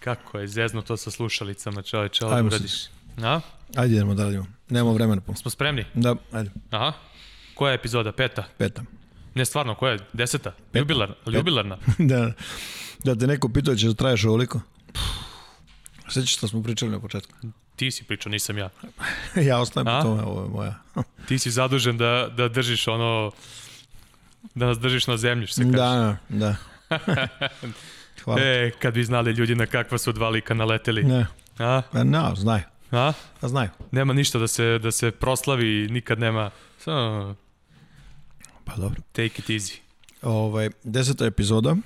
Kako je zezno to sa slušalicama, čoveče, ovo Ajmo uradiš. A? Ajde idemo dalje. Nemamo vremena. Smo spremni? Da, ajde. Aha. Koja je epizoda? Peta? Peta. Ne, stvarno, koja je? Deseta? Jubilarna? Jubilarna? da, da te neko pitao ćeš da traješ ovoliko? Svećaš što smo pričali na početku? Ti si pričao, nisam ja. ja ostajem po tome, ovo je moja. Ti si zadužen da, da držiš ono... Da nas držiš na zemlji, što se kaže. da, da. Hvala. E, kad bi znali ljudi na kakva su dva lika naleteli. Ne, A? pa no, znaju. A? Pa znaju. Nema ništa da se, da se proslavi, nikad nema... Samo Pa dobro. take it easy. Ovaj, deseta epizoda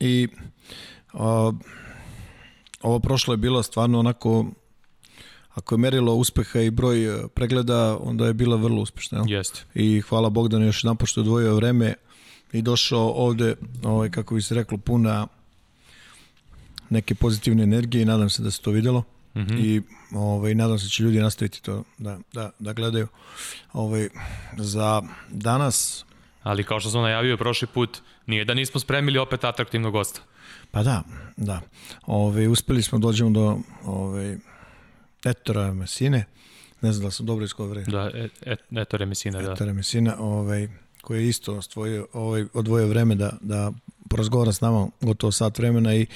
i o, ovo prošlo je bilo stvarno onako ako je merilo uspeha i broj e, pregleda, onda je bila vrlo uspešna. Jel? Jeste. I hvala Bogdanu još jedan pošto je odvojio vreme i došao ovde, ovaj, kako bi se reklo, puna neke pozitivne energije i nadam se da se to videlo. Mm -hmm. I ovaj, nadam se da će ljudi nastaviti to da, da, da gledaju. Ovaj, za danas, Ali kao što sam najavio prošli put, nije da nismo spremili opet atraktivnog gosta. pa da, da. Ovaj, uspeli smo dođemo do ovaj, Etora Mesine, ne znam da sam dobro izgovorio. Da, et, et, eto Remesina, da. Etora Mesina, ovaj, koji je isto stvojio, ovaj, odvojio vreme da, da porazgovara s nama gotovo sat vremena i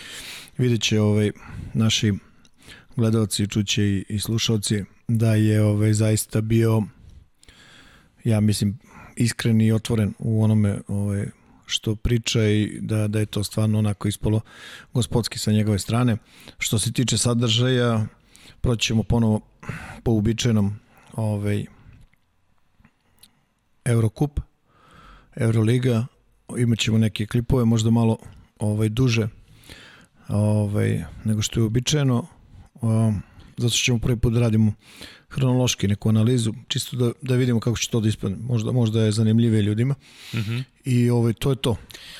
vidjet će ovaj, naši gledalci, čuće i, i slušalci da je ovaj, zaista bio ja mislim iskren i otvoren u onome ovaj, što priča i da, da je to stvarno onako ispolo gospodski sa njegove strane. Što se tiče sadržaja, proći ćemo ponovo po uobičajenom ovaj, Eurocup, Euroliga, imat ćemo neke klipove, možda malo ovaj, duže ovaj, nego što je uobičajeno. Um, zato što ćemo prvi put da radimo hronološki neku analizu, čisto da, da vidimo kako će to da ispadne. Možda, možda je zanimljivije ljudima. Mm -hmm. I ovaj, to je to.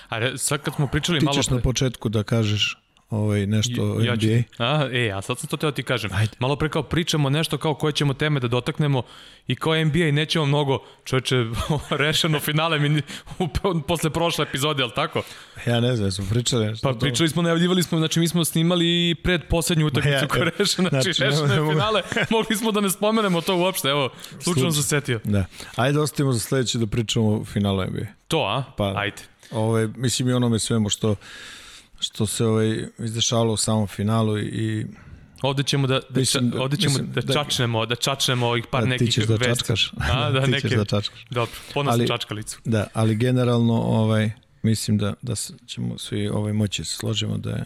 A re, sad kad smo pričali Ti malo... ćeš na početku da kažeš ovaj, nešto o ja ću- NBA. A, e, a sad sam to teo ti kažem. Ajde. Malo pre kao pričamo nešto kao koje ćemo teme da dotaknemo i kao NBA i nećemo mnogo, čoveče, rešeno finale mi, u, posle prošle epizode, jel tako? Ja ne znam, smo pričali nešto. Pa pričali smo, najavljivali smo, znači mi smo snimali pred poslednju utakmicu ja, koja je rešena, znači, znači, rešeno ne je finale, mogli smo da ne spomenemo to uopšte, evo, slučajno se setio. Da. Ajde, ostavimo za sledeće da pričamo o finalu NBA. To, a? Pa- Ajde. Ovaj, mislim i onome svemu što što se ovaj izdešavalo u samom finalu i, i Ovde ćemo da, da, Mislim da- ovde ćemo mislim da, da- čačnemo, da čačnemo ovih par da, nekih ti ćeš da vesti. čačkaš. A, da, ti neke. ćeš da čačkaš. Dobro, ponosno Ali- čačkalicu. Da, ali generalno ovaj mislim da da ćemo svi ovaj moći da se složimo da je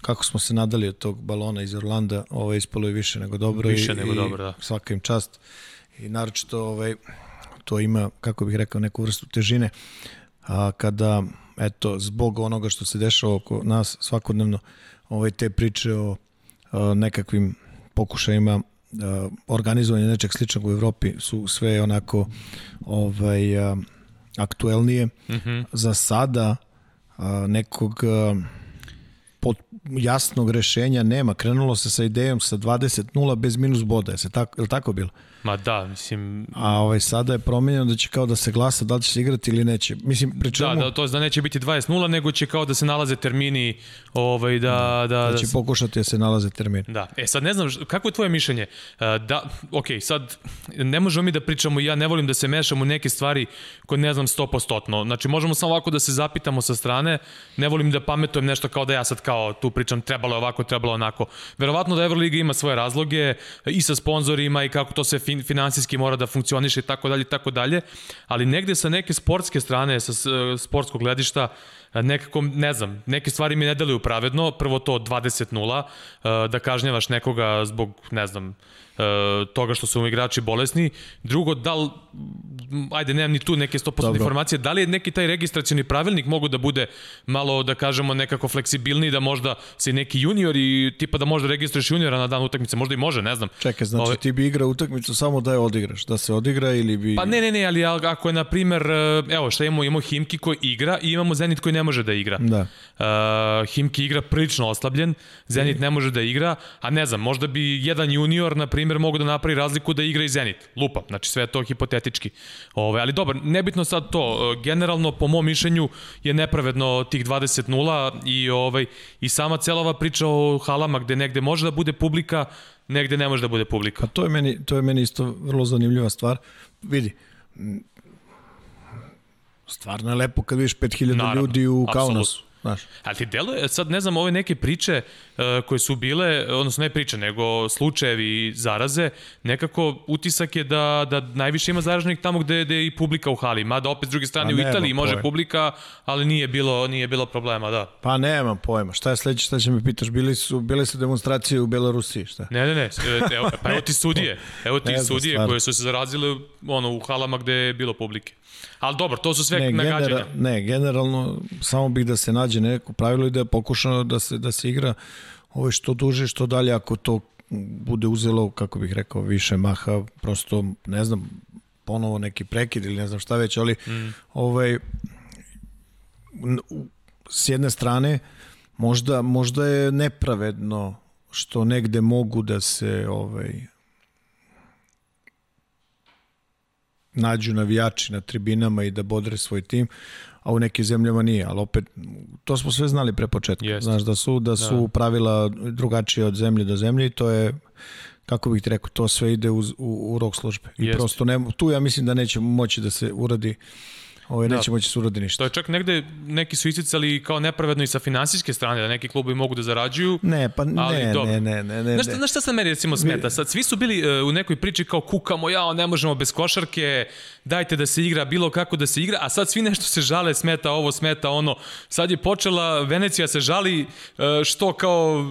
kako smo se nadali od tog balona iz Orlanda, ovaj ispalo je više nego dobro Više i, nego i dobro, da. Svaka im čast. I naročito ovaj to ima kako bih rekao neku vrstu težine. A kada eto zbog onoga što se dešava oko nas svakodnevno ovaj te priče o, o nekakvim pokušajima a, organizovanja nečeg sličnog u Evropi su sve onako ovaj a, aktuelnije. Mm -hmm. Za sada a, nekog a, pod jasnog rešenja nema. Krenulo se sa idejom sa 20-0 bez minus boda. Je, se tako, je li tako bilo? Ma da, mislim, A ovaj, sada je promenjeno da će kao da se glasa da li će se igrati ili neće. Mislim, pri čemu da, da, to je da neće biti 20-0, nego će kao da se nalaze termini, ovaj, da, da, da da, će pokušati da se nalaze termin. Da, e sad ne znam, kako je tvoje mišljenje? E, Da, ok, sad ne možemo mi da pričamo, ja ne volim da se mešam u neke stvari koje ne znam 100%. Znači možemo samo ovako da se zapitamo sa strane, ne volim da pametujem nešto kao da ja sad kao tu pričam trebalo je ovako, trebalo je onako. Verovatno da Euroliga ima svoje razloge i sa sponzorima i kako to se fin, finansijski mora da funkcioniše i tako dalje i tako dalje, ali negde sa neke sportske strane, sa s- sportskog gledišta, nekako, ne znam, neke stvari mi ne deluju pravedno. Prvo to 20-0, e, da kažnjavaš nekoga zbog, ne znam, toga što su mu igrači bolesni. Drugo, da li, ajde, nemam ni tu neke 100% Dobro. informacije, da li je neki taj registracioni pravilnik mogu da bude malo, da kažemo, nekako fleksibilniji, da možda se neki junior i tipa da možda registruješ juniora na dan utakmice, možda i može, ne znam. Čekaj, znači Ove- ti bi igrao utakmicu samo da je odigraš, da se odigra ili bi... Pa ne, ne, ne, ali ako je, na primer, e, evo šta imamo, imamo Himki koji igra i imamo Zenit koji ne može da igra. Da. Uh, Himki igra prilično oslabljen, Zenit ne može da igra, a ne znam, možda bi jedan junior, na primjer, mogu da napravi razliku da igra i Zenit. Lupam, znači sve to hipotetički. Ove, ali dobro, nebitno sad to. Uh, Generalno, po mom mišljenju, je nepravedno tih 20-0 i, ovaj, i sama cela ova priča o halama gde negde može da bude publika, negde ne može da bude publika. Pa to je meni, to je meni isto vrlo zanimljiva stvar. Vidi, stvarno je lepo kad vidiš 5000 Naravno, ljudi u. Kaunasu. Znaš, Ali ti deluje, sad ne znam, ove neke priče uh, koje su bile, odnosno ne priče, nego slučajevi zaraze, nekako utisak je da, da najviše ima zaraženih tamo gde, gde je i publika u hali. Mada opet s druge strane Pa u nema Italiji može pojma. publika, ali nije bilo, nije bilo problema, da. pa nemam pojma. Šta je sledeće, šta će me pitaš? Bili su, bile su demonstracije u Belorusiji, šta? Ne, ne, ne, e, evo, pa evo ti sudije, evo ti Ne sudije stvarno. koje su se zarazile ono, u halama gde je bilo publike. Ali dobro, to su sve Ne, nagađanja. genera, ne, generalno samo bih da se nađe neko pravilo i da je pokušano da se, da se igra ovo što duže, što dalje, ako to bude uzelo, kako bih rekao, više maha, prosto, ne znam, ponovo neki prekid ili ne znam šta već, ali mm. ovaj, s jedne strane, možda, možda je nepravedno što negde mogu da se ovaj, nađu navijači na tribinama i da bodre svoj tim, a u nekim zemljama nije, ali opet to smo sve znali pre početka. Jeste. Znaš da su da su da. pravila drugačije od zemlje do zemlje i to je kako bih ti rekao, to sve ide uz, u, u rok službe. I Jeste. prosto ne, tu ja mislim da neće moći da se uradi Ovaj, Da. neće moći da se uradi To ništa. je čak negde, neki su isticali kao nepravedno i sa finansijske strane, da neki klubovi mogu da zarađuju, Ne, pa Ali ne, dobro. ne, ne, ne, ne, Znaš, ne. znaš šta sad meni recimo smeta? Sad svi su bili uh, u nekoj priči kao kukamo, jao, ne možemo bez košarke, dajte da se igra bilo kako da se igra, a sad svi nešto se žale, smeta ovo, smeta ono. Sad je počela, Venecija se žali uh, što kao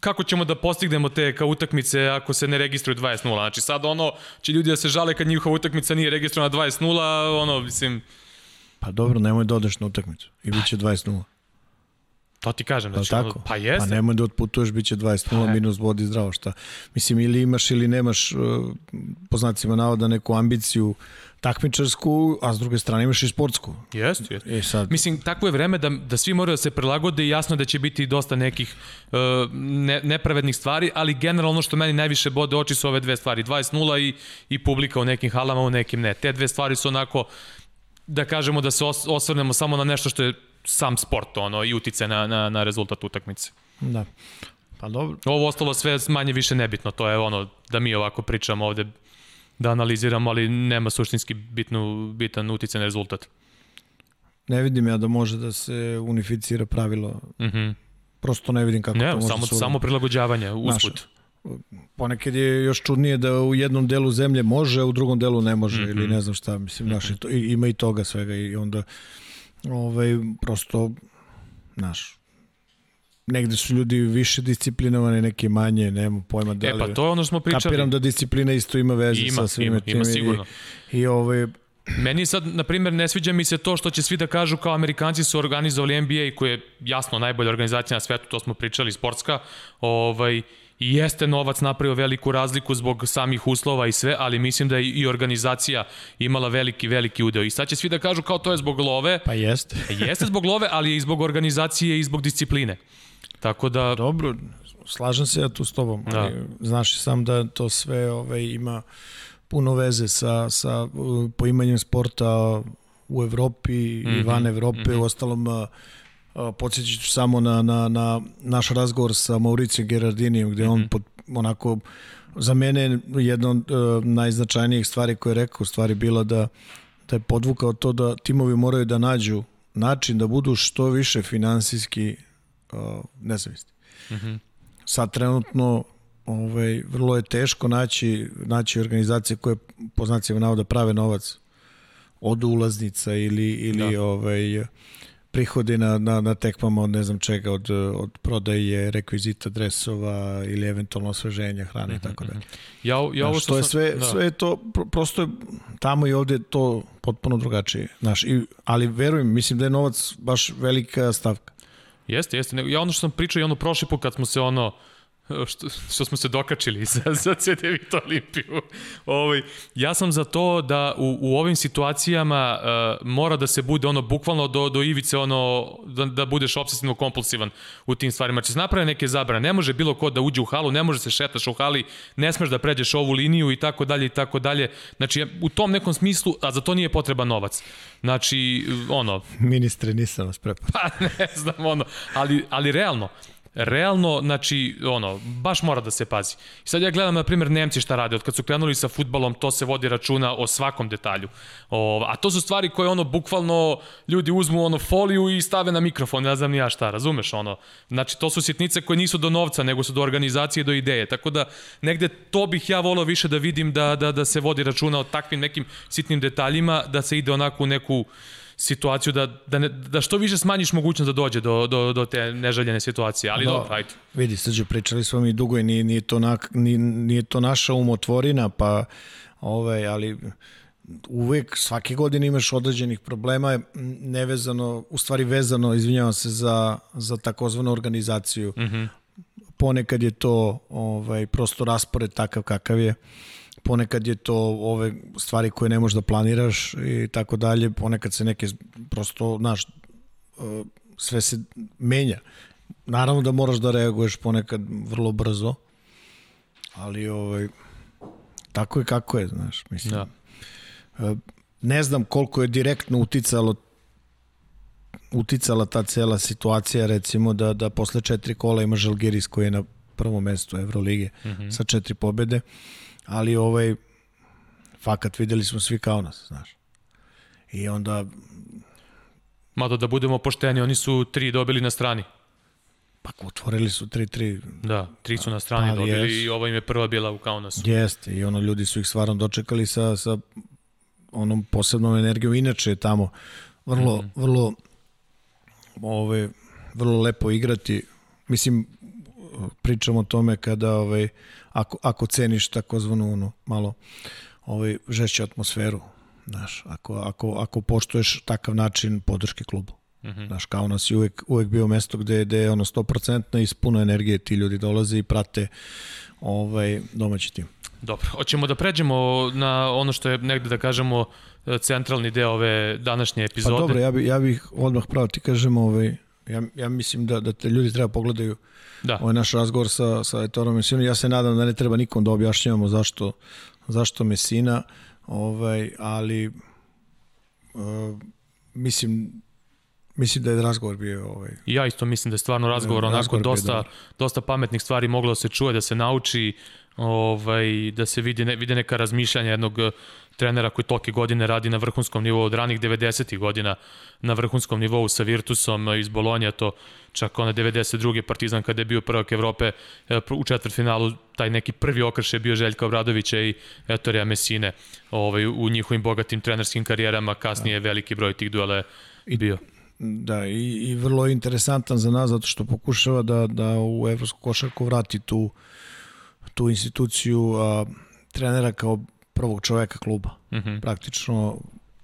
kako ćemo da postignemo te kao utakmice ako se ne registruju 20-0. Znači sad ono, će ljudi da se žale kad njihova utakmica nije registrovana 20-0, ono, mislim, Pa dobro, nemoj da odeš na utakmicu i bit će 20-0. to ti kažem. Pa Znači, tako? ono, pa jeste. Pa nemoj da otputuješ, bit će 20-0 Pa, minus vodi zdravo, šta? Mislim, ili imaš ili nemaš, uh, po znacima navoda, neku ambiciju takmičarsku, a s druge strane imaš i sportsku. Jeste, jeste. E sad, Mislim, takvo je vreme da, da svi moraju da se prilagode i jasno da će biti dosta nekih uh, ne, nepravednih stvari, ali generalno što meni najviše bode oči su ove dve stvari, 20-0 i, i publika u nekim halama, u nekim ne. Te dve stvari su onako, da kažemo da se os, osvrnemo samo na nešto što je sam sport ono, i utice na, na, na rezultat utakmice. da. Pa dobro. Ovo ostalo sve manje više nebitno, to je ono da mi ovako pričamo ovde da analiziramo, ali nema suštinski bitnu, bitan uticaj na rezultat. Ne vidim ja da može da se unificira pravilo. Mhm. Mm Prosto ne vidim kako to Ne, može samo, da se uradi. samo prilagođavanje, usput. Ponekad je još čudnije da u jednom delu zemlje može, a u drugom delu ne može mm -hmm. Ili ne znam šta, mislim, znaš, i to, i- ima i toga svega i onda ovaj, prosto, znaš, negde su ljudi više disciplinovani, neki manje, nema pojma da E li... pa to je ono što smo pričali. Kapiram da disciplina isto ima veze Ima, sa svime ima, tim. ima sigurno. I, i ovaj, Meni sad, na primjer, ne sviđa mi se to što će svi da kažu kao Amerikanci su organizovali NBA koji je jasno najbolja organizacija na svetu, to smo pričali, sportska, ovaj, i jeste novac napravio veliku razliku zbog samih uslova i sve, ali mislim da je i organizacija imala veliki, veliki udeo. I sad će svi da kažu kao to je zbog love, pa jeste. jeste zbog love, ali je i zbog organizacije i zbog discipline. Tako da, Dobro, slažem se ja tu s tobom, Da. ali znaš sam da to sve ovaj, ima puno veze sa, sa uh, poimanjem sporta u Evropi mm -hmm, i van Evrope. Mm -hmm. U ostalom, uh, podsjećat ću samo na, na, na naš razgovor sa Mauricio Gerardinijem, gde mm -hmm. on pod, onako, za mene jedna od uh, najznačajnijih stvari koje je rekao, stvari bila da, da je podvukao to da timovi moraju da nađu način da budu što više finansijski uh, nezavisni. Mm -hmm. Sad trenutno ovaj, vrlo je teško naći, naći organizacije koje po znacima navoda prave novac od ulaznica ili, ili da. ovaj, prihodi na, na, na tekmama od ne znam čega, od, od prodaje rekvizita dresova ili eventualno osveženja hrane i tako dalje. Ja, ja ovo što, što je sve, da. sve je to, prosto je tamo i ovde to potpuno drugačije. Znaš, i, ali verujem, mislim da je novac baš velika stavka. Jeste, jeste. Ja ono što sam pričao i ono prošli put kad smo se ono, što, što smo se dokačili za, za CD Vito Olimpiju. Ovaj, ja sam za to da u, u ovim situacijama uh, mora da se bude ono bukvalno do, do ivice ono da, da budeš obsesivno kompulsivan u tim stvarima. Če se naprave neke zabrane, ne može bilo ko da uđe u halu, ne može se šetaš u hali, ne smeš da pređeš ovu liniju i tako dalje i tako dalje. Znači u tom nekom smislu, a za to nije potreban novac. Znači ono ministre nisam vas preparao. Pa ne znam ono, ali ali realno realno, znači, ono, baš mora da se pazi. I sad ja gledam, na primjer, Nemci šta rade. Od kad su krenuli sa futbalom, to se vodi računa o svakom detalju. O, a to su stvari koje, ono, bukvalno ljudi uzmu, ono, foliju i stave na mikrofon, ne znam ni ja šta, razumeš, ono. Znači, to su sitnice koje nisu do novca, nego su do organizacije, do ideje. Tako da, negde to bih ja volao više da vidim da, da, da se vodi računa o takvim nekim sitnim detaljima, da se ide onako u neku situaciju da, da, ne, da što više smanjiš mogućnost da dođe do, do, do te neželjene situacije, ali dobro, ajde. Vidi, srđe, pričali smo mi dugo i nije, nije, to, na, nije, nije to naša umotvorina, pa ovaj, ali uvek svake godine imaš određenih problema nevezano, u stvari vezano, izvinjavam se, za, za takozvanu organizaciju. Mm -hmm. Ponekad je to ovaj, prosto raspored takav kakav je ponekad je to ove stvari koje ne možeš da planiraš i tako dalje, ponekad se neke prosto, znaš, e, sve se menja. Naravno da moraš da reaguješ ponekad vrlo brzo, ali ovaj, tako je kako je, znaš, mislim. Da. E, ne znam koliko je direktno uticalo uticala ta cela situacija recimo da da posle četiri kola ima Žalgiris koji je na prvom mestu Evrolige mm -hmm. sa četiri pobede. Uh, ali ovaj, fakat videli smo svi kao nas, znaš. I onda... Mada da budemo pošteni, oni su tri dobili na strani. Pa otvorili su 3-3. Da, tri su na strani ali dobili jest. i ova im je prva bila u Kaunasu. Jeste, i ono ljudi su ih stvarno dočekali sa, sa onom posebnom energijom. Inače je tamo vrlo, mm -hmm. vrlo ove, vrlo lepo igrati. Mislim, pričamo o tome kada ovaj, ako, ako ceniš takozvanu ono, malo ovaj, žešću atmosferu, znaš, ako, ako, ako poštuješ takav način podrške klubu. Mm -hmm. Znaš, kao nas je uvek, uvek bio mesto gde, gde je ono 100% i s puno energije ti ljudi dolaze i prate ovaj, domaći tim. Dobro, hoćemo da pređemo na ono što je negde da kažemo centralni deo ove današnje epizode. Pa dobro, ja, bi, ja bih odmah pravo ti kažem, ovaj, ja, ja mislim da, da te ljudi treba pogledaju da. ovaj naš razgovor sa, sa Etorom Mesinom. Ja se nadam da ne treba nikom da objašnjavamo zašto, zašto Mesina, ovaj, ali uh, mislim Mislim da je razgovor bio ovaj. Ja isto mislim da je stvarno razgovor onako razgovor dosta dosta pametnih stvari moglo da se čuje, da se nauči, ovaj da se vidi ne, vide neka razmišljanja jednog trenera koji toke godine radi na vrhunskom nivou od ranih 90. godina na vrhunskom nivou sa Virtusom iz Bolonja, to čak ona 92. Partizan kada je bio prvak Evrope e, u četvrtfinalu, taj neki prvi okrš je bio Željka Obradovića i Etorija Mesine ovaj, u njihovim bogatim trenerskim karijerama, kasnije da. veliki broj tih duela je bio. Da, i, i vrlo interesantan za nas zato što pokušava da, da u evropsku košarku vrati tu, tu instituciju a, trenera kao prvog čoveka kluba. Mm -hmm. Praktično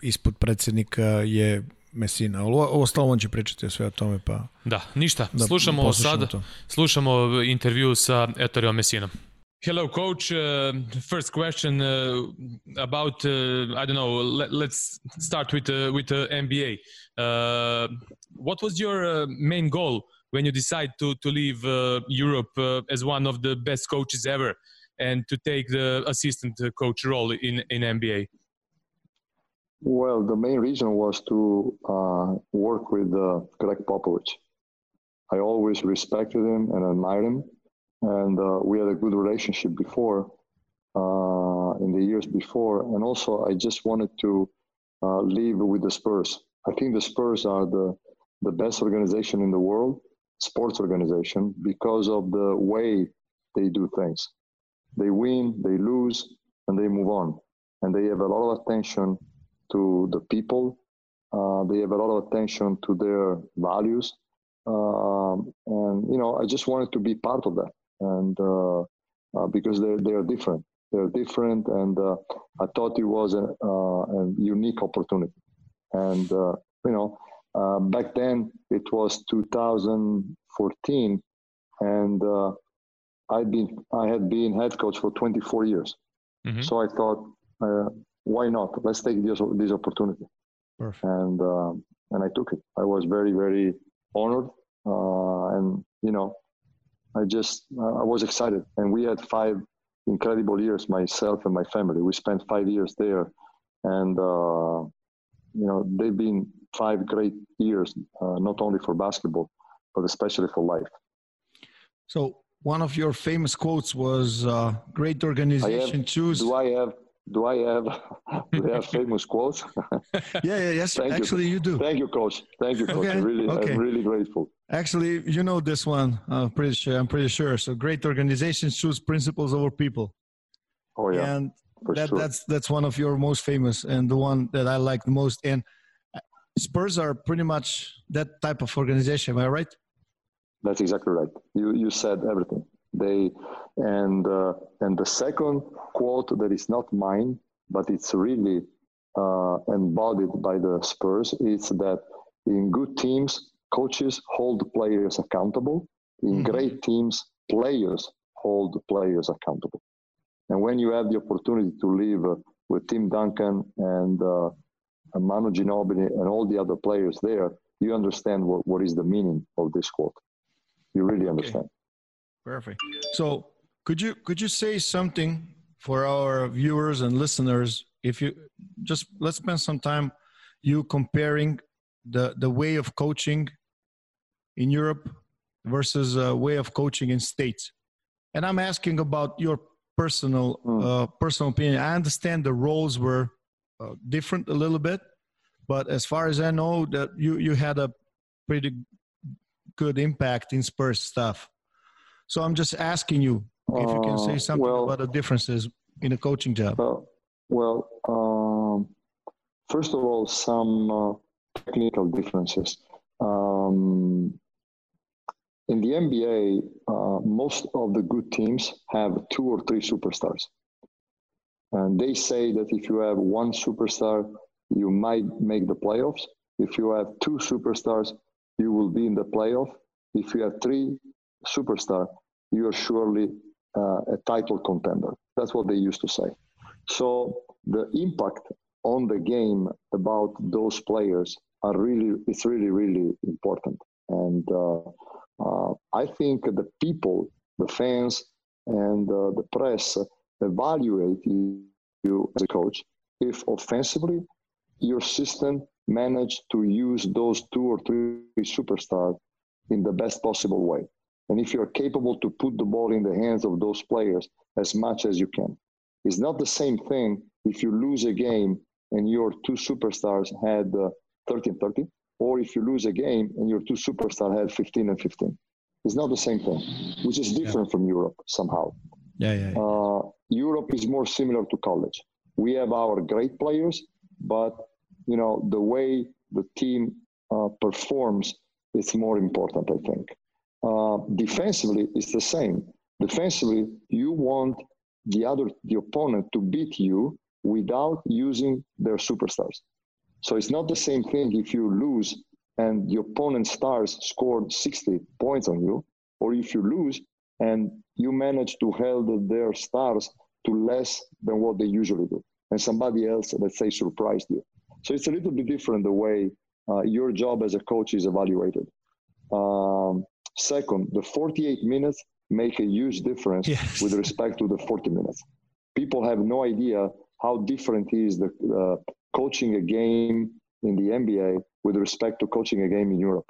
ispod predsednika je Mesina. Ovo ostalo on će pričati o sve o tome pa. Da, ništa. Da slušamo sada to. slušamo intervju sa Etorio Messinom. Hello, coach. Uh, first question uh, about uh, I don't know. Let, let's start with uh, with the NBA. Uh, what was your uh, main goal when you decide to to leave uh, Europe uh, as one of the best coaches ever? and to take the assistant coach role in, in NBA? Well, the main reason was to uh, work with uh, Greg Popovich. I always respected him and admired him, and uh, we had a good relationship before, uh, in the years before. And also, I just wanted to uh, leave with the Spurs. I think the Spurs are the the best organization in the world, sports organization, because of the way they do things. They win, they lose, and they move on. And they have a lot of attention to the people. Uh, they have a lot of attention to their values, um, and you know, I just wanted to be part of that, and uh, uh, because they they are different, they're different, and uh, I thought it was a, uh, a unique opportunity, and uh, you know, back then it was 2014, and I'd been I had been head coach for 24 years, mm-hmm. so I thought, why not? Let's take this this opportunity. Perfect. And um, and I took it. I was very very honored, uh, and you know, I just I was excited. And we had five incredible years, myself and my family. We spent five years there, and uh, you know, they've been five great years, uh, not only for basketball, but especially for life. So one of your famous quotes was uh, "Great organization have, choose." Do I have do I have do I have famous quotes? yeah, yeah, yes. Thank actually, you. you. do. Thank you, coach. Thank you, coach. Okay. I'm really, okay. I'm really grateful. Actually, you know this one. Uh, pretty sure. I'm pretty sure. So, great organizations choose principles over people. Oh yeah. And that, sure. that's that's one of your most famous and the one that I like the most. And Spurs are pretty much that type of organization. Am I right? That's exactly right. You you said everything. They and uh, and the second quote that is not mine, but it's really uh, embodied by the Spurs. Is that in good teams, coaches hold players accountable. In mm-hmm. great teams, players hold players accountable. And when you have the opportunity to live uh, with Tim Duncan and uh, Manu Ginobili and all the other players there, you understand what, what is the meaning of this quote. You really understand. Okay. Perfect. So could you could you say something for our viewers and listeners? If you just let's spend some time you comparing the the way of coaching in Europe versus a way of coaching in states. And I'm asking about your personal mm. uh, personal opinion. I understand the roles were uh, different a little bit, but as far as I know, that you you had a pretty good impact in Spurs stuff. So I'm just asking you if you can say uh, something well, about the differences in a coaching job. Well, um, first of all, some uh, technical differences. Um, in the NBA, uh, most of the good teams have two or three superstars. And they say that if you have one superstar, you might make the playoffs. If you have two superstars, you will be in the playoff. If you have three superstar, you are surely uh, a title contender. That's what they used to say. So the impact on the game about those players are really it's really really important. And uh, uh, I think the people, the fans, and uh, the press evaluate you as a coach if offensively your system managed to use those two or three superstars in the best possible way and if you're capable to put the ball in the hands of those players as much as you can. It's not the same thing if you lose a game and your two superstars had uh, 30 and 30, or if you lose a game and your two superstars had 15 and 15. It's not the same thing, which is different yeah. from Europe somehow. Yeah, yeah. yeah. Uh, Europe is more similar to college. We have our great players, but you know the way the team uh, performs is more important, I think. Uh, defensively, it's the same. Defensively, you want the other, the opponent, to beat you without using their superstars. So it's not the same thing if you lose and the opponent stars scored 60 points on you, or if you lose and you manage to hold their stars to less than what they usually do, and somebody else, let's say, surprised you. So it's a little bit different the way uh, your job as a coach is evaluated. Um, Second, the 48 minutes make a huge difference yes. with respect to the 40 minutes. People have no idea how different is the uh, coaching a game in the NBA with respect to coaching a game in Europe.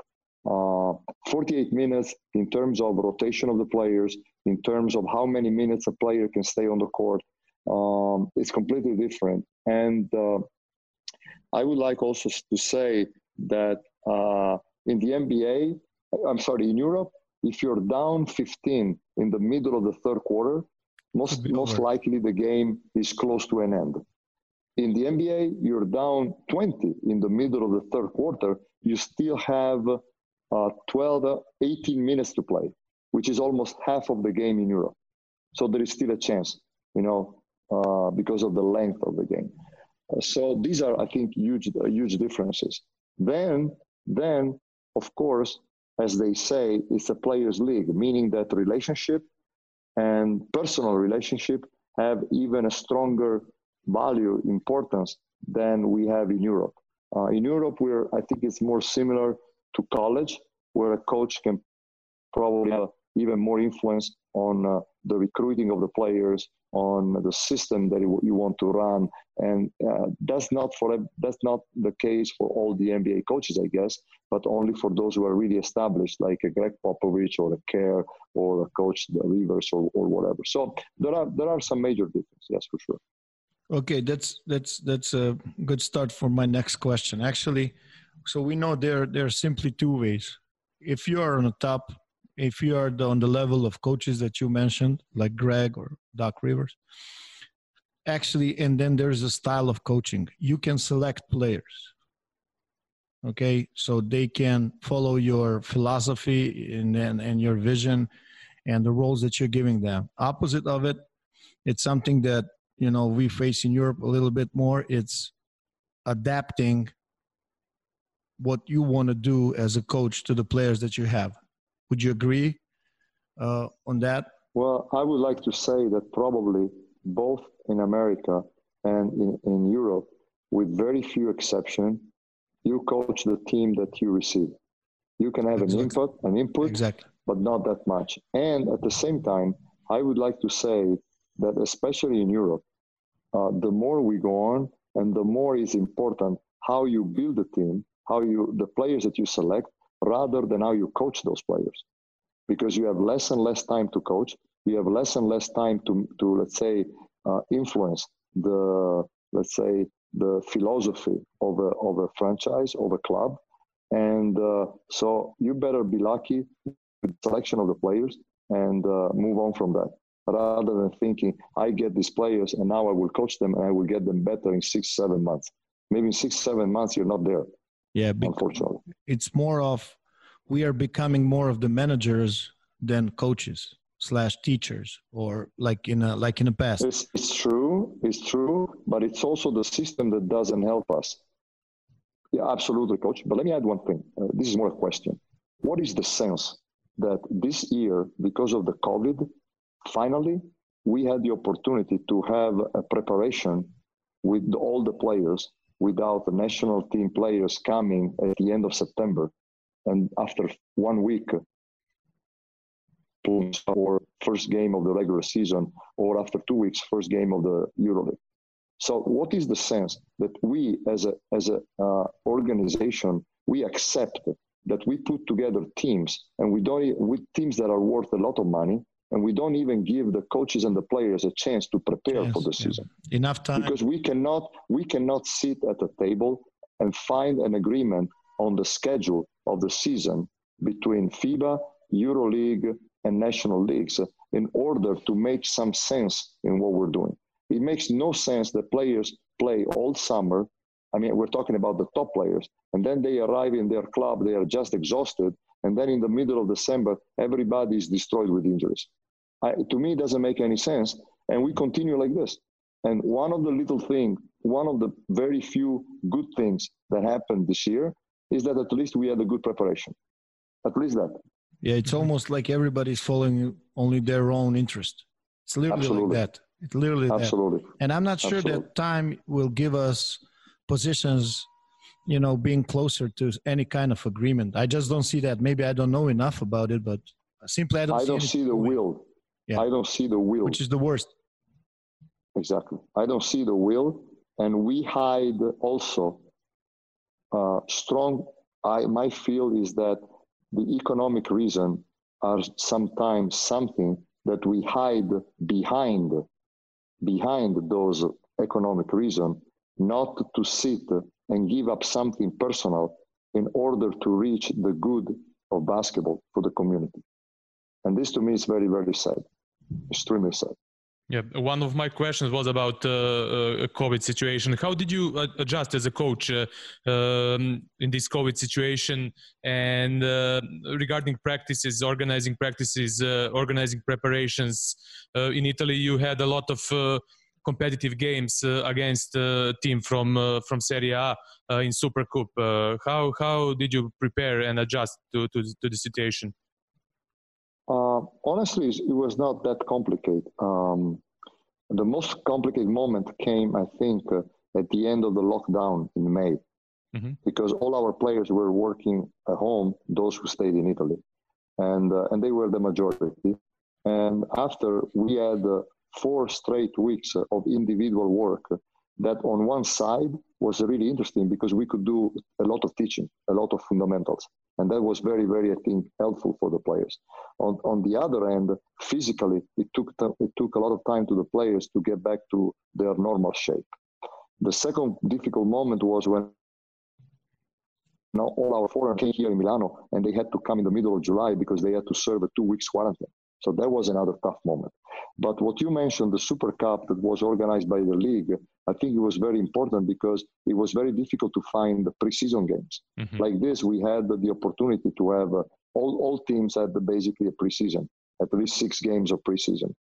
Uh, 48 minutes in terms of rotation of the players, in terms of how many minutes a player can stay on the court, um, it's completely different. And uh, I would like also to say that uh, in the NBA, I'm sorry, in Europe, if you're down 15 in the middle of the third quarter, most most likely the game is close to an end. in the NBA, you're down 20 in the middle of the third quarter. You still have 12, 18 minutes to play, which is almost half of the game in Europe. So there is still a chance, you know, uh, because of the length of the game. Uh, so these are, I think, huge, uh, huge differences. Then, then, of course, as they say, it's a players' league, meaning that relationship and personal relationship have even a stronger value importance than we have in Europe. Uh, in Europe, where I think it's more similar to college, where a coach can probably have even more influence on uh, the recruiting of the players, on the system that you want to run, and uh, that's not for that's not the case for all the NBA coaches, I guess, but only for those who are really established, like a Gregg Popovich or a Kerr or a coach the Rivers or, or whatever. So there are there are some major differences, yes, for sure. Okay, that's that's that's a good start for my next question. Actually, so we know there there are simply two ways. If you are on the top if you are on the level of coaches that you mentioned, like Greg or Doc Rivers, actually, and then there's a style of coaching. You can select players. Okay, so they can follow your philosophy and, and, and your vision and the roles that you're giving them. Opposite of it, it's something that you know we face in Europe a little bit more. It's adapting what you want to do as a coach to the players that you have. Would you agree uh, on that? Well, I would like to say that probably both in America and in, in Europe, with very few exceptions, you coach the team that you receive. You can have exactly. an input, an input, exactly. but not that much. And at the same time, I would like to say that especially in Europe, uh, the more we go on, and the more is important how you build a team, how you the players that you select, rather than how you coach those players. Because you have less and less time to coach. You have less and less time to, to let's say uh, influence the let's say the philosophy of a, of a franchise of a club. And uh, so you better be lucky with the selection of the players and uh, move on from that. Rather than thinking i get these players and now i will coach them and i will get them better in six seven months. Maybe in six seven months you're not there yeah, unfortunately, it's more of we are becoming more of the managers than coaches slash teachers or like in a like in the past. It's, it's true it's true but it's also the system that doesn't help us. Yeah absolutely coach but let me add one thing. Uh, this is more a question. What is the sense that this year because of the covid finally we had the opportunity to have a preparation with all the players without the national team players coming at the end of September. And after one week, or first game of the regular season, or after two weeks, first game of the EuroLeague. So, what is the sense that we, as a as a uh, organization, we accept that we put together teams, and we don't with teams that are worth a lot of money, and we don't even give the coaches and the players a chance to prepare yes, for the season enough time because we cannot we cannot sit at a table and find an agreement on the schedule of the season between FIBA, EuroLeague, and national leagues in order to make some sense in what we're doing. It makes no sense that players play all summer. I mean, we're talking about the top players, and then they arrive in their club, they are just exhausted, and then in the middle of December, everybody is destroyed with injuries. I, to me, it doesn't make any sense. And we continue like this. And one of the little things, one of the very few good things that happened this year is that at least we had a good preparation. At least that. Yeah, it's mm-hmm. almost like everybody's following only their own interest. It's literally Absolutely. like that. It's literally Absolutely. That. And I'm not sure Absolutely. that time will give us positions, you know, being closer to any kind of agreement. I just don't see that. Maybe I don't know enough about it, but simply I don't. I see don't see the will. Yeah. I don't see the will. Which is the worst. Exactly. I don't see the will. And we hide also uh, strong. I, my feel is that the economic reason are sometimes something that we hide behind behind those economic reason not to sit and give up something personal in order to reach the good of basketball for the community and this to me is very very sad extremely sad. Yeah, one of my questions was about uh, uh, COVID situation. How did you adjust as a coach uh, um, in this COVID situation? And uh, regarding practices, organizing practices, uh, organizing preparations uh, in Italy, you had a lot of competitive games against a team from from Serie A in Super Cup. how how did you prepare and adjust to to, to the situation? Uh, honestly, it was not that complicated. Um, the most complicated moment came, I think, uh, at the end of the lockdown in May, mm-hmm. because all our players were working at home, those who stayed in Italy, and uh, and they were the majority. And after we had uh, four straight weeks of individual work, that on one side was really interesting because we could do a lot of teaching, a lot of fundamentals. And that was very, very, I think, helpful for the players. On, on the other end, physically, it took, it took a lot of time to the players to get back to their normal shape. The second difficult moment was when now all our foreigners came here in Milano and they had to come in the middle of July because they had to serve a two weeks quarantine. So that was another tough moment. But what you mentioned, the Super Cup that was organized by the league, I think it was very important because it was very difficult to find the preseason games. Mm-hmm. Like this, we had the opportunity to have uh, all, all teams had the basically a preseason, at least six games of preseason.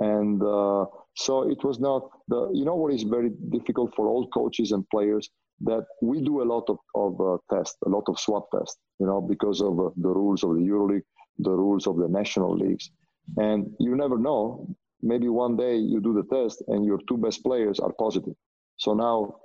And uh, so it was not the, you know what is very difficult for all coaches and players that we do a lot of, of uh, tests, a lot of swap tests, you know, because of uh, the rules of the EuroLeague, the rules of the national leagues. And you never know. Maybe one day you do the test and your two best players are positive. So now,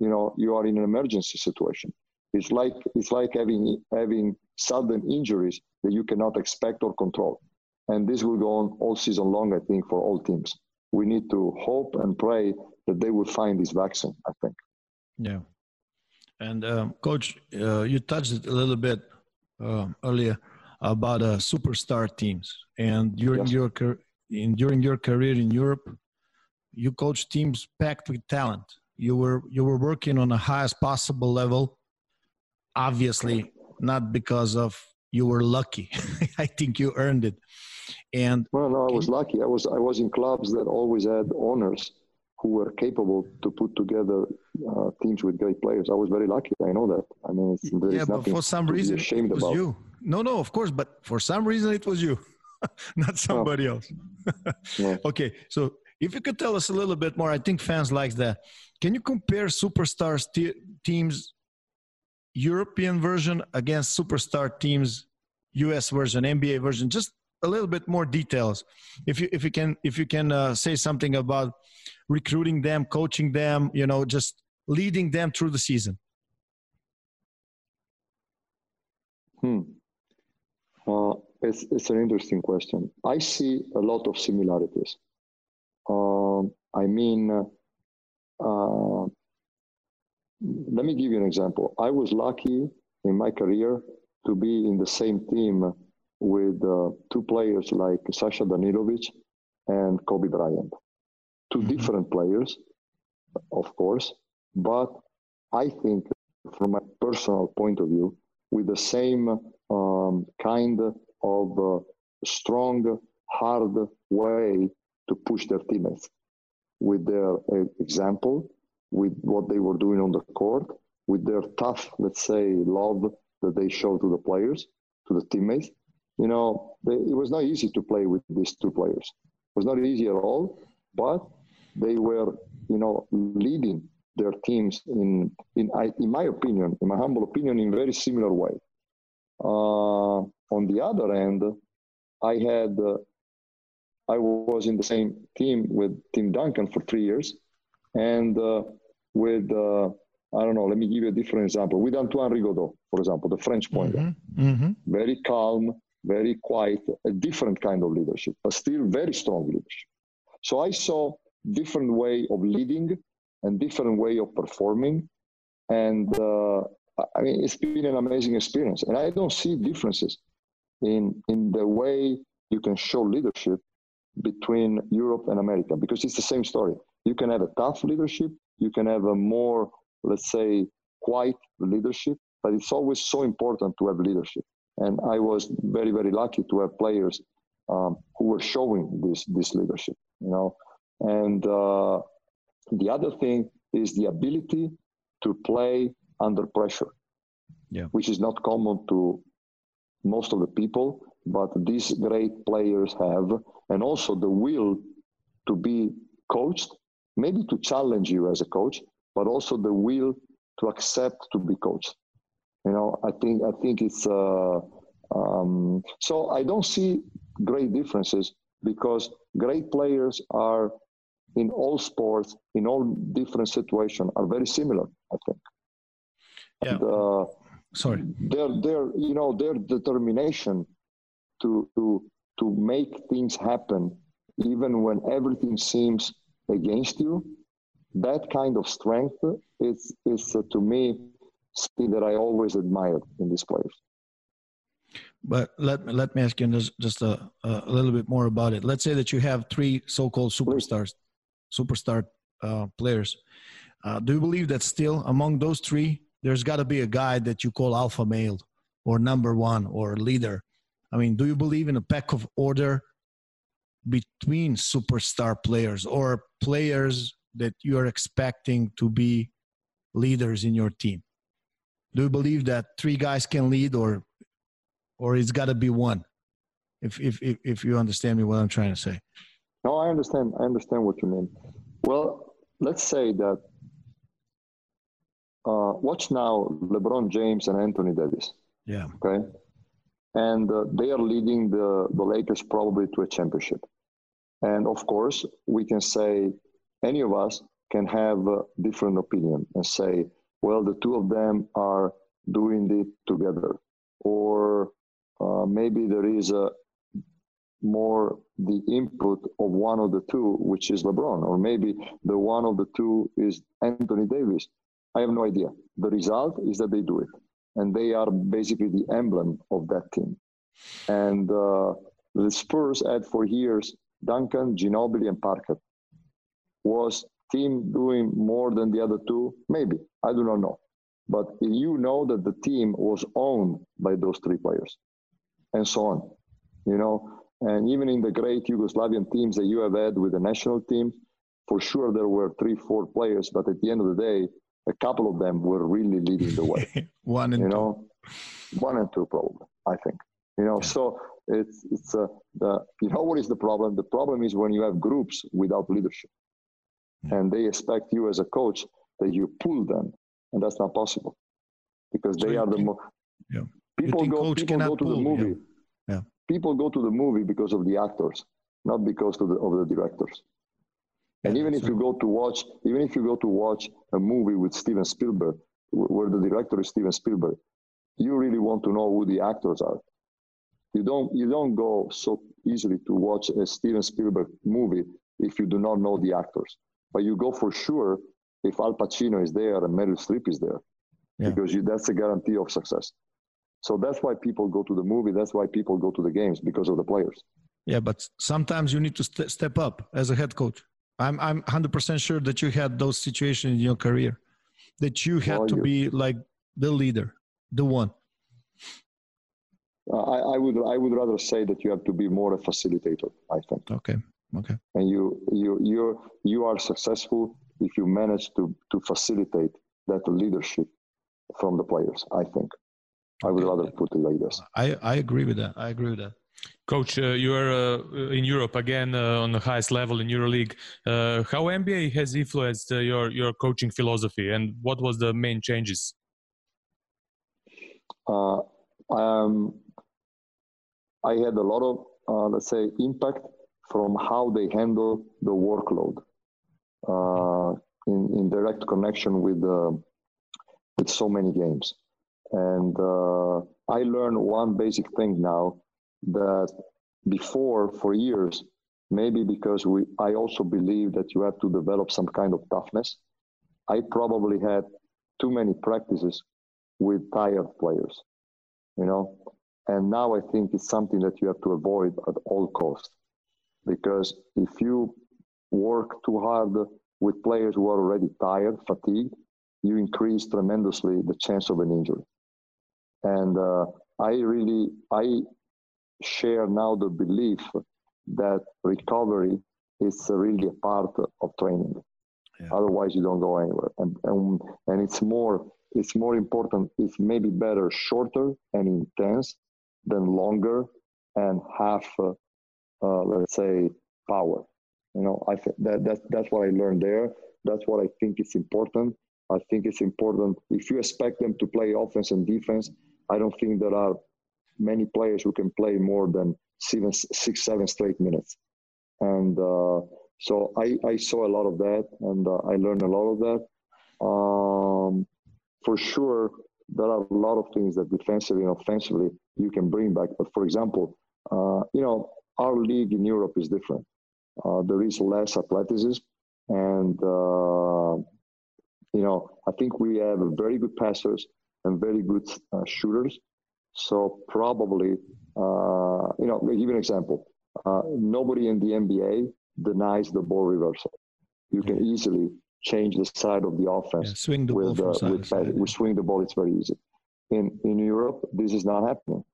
you know, you are in an emergency situation. It's like it's like having having sudden injuries that you cannot expect or control. And this will go on all season long, I think, for all teams. We need to hope and pray that they will find this vaccine, I think. Yeah. And um, coach, uh, you touched it a little bit uh, earlier about uh, superstar teams. And during yes. your in, during your career in Europe, you coached teams packed with talent. You were you were working on the highest possible level. Obviously, not because of you were lucky. I think you earned it. And well, no, I was lucky. I was I was in clubs that always had owners who were capable to put together uh, teams with great players. I was very lucky. I know that. I mean, yeah, but for some reason, it was about. you. No, no, of course, but for some reason, it was you, not somebody oh. else. yeah. Okay, so if you could tell us a little bit more, I think fans like that. Can you compare superstars teams European version against superstar teams US version, NBA version? Just a little bit more details if you if you can if you can uh, say something about recruiting them coaching them you know just leading them through the season hmm. Uh, it's, it's an interesting question i see a lot of similarities uh, i mean uh, let me give you an example i was lucky in my career to be in the same team with uh, two players like Sasha Danilovic and Kobe Bryant. 2 mm-hmm. different players, of course, but I think from a personal point of view, with the same um, kind of uh, strong, hard way to push their teammates with their uh, example, with what they were doing on the court, with their tough, let's say, love that they show to the players, to the teammates, you know, they, it was not easy to play with these two players. It was not easy at all, but they were, you know, leading their teams in, in, in my opinion, in my humble opinion, in very similar way. Uh, on the other end, I had, uh, I was in the same team with Tim Duncan for three years, and uh, with uh, I don't know. Let me give you a different example. With Antoine Rigaudot, for example, the French pointer, mm-hmm. Mm-hmm. very calm, very quiet, a different kind of leadership, but still very strong leadership. So I saw different way of leading and different way of performing, and uh, I mean it's been an amazing experience. And I don't see differences in in the way you can show leadership between Europe and America because it's the same story. You can have a tough leadership, you can have a more, let's say, quiet leadership, but it's always so important to have leadership and I was very very lucky to have players um, who were showing this this leadership. You know, And uh, the other thing is the ability to play under pressure, yeah. which is not common to most of the people, but these great players have, and also the will to be coached, maybe to challenge you as a coach, but also the will to accept to be coached. You know, I think I think it's uh, um, so I don't see great differences because great players are in all sports, in all different situations, are very similar. I think. Yeah. And, uh, Sorry. Their their you know their determination to to to make things happen, even when everything seems against you, that kind of strength is is uh, to me something that I always admired in these players. But let let me ask you just, just a, a little bit more about it. Let's say that you have three so-called superstars, superstar uh, players. Uh, do you believe that still among those three, there's got to be a guy that you call alpha male or number one or leader? I mean, do you believe in a pack of order between superstar players or players that you are expecting to be leaders in your team? Do you believe that three guys can lead or or it's got to be one if, if if if you understand me what i'm trying to say no i understand i understand what you mean well let's say that uh, watch now lebron james and anthony davis. Yeah. Okay? And uh, they are leading the the lakers probably to a championship. And of course we can say any of us can have a different opinion and say well the two of them are doing it together. Or uh, maybe there is a more the input of one of the two, which is LeBron, or maybe the one of the two is Anthony Davis. I have no idea. The result is that they do it, and they are basically the emblem of that team. And uh, the Spurs had for years Duncan, Ginobili, and Parker. Was team doing more than the other two? Maybe I do not know, but you know that the team was owned by those three players and so on. You know, and even in the great Yugoslavian teams that you have had with the national team, for sure there were three, four players, but at the end of the day, a couple of them were really leading the way. one and you two. know, one and two probably. I think. You know, Yeah. so it's it's uh, the you know what is the problem? The problem is when you have groups without leadership, Yeah. and they expect you as a coach that you pull them, and that's not possible because So they are the think- more yeah. People go people go to pull, the yeah. movie Yeah. people go to the movie because of the actors not because of the, of the directors and even if you go to watch even if you go to watch a movie with steven spielberg where the director is steven spielberg you really want to know who the actors are. You don't you don't go so easily to watch a steven spielberg movie if you do not know the actors. But you go for sure if al pacino is there and meryl streep is there. Yeah. because you, that's a guarantee of success. So that's why people go to the movie that's why people go to the games because of the players. Yeah, but sometimes you need to st- step up as a head coach. I'm I'm 100% sure that you had those situations in your career that you had Well, to you- be like the leader, the one. Uh, I, I would I would rather say that you have to be more a facilitator. I think, Okay. Okay. and you you you you are successful if you manage to to facilitate that leadership from the players. I think. I would rather put it like this. I I agree with that. I agree with that. Coach, uh, you are uh, in Europe again uh, on the highest level in EuroLeague. Uh, how NBA has influenced uh, your your coaching philosophy, and what was the main changes? Uh, um, I had a lot of let's say impact from how they handle the workload in in direct connection with with so many games. And I learned one basic thing now that before for years, maybe because we I also believe that you have to develop some kind of toughness. I probably had too many practices with tired players, you know. And now I think it's something that you have to avoid at all costs. Because if you work too hard with players who are already tired, fatigued, you increase tremendously the chance of an injury. And uh, I really, I share now the belief that recovery is really a part of training. Yeah. Otherwise, you don't go anywhere. And, and and it's more it's more important. It's maybe better shorter and intense than longer and half, uh, uh, let's say, power. You know, I think that that's that's what I learned there. That's what I think is important. I think it's important if you expect them to play offense and defense. I don't think there are many players who can play more than seven, six, seven straight minutes. And uh, so I, I saw a lot of that, and uh, I learned a lot of that. Um, for sure, there are a lot of things that defensively and offensively you can bring back. But for example, uh, you know, our league in Europe is different. Uh, there is less athleticism, and uh, you know, I think we have very good passers and very good uh, shooters. So probably, uh, you know, give you an example. Uh, nobody in the NBA denies the ball reversal. You can easily change the side of the offense. Yeah, swing the with, ball from uh, with, side. We swing the ball. It's very easy. In in Europe, this is not happening.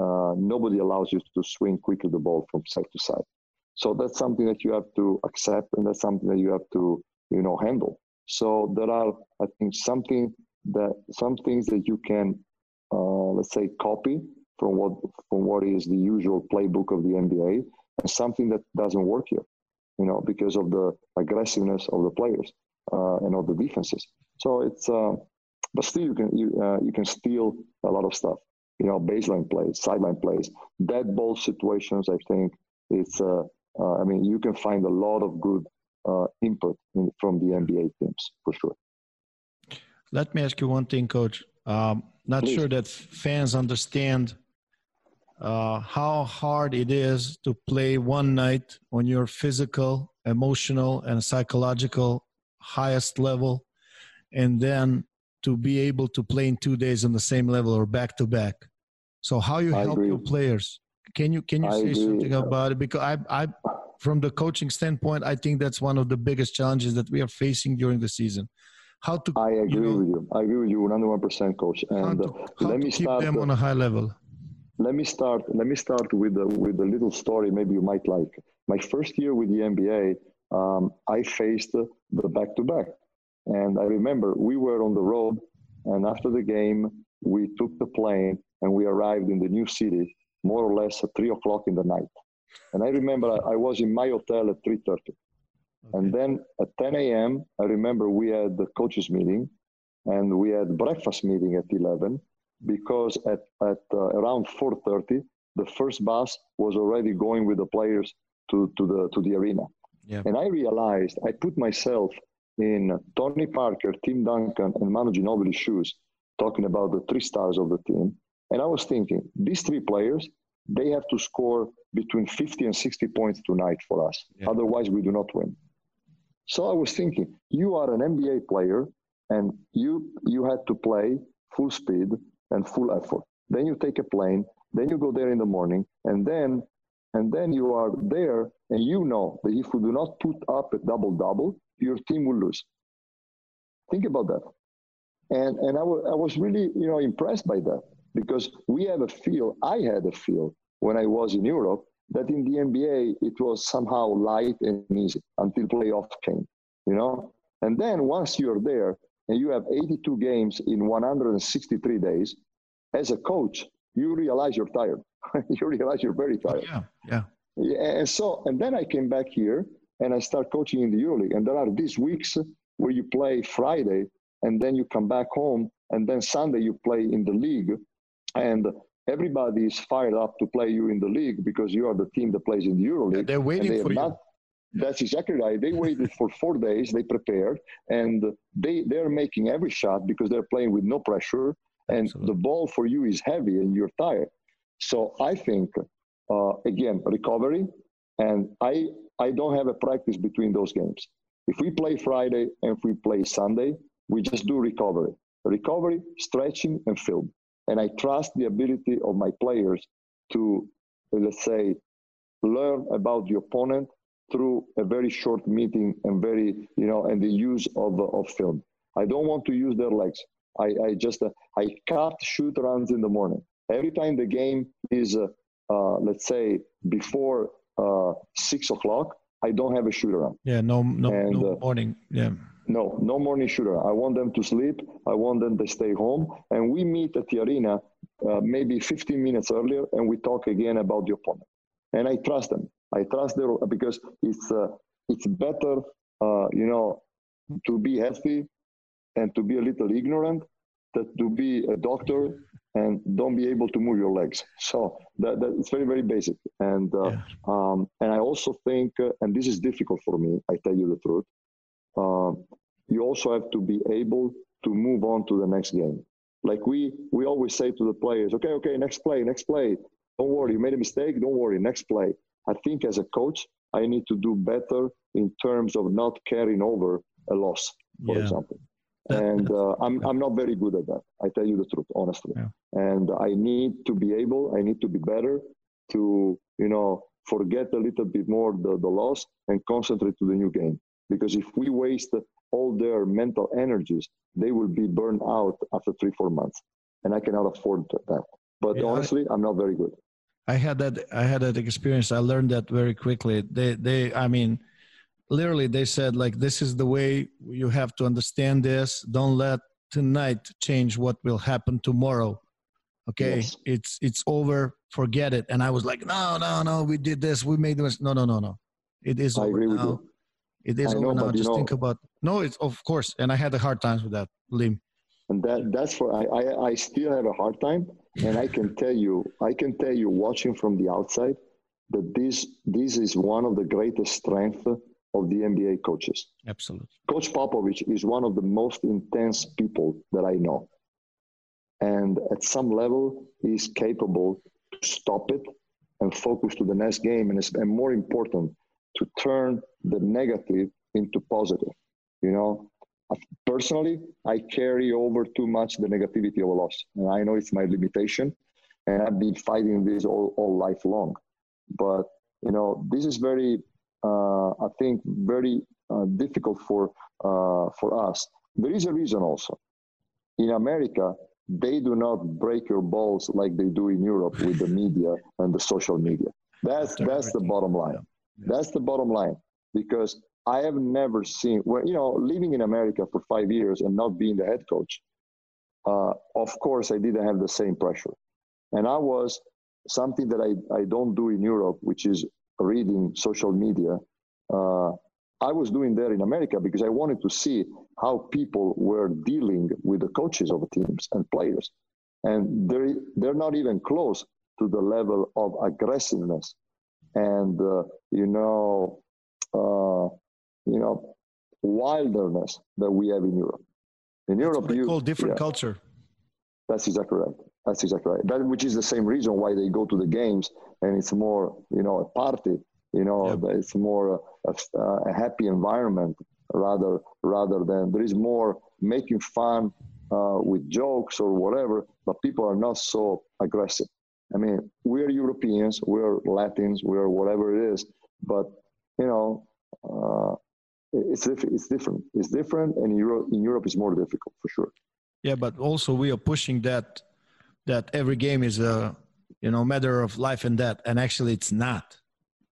Uh, nobody allows you to swing quickly the ball from side to side. So that's something that you have to accept, and that's something that you have to you know handle. So there are, I think, something that some things that you can, let's say, copy from what from what is the usual playbook of the NBA, and something that doesn't work here, you know, because of the aggressiveness of the players uh, and of the defenses. So it's, uh, but still, you can you uh, you can steal a lot of stuff, you know, baseline plays, sideline plays, dead ball situations. I think it's. Uh, uh, I mean, you can find a lot of good uh, input in, from the NBA teams for sure. Let me ask you one thing, Coach. Um, not Please. sure that fans understand uh, how hard it is to play one night on your physical, emotional, and psychological highest level, and then to be able to play in two days on the same level or back to back. So, how you I help agree. your players? Can you can you I say agree. something about it? Because I I from the coaching standpoint, I think that's one of the biggest challenges that we are facing during the season. How to? I agree you know, with you. I agree with you 101 percent, coach. And to, how let me keep start them on a high level. Let me start. Let me start with a, with a little story. Maybe you might like. My first year with the NBA, um, I faced the back to back, and I remember we were on the road, and after the game, we took the plane and we arrived in the new city more or less at three o'clock in the night and I remember I, I was in my hotel at 3.30. Okay. And then at 10 a.m., I remember we had the coaches meeting and we had breakfast meeting at 11 because at, at uh, around 4.30, the first bus was already going with the players to, to, the, to the arena. Yeah. And I realized I put myself in Tony Parker, Tim Duncan, and Manu Ginobili's shoes, talking about the three stars of the team. And I was thinking, these three players, they have to score between 50 and 60 points tonight for us. Yeah. Otherwise, we do not win. So I was thinking, you are an NBA player and you you had to play full speed and full effort. Then you take a plane, then you go there in the morning, and then and then you are there and you know that if you do not put up a double double, your team will lose. Think about that. And and I, w- I was really you know impressed by that because we have a feel. I had a feel when I was in Europe that in the NBA it was somehow light and easy until playoff came, you know. And then once you're there and you have 82 games in 163 days, as a coach, you realize you're tired. you realize you're very tired. Yeah, yeah. And so, and then I came back here and I start coaching in the EuroLeague. And there are these weeks where you play Friday and then you come back home and then Sunday you play in the league. And everybody is fired up to play you in the league because you are the team that plays in the EuroLeague. Yeah, they're waiting they for not. That's exactly right. They waited for four days. They prepared, and they they're making every shot because they're playing with no pressure, and Absolutely. the ball for you is heavy, and you're tired. So I think uh, again recovery, and I I don't have a practice between those games. If we play Friday and if we play Sunday, we just do recovery, recovery, stretching, and film and I trust the ability of my players to, let's say, learn about the opponent through a very short meeting and very, you know, and the use of, of film. I don't want to use their legs. I, I just, uh, I cut shoot runs in the morning. Every time the game is, uh, uh, let's say, before uh, six o'clock, I don't have a shoot around. Yeah, no, no, and, no uh, morning. Yeah. No, no morning shooter. I want them to sleep. I want them to stay home. And we meet at the arena uh, maybe 15 minutes earlier and we talk again about the opponent. And I trust them. I trust them because it's, uh, it's better, uh, you know, to be healthy and to be a little ignorant than to be a doctor and don't be able to move your legs. So that, that it's very, very basic. And, uh, yeah. um, and I also think, uh, and this is difficult for me, I tell you the truth, uh, you also have to be able to move on to the next game. Like we we always say to the players, okay, okay, next play, next play. Don't worry, you made a mistake. Don't worry, next play. I think as a coach, I need to do better in terms of not carrying over a loss, for yeah. example. and uh, I'm I'm not very good at that. I tell you the truth, honestly. Yeah. And I need to be able. I need to be better to you know forget a little bit more the, the loss and concentrate to the new game. Because if we waste all their mental energies, they will be burned out after three, four months. And I cannot afford that. But yeah, honestly, I, I'm not very good. I had that I had that experience. I learned that very quickly. They they I mean literally they said like this is the way you have to understand this. Don't let tonight change what will happen tomorrow. Okay? Yes. It's it's over. Forget it. And I was like, no, no, no, we did this. We made this. No, no, no, no. It is I over now. It is over now. Just know, think about no. It's of course, and I had a hard time with that, Lim. And that that's for I, I I still have a hard time, and I can tell you, I can tell you, watching from the outside, that this this is one of the greatest strengths of the NBA coaches. Absolutely. Coach Popovich is one of the most intense people that I know. And at some level, he's capable to stop it and focus to the next game. And, and more important, to turn the negative into positive. You know, personally, I carry over too much the negativity of a loss, and I know it's my limitation, and I've been fighting this all, all life long. But you know, this is very, uh, I think, very uh, difficult for uh, for us. There is a reason also. In America, they do not break your balls like they do in Europe with the media and the social media. That's that's the bottom line. That's the bottom line because I have never seen where you know living in America for five years and not being the head coach. Uh, of course, I didn't have the same pressure, and I was something that I, I don't do in Europe, which is reading social media. Uh, I was doing there in America because I wanted to see how people were dealing with the coaches of teams and players, and they're they're not even close to the level of aggressiveness and uh, you know uh, you know wilderness that we have in Europe. In Europe, you call different yeah, culture. That's exactly right. That's exactly right. That which is the same reason why they go to the games, and it's more you know a party. You know, yep. it's more a, a, a, happy environment rather rather than there is more making fun uh, with jokes or whatever, but people are not so aggressive. I mean, we're Europeans, we're Latins, we're whatever it is, but you know, uh, it's it's different. It's different, and in Europe, in Europe, it's more difficult for sure. Yeah, but also we are pushing that that every game is a you know matter of life and death, and actually it's not.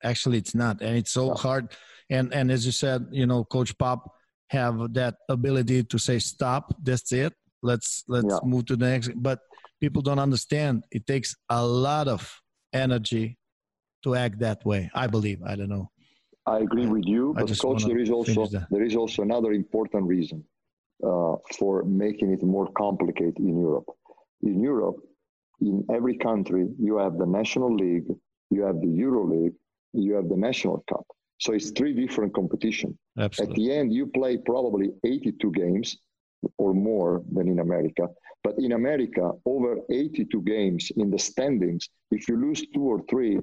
Actually, it's not, and it's so hard. And and as you said, you know, Coach Pop have that ability to say stop. That's it. Let's let's yeah. move to the next. But people don't understand. It takes a lot of energy to act that way i believe. I don't know. I agree with you but coach there is also there is also another important reason uh, for making it more complicated in europe. In europe in every country you have the national league you have the euro league you have the national cup. So it's three different competition. Absolutely. at the end you play probably 82 games or more than in America. But in America, over 82 games in the standings, if you lose two or three,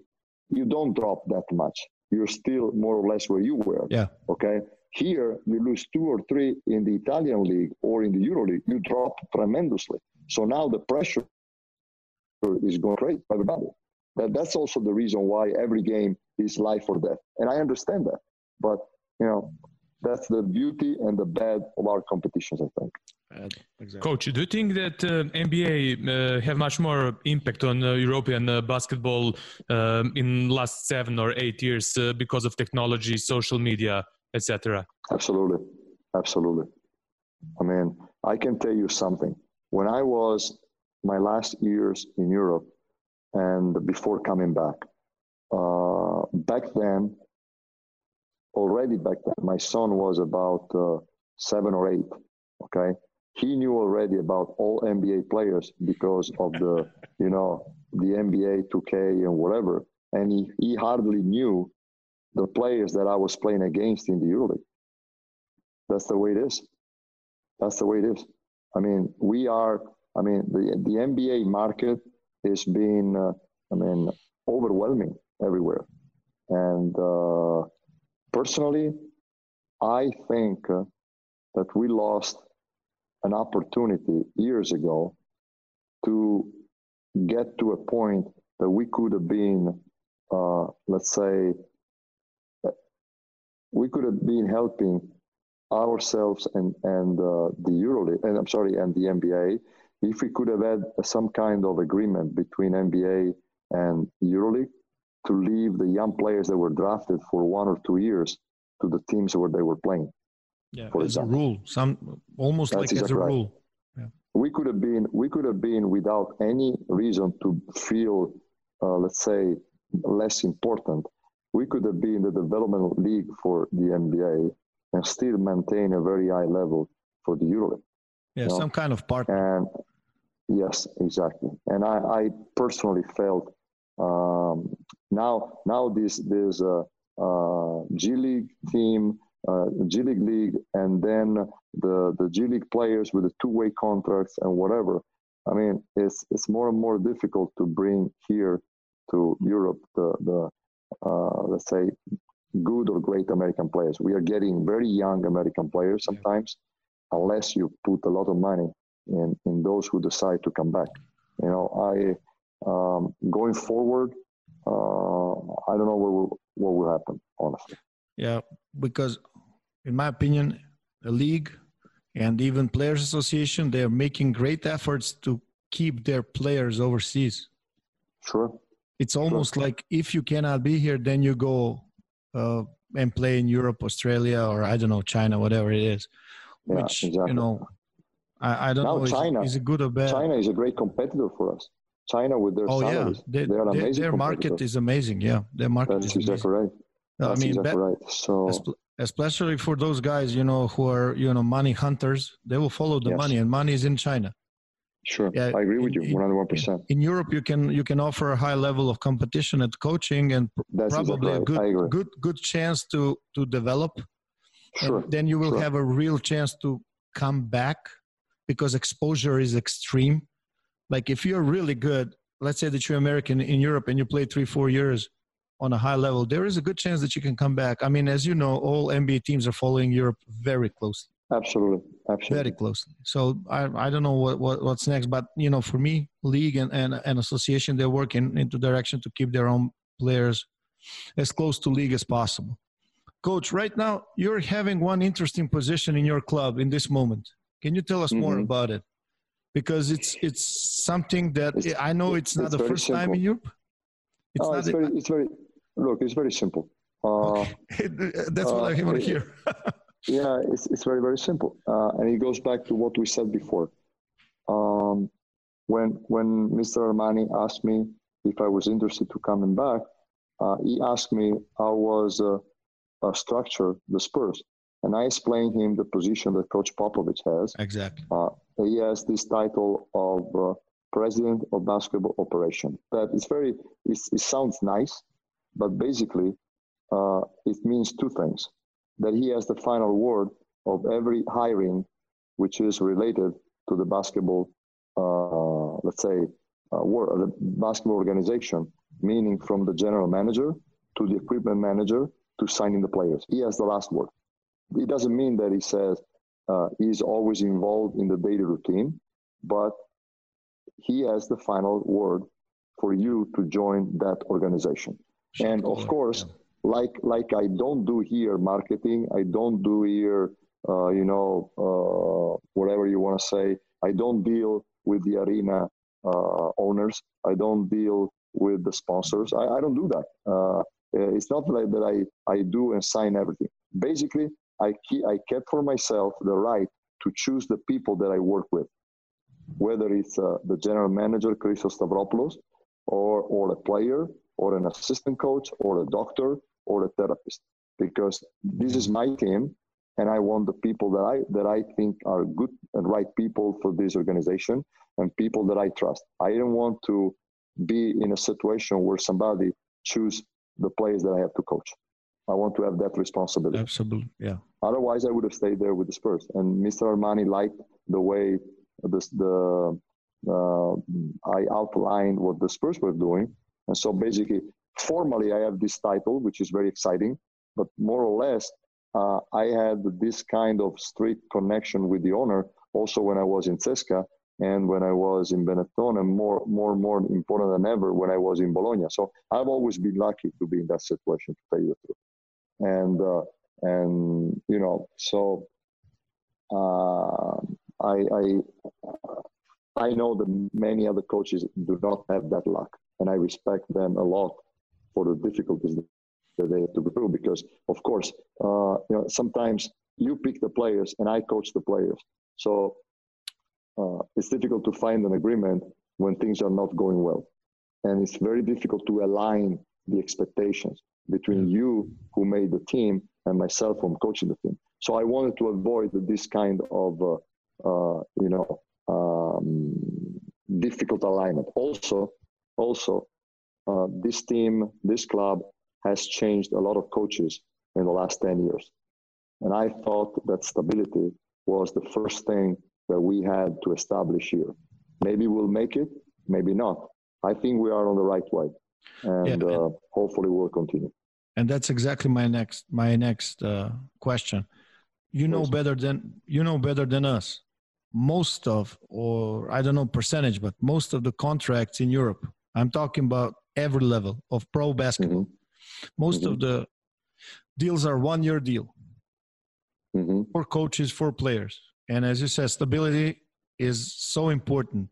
you don't drop that much. You're still more or less where you were. Yeah. Okay. Here, you lose two or three in the Italian league or in the Euro League, you drop tremendously. So now the pressure is going crazy for everybody. That, that's also the reason why every game is life or death. And I understand that. But, you know, that's the beauty and the bad of our competitions, I think. Exactly. Coach, do you think that uh, NBA uh, have much more impact on uh, European uh, basketball um, in last seven or eight years uh, because of technology, social media, etc.? Absolutely, absolutely. I mean, I can tell you something. When I was my last years in Europe and before coming back, uh, back then, already back then, my son was about seven or eight. Okay, he knew already about all NBA players because of the, you know, the NBA 2K and whatever. And he, he hardly knew the players that I was playing against in the EuroLeague. That's the way it is. That's the way it is. I mean, we are, I mean, the, the NBA market is being, uh, I mean, overwhelming everywhere. And uh, personally, I think uh, that we lost an opportunity years ago to get to a point that we could have been, uh, let's say, we could have been helping ourselves and and uh, the EuroLeague, and I'm sorry, and the NBA, if we could have had some kind of agreement between NBA and EuroLeague to leave the young players that were drafted for one or two years to the teams where they were playing. Yeah, for as example. a rule, some almost That's like exactly as a right. rule. Yeah. We could have been we could have been without any reason to feel, uh, let's say, less important. We could have been the development league for the NBA and still maintain a very high level for the EuroLeague. Yeah, some know? kind of partner. And yes, exactly. And I, I personally felt um, now now this this uh, uh, G League team uh, G League league, and then the the G League players with the two way contracts and whatever. I mean, it's it's more and more difficult to bring here to Europe the the uh, let's say good or great American players. We are getting very young American players sometimes, unless you put a lot of money in in those who decide to come back. You know, I um, going forward, uh, I don't know what will, what will happen honestly. Yeah, because in my opinion, the league and even players association they are making great efforts to keep their players overseas. Sure. It's almost sure. like if you cannot be here, then you go uh, and play in Europe, Australia, or I don't know, China, whatever it is. Yeah, which exactly. you know, I, I don't now know. China is, is it good or bad? China is a great competitor for us. China with their oh salaries, yeah, they, they are amazing. Their market is amazing. Yeah, their market That's is exactly amazing. right. That's I mean, exactly right. So especially for those guys, you know, who are you know money hunters, they will follow the yes. money, and money is in China. Sure, yeah, I agree with in, you, one hundred one percent. In Europe, you can you can offer a high level of competition at coaching, and That's probably exactly right. a good good good chance to to develop. Sure. And then you will sure. have a real chance to come back because exposure is extreme. Like if you're really good, let's say that you're American in Europe and you play three four years on a high level, there is a good chance that you can come back. I mean, as you know, all NBA teams are following Europe very closely. Absolutely, absolutely, very closely. So I, I don't know what, what what's next, but you know, for me, league and and, and association, they're working into direction to keep their own players as close to league as possible. Coach, right now you're having one interesting position in your club in this moment. Can you tell us mm-hmm. more about it? Because it's it's something that it's, I know it's not it's the first simple. time in Europe. It's, oh, it's very, it's very Look, it's very simple. Uh, okay. That's what uh, I want to hear. yeah, it's, it's very, very simple. Uh, and it goes back to what we said before. Um, when, when Mr. Armani asked me if I was interested to coming back, uh, he asked me how was uh, uh, structured the Spurs. And I explained him the position that Coach Popovich has. Exactly. Uh, he has this title of uh, president of basketball operation. That is very. it sounds nice, but basically, uh, it means two things that he has the final word of every hiring which is related to the basketball, uh, let's say, uh, world, the basketball organization, meaning from the general manager to the equipment manager to signing the players. He has the last word. It doesn't mean that he says uh, he's always involved in the daily routine, but he has the final word for you to join that organization and of course like like i don't do here marketing i don't do here uh, you know, uh, whatever you want to say. I don't deal with the arena uh, owners. I don't deal with the sponsors. I, I don't do that. Uh, it's not like that I, I do and sign everything. Basically, I, keep, I kept for myself the right to choose the people that I work with, whether it's uh, the general manager, Christos Stavropoulos, or, or a player, or an assistant coach, or a doctor, or a therapist. Because this is my team, and I want the people that I that I think are good and right people for this organization and people that I trust. I don't want to be in a situation where somebody choose the players that I have to coach. I want to have that responsibility. Absolutely, yeah. Otherwise, I would have stayed there with the Spurs. And Mr. Armani liked the way this, the uh, I outlined what the Spurs were doing, and so basically, formally, I have this title, which is very exciting. But more or less, uh, I had this kind of strict connection with the owner also when I was in CSKA and when I was in Benetton, and more, more, more important than ever when I was in Bologna. So I've always been lucky to be in that situation, to tell you the truth. And uh, and you know, so uh, I, I I know that many other coaches do not have that luck, and I respect them a lot for the difficulties that they have to go through because of course uh, you know sometimes you pick the players and i coach the players. So uh, it's difficult to find an agreement when things are not going well. And it's very difficult to align the expectations between you who made the team and myself who am coaching the team. So i wanted to avoid this kind of uh, uh you know um, difficult alignment. Also also uh, this team this club has changed a lot of coaches in the last 10 years. And I thought that stability was the first thing that we had to establish here. Maybe we'll make it, maybe not. I think we are on the right way, and yeah, uh, hopefully we'll continue. And that's exactly my next my next uh, question. You know better than you know better than us. Most of, or I don't know percentage, but most of the contracts in Europe. I'm talking about every level of pro basketball. Mm-hmm most mm-hmm. of the deals are one year deal mm-hmm. for coaches, for players. And as you said, stability is so important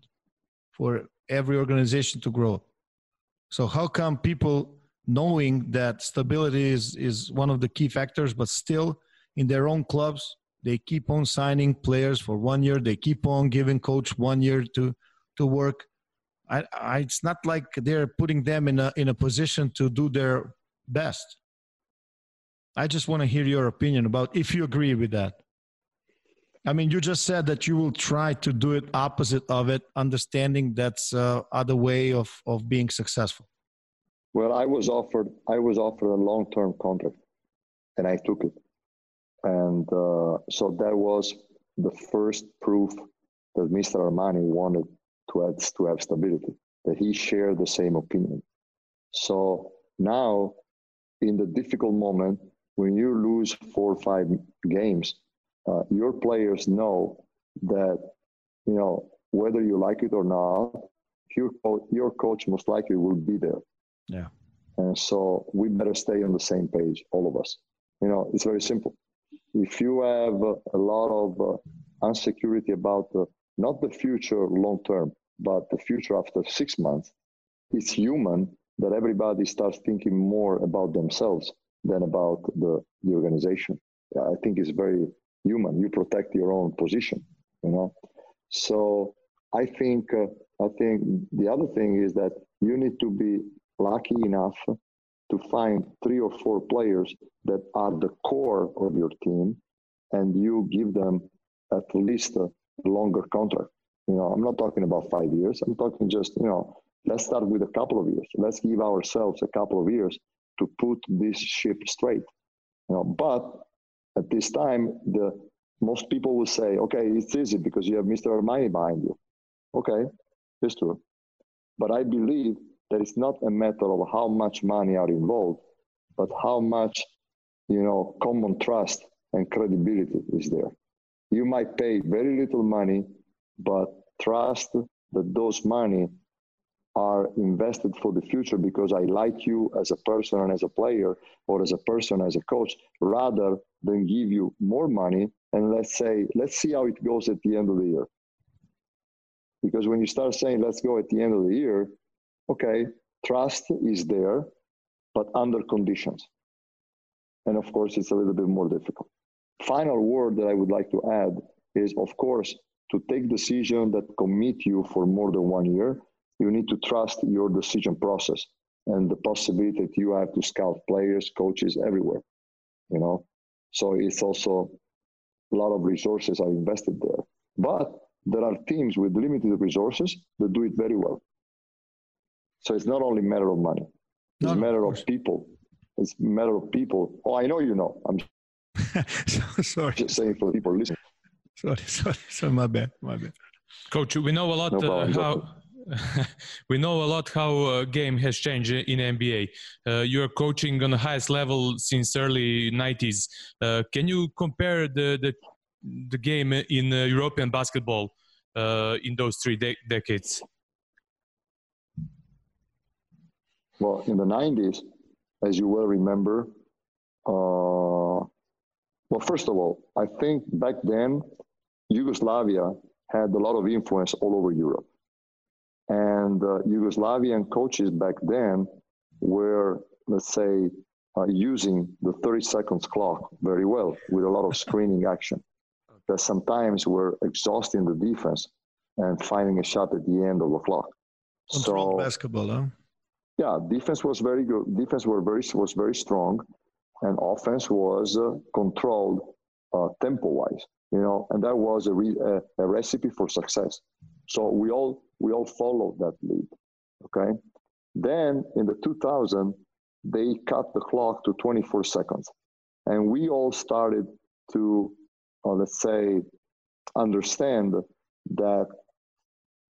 for every organization to grow. So how come people knowing that stability is, is one of the key factors, but still in their own clubs, they keep on signing players for one year. They keep on giving coach one year to, to work. I, I, it's not like they're putting them in a, in a position to do their best. I just want to hear your opinion about if you agree with that. I mean, you just said that you will try to do it opposite of it, understanding that's uh, other way of, of being successful. Well, I was offered I was offered a long term contract, and I took it, and uh, so that was the first proof that Mr. Armani wanted to have, to have stability, that he shared the same opinion. So now in the difficult moment when you lose four or five games, uh, your players know that you know whether you like it or not, your your coach most likely will be there. Yeah. And so we better stay on the same page, all of us. You know, it's very simple. If you have a lot of uh, insecurity about the, not the future long term, but the future after six months, it's human that everybody starts thinking more about themselves than about the, the organization. I think it's very human. You protect your own position, you know. So I think uh, I think the other thing is that you need to be lucky enough to find three or four players that are the core of your team, and you give them at least a longer contract. You know, I'm not talking about five years. I'm talking just you know Let's start with a couple of years. Let's give ourselves a couple of years to put this ship straight. You know, but at this time, the most people will say, okay, it's easy because you have Mr. Armani behind you. Okay, it's true. But I believe that it's not a matter of how much money are involved, but how much, you know, common trust and credibility is there. You might pay very little money, but trust that those money are invested for the future because I like you as a person and as a player, or as a person as a coach, rather than give you more money and let's say, let's see how it goes at the end of the year. Because when you start saying, let's go at the end of the year, okay, trust is there, but under conditions. And of course, it's a little bit more difficult. Final word that I would like to add is, of course, to take decision that commit you for more than one year, you need to trust your decision process and the possibility that you have to scout players, coaches everywhere. You know, so it's also a lot of resources are invested there. But there are teams with limited resources that do it very well. So it's not only a matter of money; it's no, a matter of, of people. It's a matter of people. Oh, I know you know. I'm sorry. Just saying for people listening. Sorry, sorry, sorry. My bad. My bad. Coach, we know a lot no uh, how we know a lot how uh, game has changed in NBA. Uh, you're coaching on the highest level since early 90s. Uh, can you compare the the, the game in uh, European basketball uh, in those three de decades? Well, in the 90s, as you well remember, uh, well, first of all, I think back then Yugoslavia had a lot of influence all over Europe. And uh, Yugoslavian coaches back then were, let's say, uh, using the 30 seconds clock very well with a lot of screening action that sometimes were exhausting the defense and finding a shot at the end of the clock. Controlled so, basketball, huh? Yeah, defense was very good. Defense were very was very strong, and offense was uh, controlled uh, tempo wise. You know, and that was a, re- a, a recipe for success. So we all we all followed that lead. Okay. Then in the 2000, they cut the clock to 24 seconds, and we all started to, uh, let's say, understand that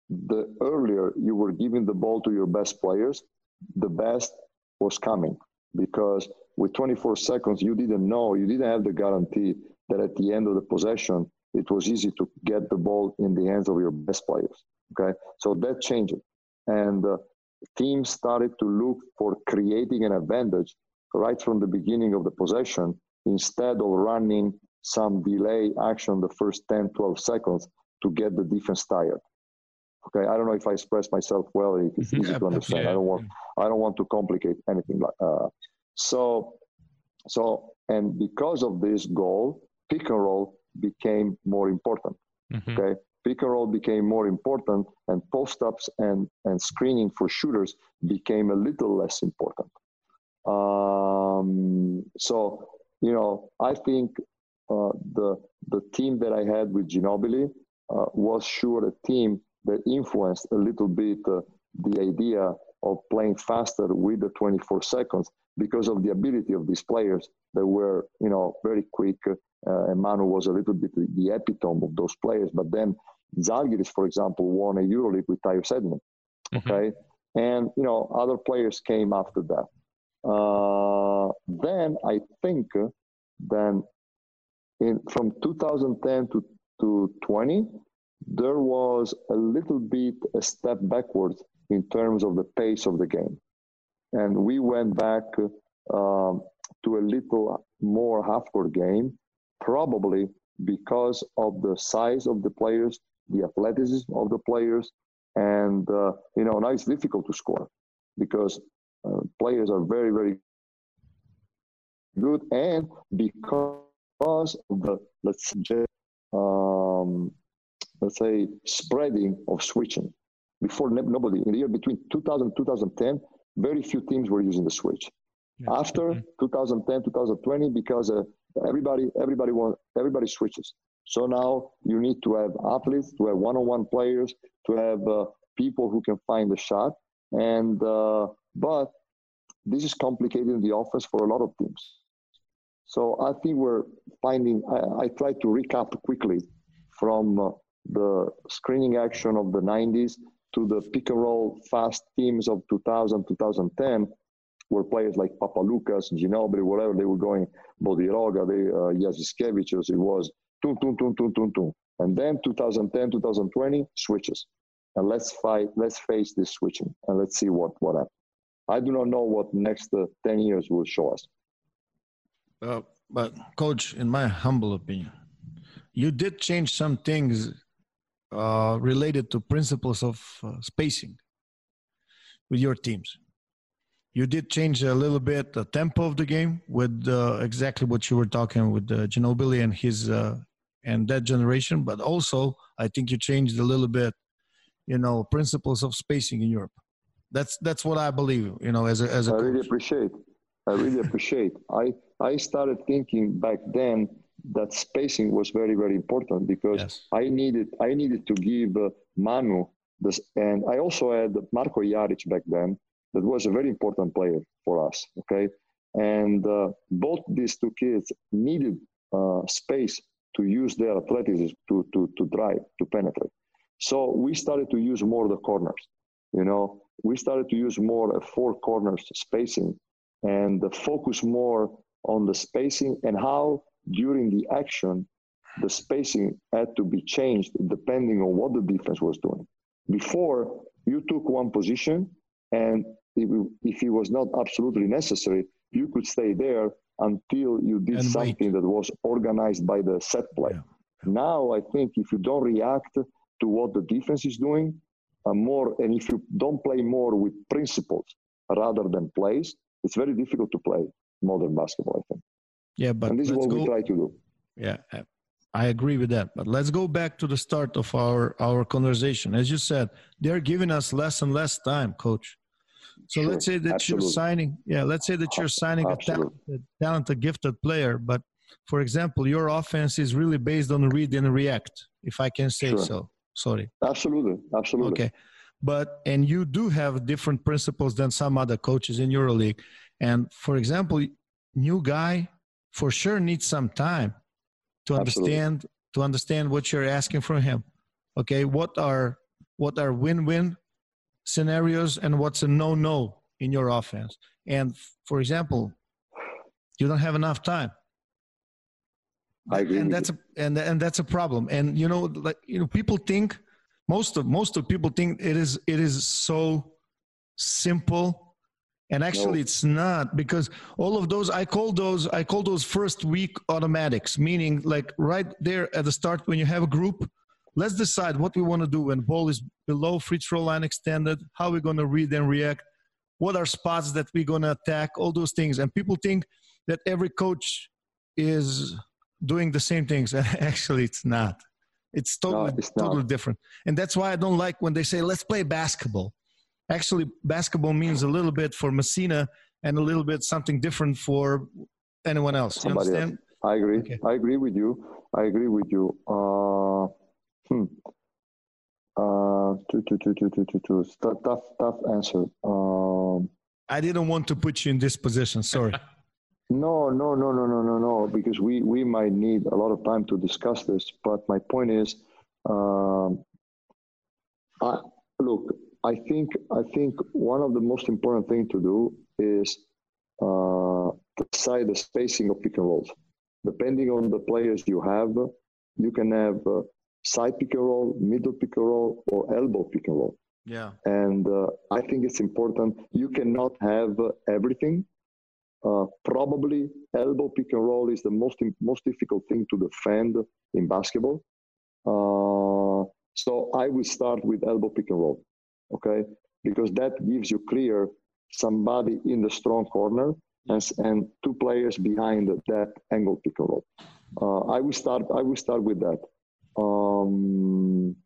the earlier you were giving the ball to your best players, the best was coming because with 24 seconds you didn't know you didn't have the guarantee that at the end of the possession it was easy to get the ball in the hands of your best players Okay, so that changed, and uh, teams started to look for creating an advantage right from the beginning of the possession instead of running some delay action the first 10, 12 seconds to get the defense tired. Okay, I don't know if I expressed myself well. If it's mm-hmm. easy to understand. Yeah. I don't want I don't want to complicate anything. Like, uh, so, so and because of this goal, pick and roll became more important. Mm-hmm. Okay, pick and roll became more important and post ups and, and screening for shooters became a little less important. Um, so, you know, I think uh, the, the team that I had with Ginobili uh, was sure a team that influenced a little bit uh, the idea of playing faster with the 24 seconds because of the ability of these players that were, you know, very quick. Uh, and Manu was a little bit the epitome of those players. But then Zalgiris, for example, won a EuroLeague with Tyus Edman. Mm-hmm. Okay, and you know other players came after that. Uh, then I think then in from 2010 to to 20, there was a little bit a step backwards in terms of the pace of the game, and we went back um, to a little more half-court game, probably because of the size of the players the athleticism of the players, and uh, you know now it's difficult to score because uh, players are very very good, and because of the let's um, let's say spreading of switching. Before nobody in the year between 2000 2010, very few teams were using the switch. Yeah. After mm-hmm. 2010 2020, because uh, everybody everybody want everybody switches so now you need to have athletes, to have one-on-one players, to have uh, people who can find the shot. And uh, but this is complicated in the offense for a lot of teams. So I think we're finding. I, I try to recap quickly from uh, the screening action of the 90s to the pick and roll fast teams of 2000 2010 where players like Papa Lucas, Ginobili, whatever they were going, Bodiroga, they, uh, Jasikevičius, it was tum, tum, tum, tum, tum, tum. And then 2010, 2020, switches. and let's fight. Let's face this switching, and let's see what what happens. I do not know what next uh, ten years will show us. Uh, but coach, in my humble opinion, you did change some things uh, related to principles of uh, spacing with your teams. You did change a little bit the tempo of the game with uh, exactly what you were talking with uh, Ginobili and his uh, and that generation, but also I think you changed a little bit, you know, principles of spacing in Europe. That's that's what I believe, you know, as a as a. I coach. really appreciate. I really appreciate. I I started thinking back then that spacing was very very important because Yes. I needed I needed to give uh, Manu this, and I also had Marko Jaric back then. That was a very important player for us. Okay, and uh, both these two kids needed uh, space to use their athleticism to to to drive to penetrate. So we started to use more the corners. You know, we started to use more four corners spacing and focus more on the spacing and how during the action the spacing had to be changed depending on what the defense was doing. Before you took one position and if, if it was not absolutely necessary, you could stay there until you did And wait. something that was organized by the set play. Yeah. Now I think if you don't react to what the defense is doing, uh, more and if you don't play more with principles rather than plays, it's very difficult to play modern basketball. I think, Yeah, but and this is what we go- try to do. Yeah, I- agree with that. But let's go back to the start of our our conversation. As you said, they're giving us less and less time, coach. So Sure, let's say that you're signing, yeah, let's say that you're signing a talented, talented, gifted player. But for example, your offense is really based on read and react, if I can say Sure. so. Sorry. Absolutely, absolutely. Okay. But and you do have different principles than some other coaches in EuroLeague. And for example, new guy for sure needs some time to Absolutely. understand to understand what you're asking from him. Okay, what are what are win-win scenarios and what's a no-no in your offense? And for example, you don't have enough time. I agree and that's a and and that's a problem. And you know, like you know, people think most of most of people think it is it is so simple and actually No. it's not because all of those i call those i call those first week automatics meaning like right there at the start when you have a group let's decide what we want to do when ball is below free throw line extended how we're going to read and react what are spots that we're going to attack all those things. And people think that every coach is doing the same things. And actually it's not. It's totally it's not. totally different. And that's why i don't like when they say let's play basketball actually basketball means a little bit for messina and a little bit something different for anyone else you Somebody else. understand I agree. Okay. I agree with you. I agree with you. Uh, hmm. Uh, two, two, two, two, two, two, two. Tough, tough, tough answer. Um, i didn't want to put you in this position sorry No, no, no, no, no, no, no, because we, we might need a lot of time to discuss this. But my point is, um, I, look, I think I think one of the most important thing to do is uh, decide the spacing of pick and rolls. Depending on the players you have, you can have uh, side pick and roll, middle pick and roll, or elbow pick and roll yeah and uh, I think it's important. You cannot have uh, everything. Uh, probably elbow pick and roll is the most most difficult thing to defend in basketball. Uh, so I will start with elbow pick and roll, okay, because that gives you clear somebody in the strong corner and, and two players behind that angle pick and roll. Uh, I will start. I will start with that. Um,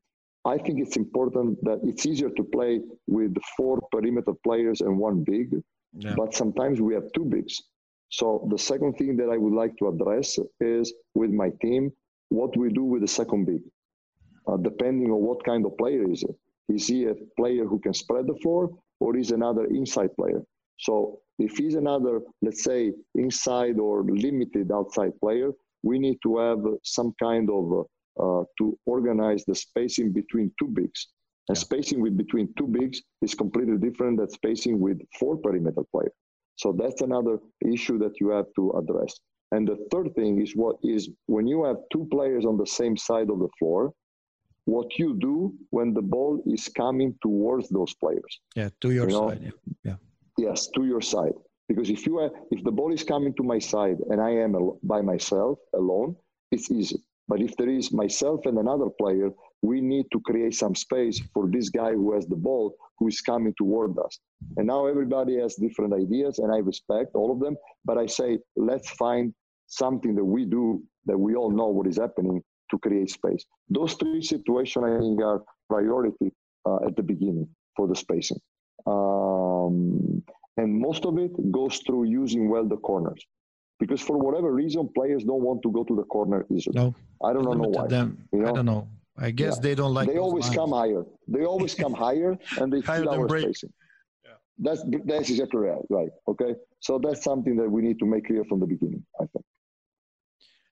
I think it's important that it's easier to play with four perimeter players and one big, yeah but sometimes we have two bigs. So the second thing that I would like to address is with my team, what we do with the second big, uh, depending on what kind of player is it. Is he a player who can spread the floor, or is another inside player? So if he's another, let's say, inside or limited outside player, we need to have some kind of uh, to organize the spacing between two bigs. And Yeah. spacing with between two bigs is completely different than spacing with four perimeter players. So that's another issue that you have to address. And the third thing is what is when you have two players on the same side of the floor, what you do when the ball is coming towards those players. Yeah, to your You know, side. Yeah. Yes, to your side. Because if you are, if the ball is coming to my side and I am al- by myself alone, it's easy. But if there is myself and another player, we need to create some space for this guy who has the ball who is coming toward us. And now everybody has different ideas, and I respect all of them. But I say, let's find something that we do that we all know what is happening to create space. Those three situations, I think, are priority uh, at the beginning for the spacing. Um, and most of it goes through using well the corners. Because for whatever reason, players don't want to go to the corner easily. No, I don't know why. them. you I know? don't know. I guess Yeah. they don't like. they always lines. come higher. They always come higher, and they Higher feel than our break. spacing. That's that's exactly right. Right. Okay. So that's something that we need to make clear from the beginning. I think.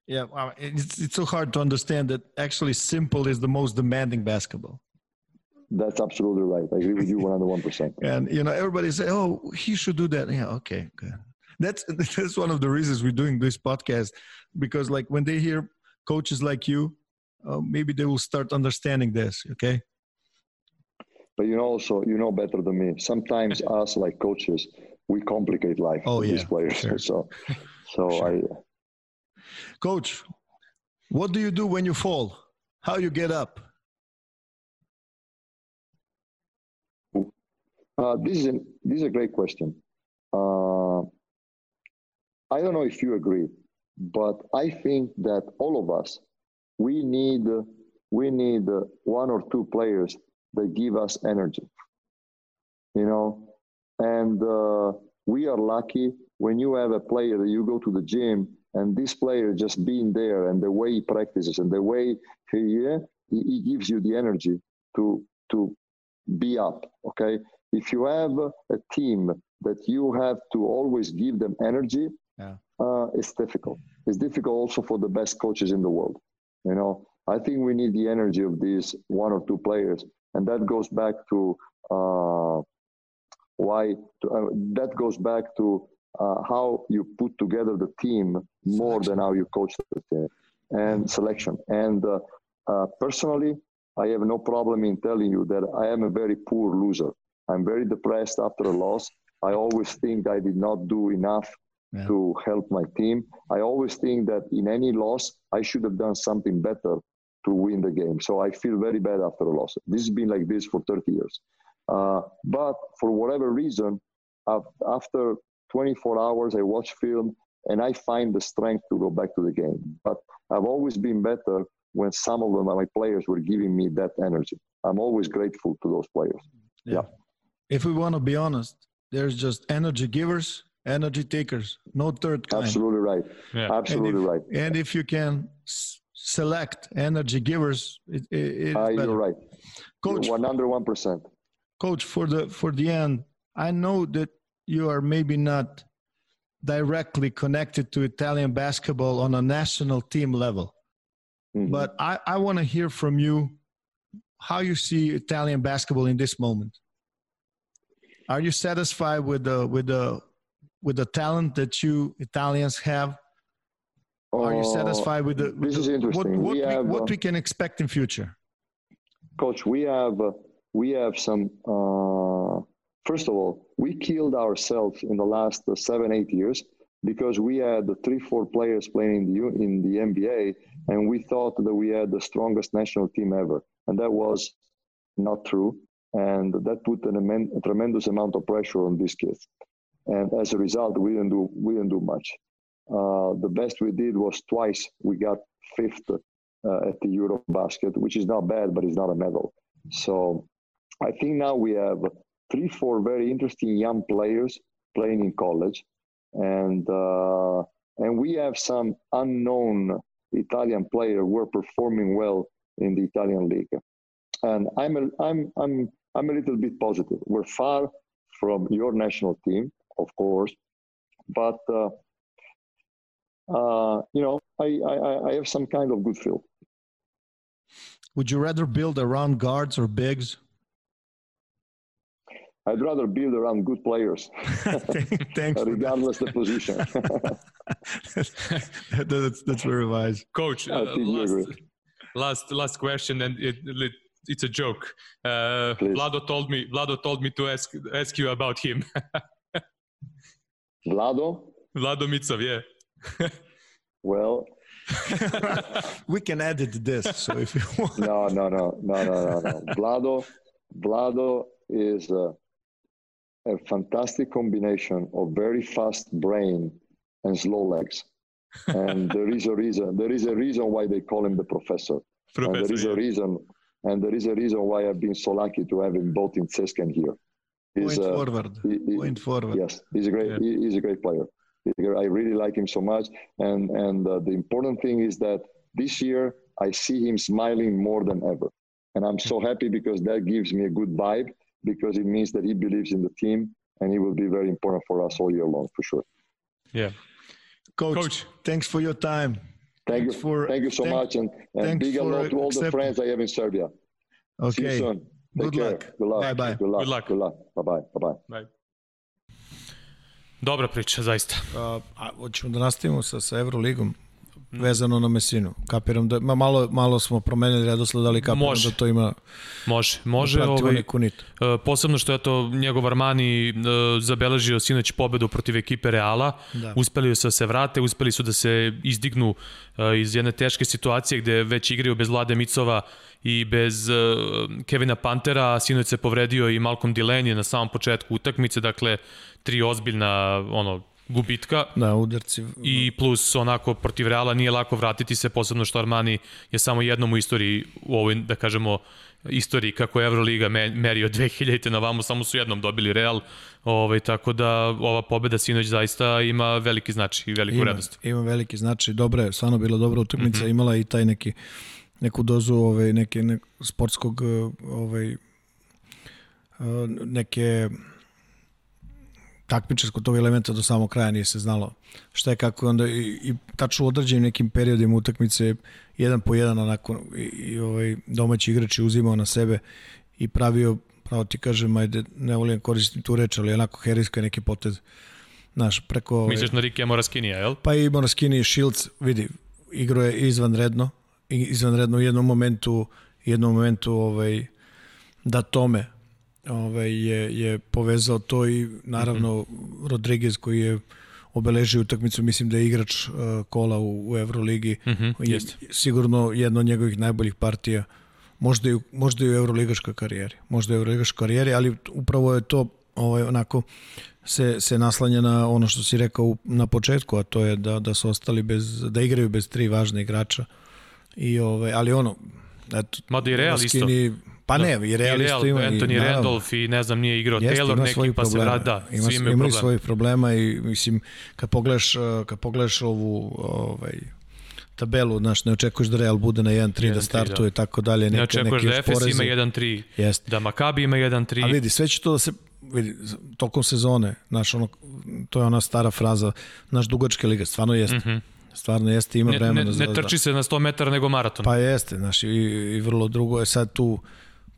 Yeah, it's it's so hard to understand that actually simple is the most demanding basketball. That's absolutely right. I agree with you 101. percent And you know, everybody say, "Oh, he should do that." Yeah, okay, good. That's that's one of the reasons we're doing this podcast because, like, when they hear coaches like you, uh, maybe they will start understanding this. Okay. But you know, also you know better than me. Sometimes us like coaches, we complicate life Oh, for these players. sure. So, so Sure. I Coach, what do you do when you fall? How you get up? Uh, this is an, this is a great question. Uh, I don't know if you agree, but I think that all of us we need we need one or two players that give us energy. You know, and uh, we are lucky when you have a player that you go to the gym and this player just being there and the way he practices and the way he yeah, he, he gives you the energy to to be up. Okay, if you have a team that you have to always give them energy, Yeah. uh, it's difficult. It's difficult also for the best coaches in the world. You know, I think we need the energy of these one or two players, and that goes back to uh, why. To, uh, that goes back to uh, how you put together the team more than how you coach the team and selection. And uh, uh, personally, I have no problem in telling you that I am a very poor loser. I'm very depressed after a loss. I always think I did not do enough Yeah. to help my team. I always think that in any loss, I should have done something better to win the game. So I feel very bad after a loss. This has been like this for 30 years. Uh, but for whatever reason, after 24 hours, I watch film and I find the strength to go back to the game. But I've always been better when some of them, my players, were giving me that energy. I'm always grateful to those players. Yeah. If we want to be honest, there's just energy givers, energy takers, no third kind. Absolutely right. Yeah. Absolutely right. And if you can s- select energy givers, it, it, it's Uh, better. you're right. Coach, 101%. coach, for the for the end, I know that you are maybe not directly connected to Italian basketball on a national team level, Mhm. but I, I want to hear from you how you see Italian basketball in this moment. Are you satisfied with the with the with the talent that you Italians have? Are you Uh, satisfied with the? With this the, is What, interesting. what, We we, have, what uh, we can expect in future? Coach, we have uh, we have some. Uh, first of all, we killed ourselves in the last uh, seven eight years because we had the three four players playing in the in the NBA, and we thought that we had the strongest national team ever, and that was not true, and that put an a tremendous amount of pressure on these kids, and as a result, we didn't do we didn't do much. Uh, the best we did was twice we got fifth uh, at the Eurobasket, which is not bad, but it's not a medal. So I think now we have three, four very interesting young players playing in college, and uh, and we have some unknown Italian player who are performing well in the Italian league. And I'm a, I'm I'm I'm a little bit positive. We're far from your national team, of course, but. Uh, uh, you know, I, I, I have some kind of good feel. Would you rather build around guards or bigs? I'd rather build around good players, Thanks. regardless the position. that's, that's very wise. Coach, I uh, last, agree. last last question, and it, it, it's a joke. Uh, Please. Vlado told me Vlado told me to ask ask you about him. Vlado, Vlado Mitsov, yeah. well, We can edit this, so if you want. no, no, no, no, no, no, no. Vlado, Vlado is a, a fantastic combination of very fast brain and slow legs. And there is a reason. There is a reason why they call him the professor. and there Professor, is a reason. And there is a reason why I've been so lucky to have him both in Cesc and here. He's, Point uh, forward. he- he- Point forward. Yes, he's a great. Yeah. he- He's a great player. He's a great- I really like him so much. And and uh, the important thing is that this year I see him smiling more than ever, and I'm so happy because that gives me a good vibe because it means that he believes in the team and he will be very important for us all year long for sure. Yeah. Coach, Coach. thanks for your time. Thank Thanks you, for- thank you so thank- much, and, and thanks big hello to all the friends I have in Serbia. See you Okay. soon. Take Good care. luck. Good luck. Bye-bye. Good luck. Good luck. Good luck. Bye bye. Bye bye. Bye. Dobra priča, zaista. A, a hoćemo da nastavimo sa, sa Euroligom vezano na Mesinu. Kapiram da, ma malo, malo smo promenili redosled, ali kapiram Može. da to ima Može, može. pratimo Ovaj, neku. E, posebno što je to njegov Armani e, zabeležio sinoć pobedu protiv ekipe Reala. Da. Uspeli su da se vrate, uspeli su da se izdignu e, iz jedne teške situacije gde već igraju bez Vlade Micova i bez Kevina Pantera. Sinoć se povredio i Malcolm Delaney na samom početku utakmice, dakle tri ozbiljna ono, gubitka. Da, udarci. I plus onako protiv Reala nije lako vratiti se, posebno što Armani je samo jednom u istoriji, u ovoj, da kažemo, istoriji kako je Euroliga me- merio 2000-te na vamo, samo su jednom dobili Real, ovaj, tako da ova pobeda sinoć zaista ima veliki značaj i veliku ima, radost. ima veliki značaj. Dobra je, stvarno bila dobra utakmica, mm -hmm. imala i taj neki neku dozu ovaj neke ne, sportskog uh, ovaj uh, neke takmičarskog tog elementa do samog kraja nije se znalo šta je kako onda i, i tačno u određenim nekim periodima utakmice jedan po jedan onako i, i ovaj domaći igrač je uzimao na sebe i pravio pravo ti kažem ajde ne volim koristiti tu reč ali onako herijska neki potez naš preko ovaj, Misliš na Rike Moraskinija, jel? Pa i Moraskini i Shields, vidi, igro je izvanredno, izvanredno u jednom momentu, jednom momentu ovaj, da tome ovaj, je, je povezao to i naravno mm -hmm. Rodriguez koji je obeležio utakmicu, mislim da je igrač uh, kola u, u Euroligi, Mhm, je jeste. sigurno jedna od njegovih najboljih partija, možda i, možda i u Euroligaškoj karijeri, možda i u Euroligaškoj karijeri, ali upravo je to ovaj, onako se, se naslanja na ono što si rekao na početku, a to je da, da su ostali bez, da igraju bez tri važne igrača. I ovaj, ali ono, eto, Mada i Real isto. Pa ne, i Real, I isto ima. i, Anthony naravno. Randolph i ne znam, nije igrao Jeste, Taylor neki, pa se problema. vrat, da, ima, svi imaju imaju problema. svojih problema i mislim kad pogledaš uh, kad pogledaš ovu ovaj tabelu, znaš, ne očekuješ da Real bude na 1-3 da 1-3, startuje i da. tako dalje, neke, Ne očekuješ da Efes poreze. ima 1-3, Jeste. da Maccabi ima 1-3. A vidi, sve će to da se vidi, tokom sezone, znaš, ono, to je ona stara fraza, naš dugačke liga, stvarno jeste. Mhm. Stvarno jeste, ima Ne, vremena ne, za ne trči se na 100 metara nego maraton. Pa jeste, znaš, i, i vrlo drugo je sad tu,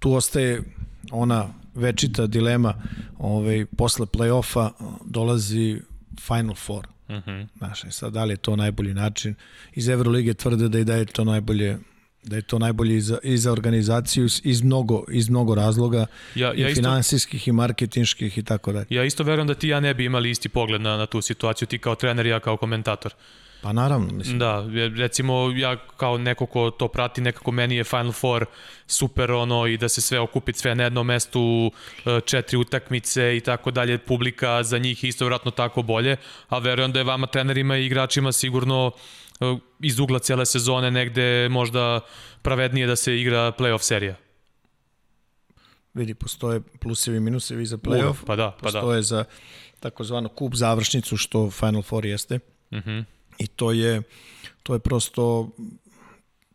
tu ostaje ona večita dilema, ovaj, posle play-offa dolazi Final Four. Uh -huh. Znaš, e sad da li je to najbolji način? Iz Evrolige tvrde da i da je to najbolje da je to najbolje i za, i za organizaciju iz mnogo, iz mnogo razloga Ja- ja i isto- finansijskih i marketinških i tako dalje. Ja isto verujem da ti ja ne bi imali isti pogled na, na tu situaciju, ti kao trener i ja kao komentator. Pa naravno, mislim. Da, recimo ja kao neko ko to prati, nekako meni je Final Four super ono i da se sve okupi sve na jednom mestu, e, četiri utakmice i tako dalje, publika za njih je isto vratno tako bolje, a verujem da je vama trenerima i igračima sigurno e, iz ugla cijele sezone negde možda pravednije da se igra playoff serija. Vidi, postoje plusevi i minusevi za playoff. Pa da, pa da. postoje za takozvano kup završnicu što Final Four jeste. Uh -huh. I to je to je prosto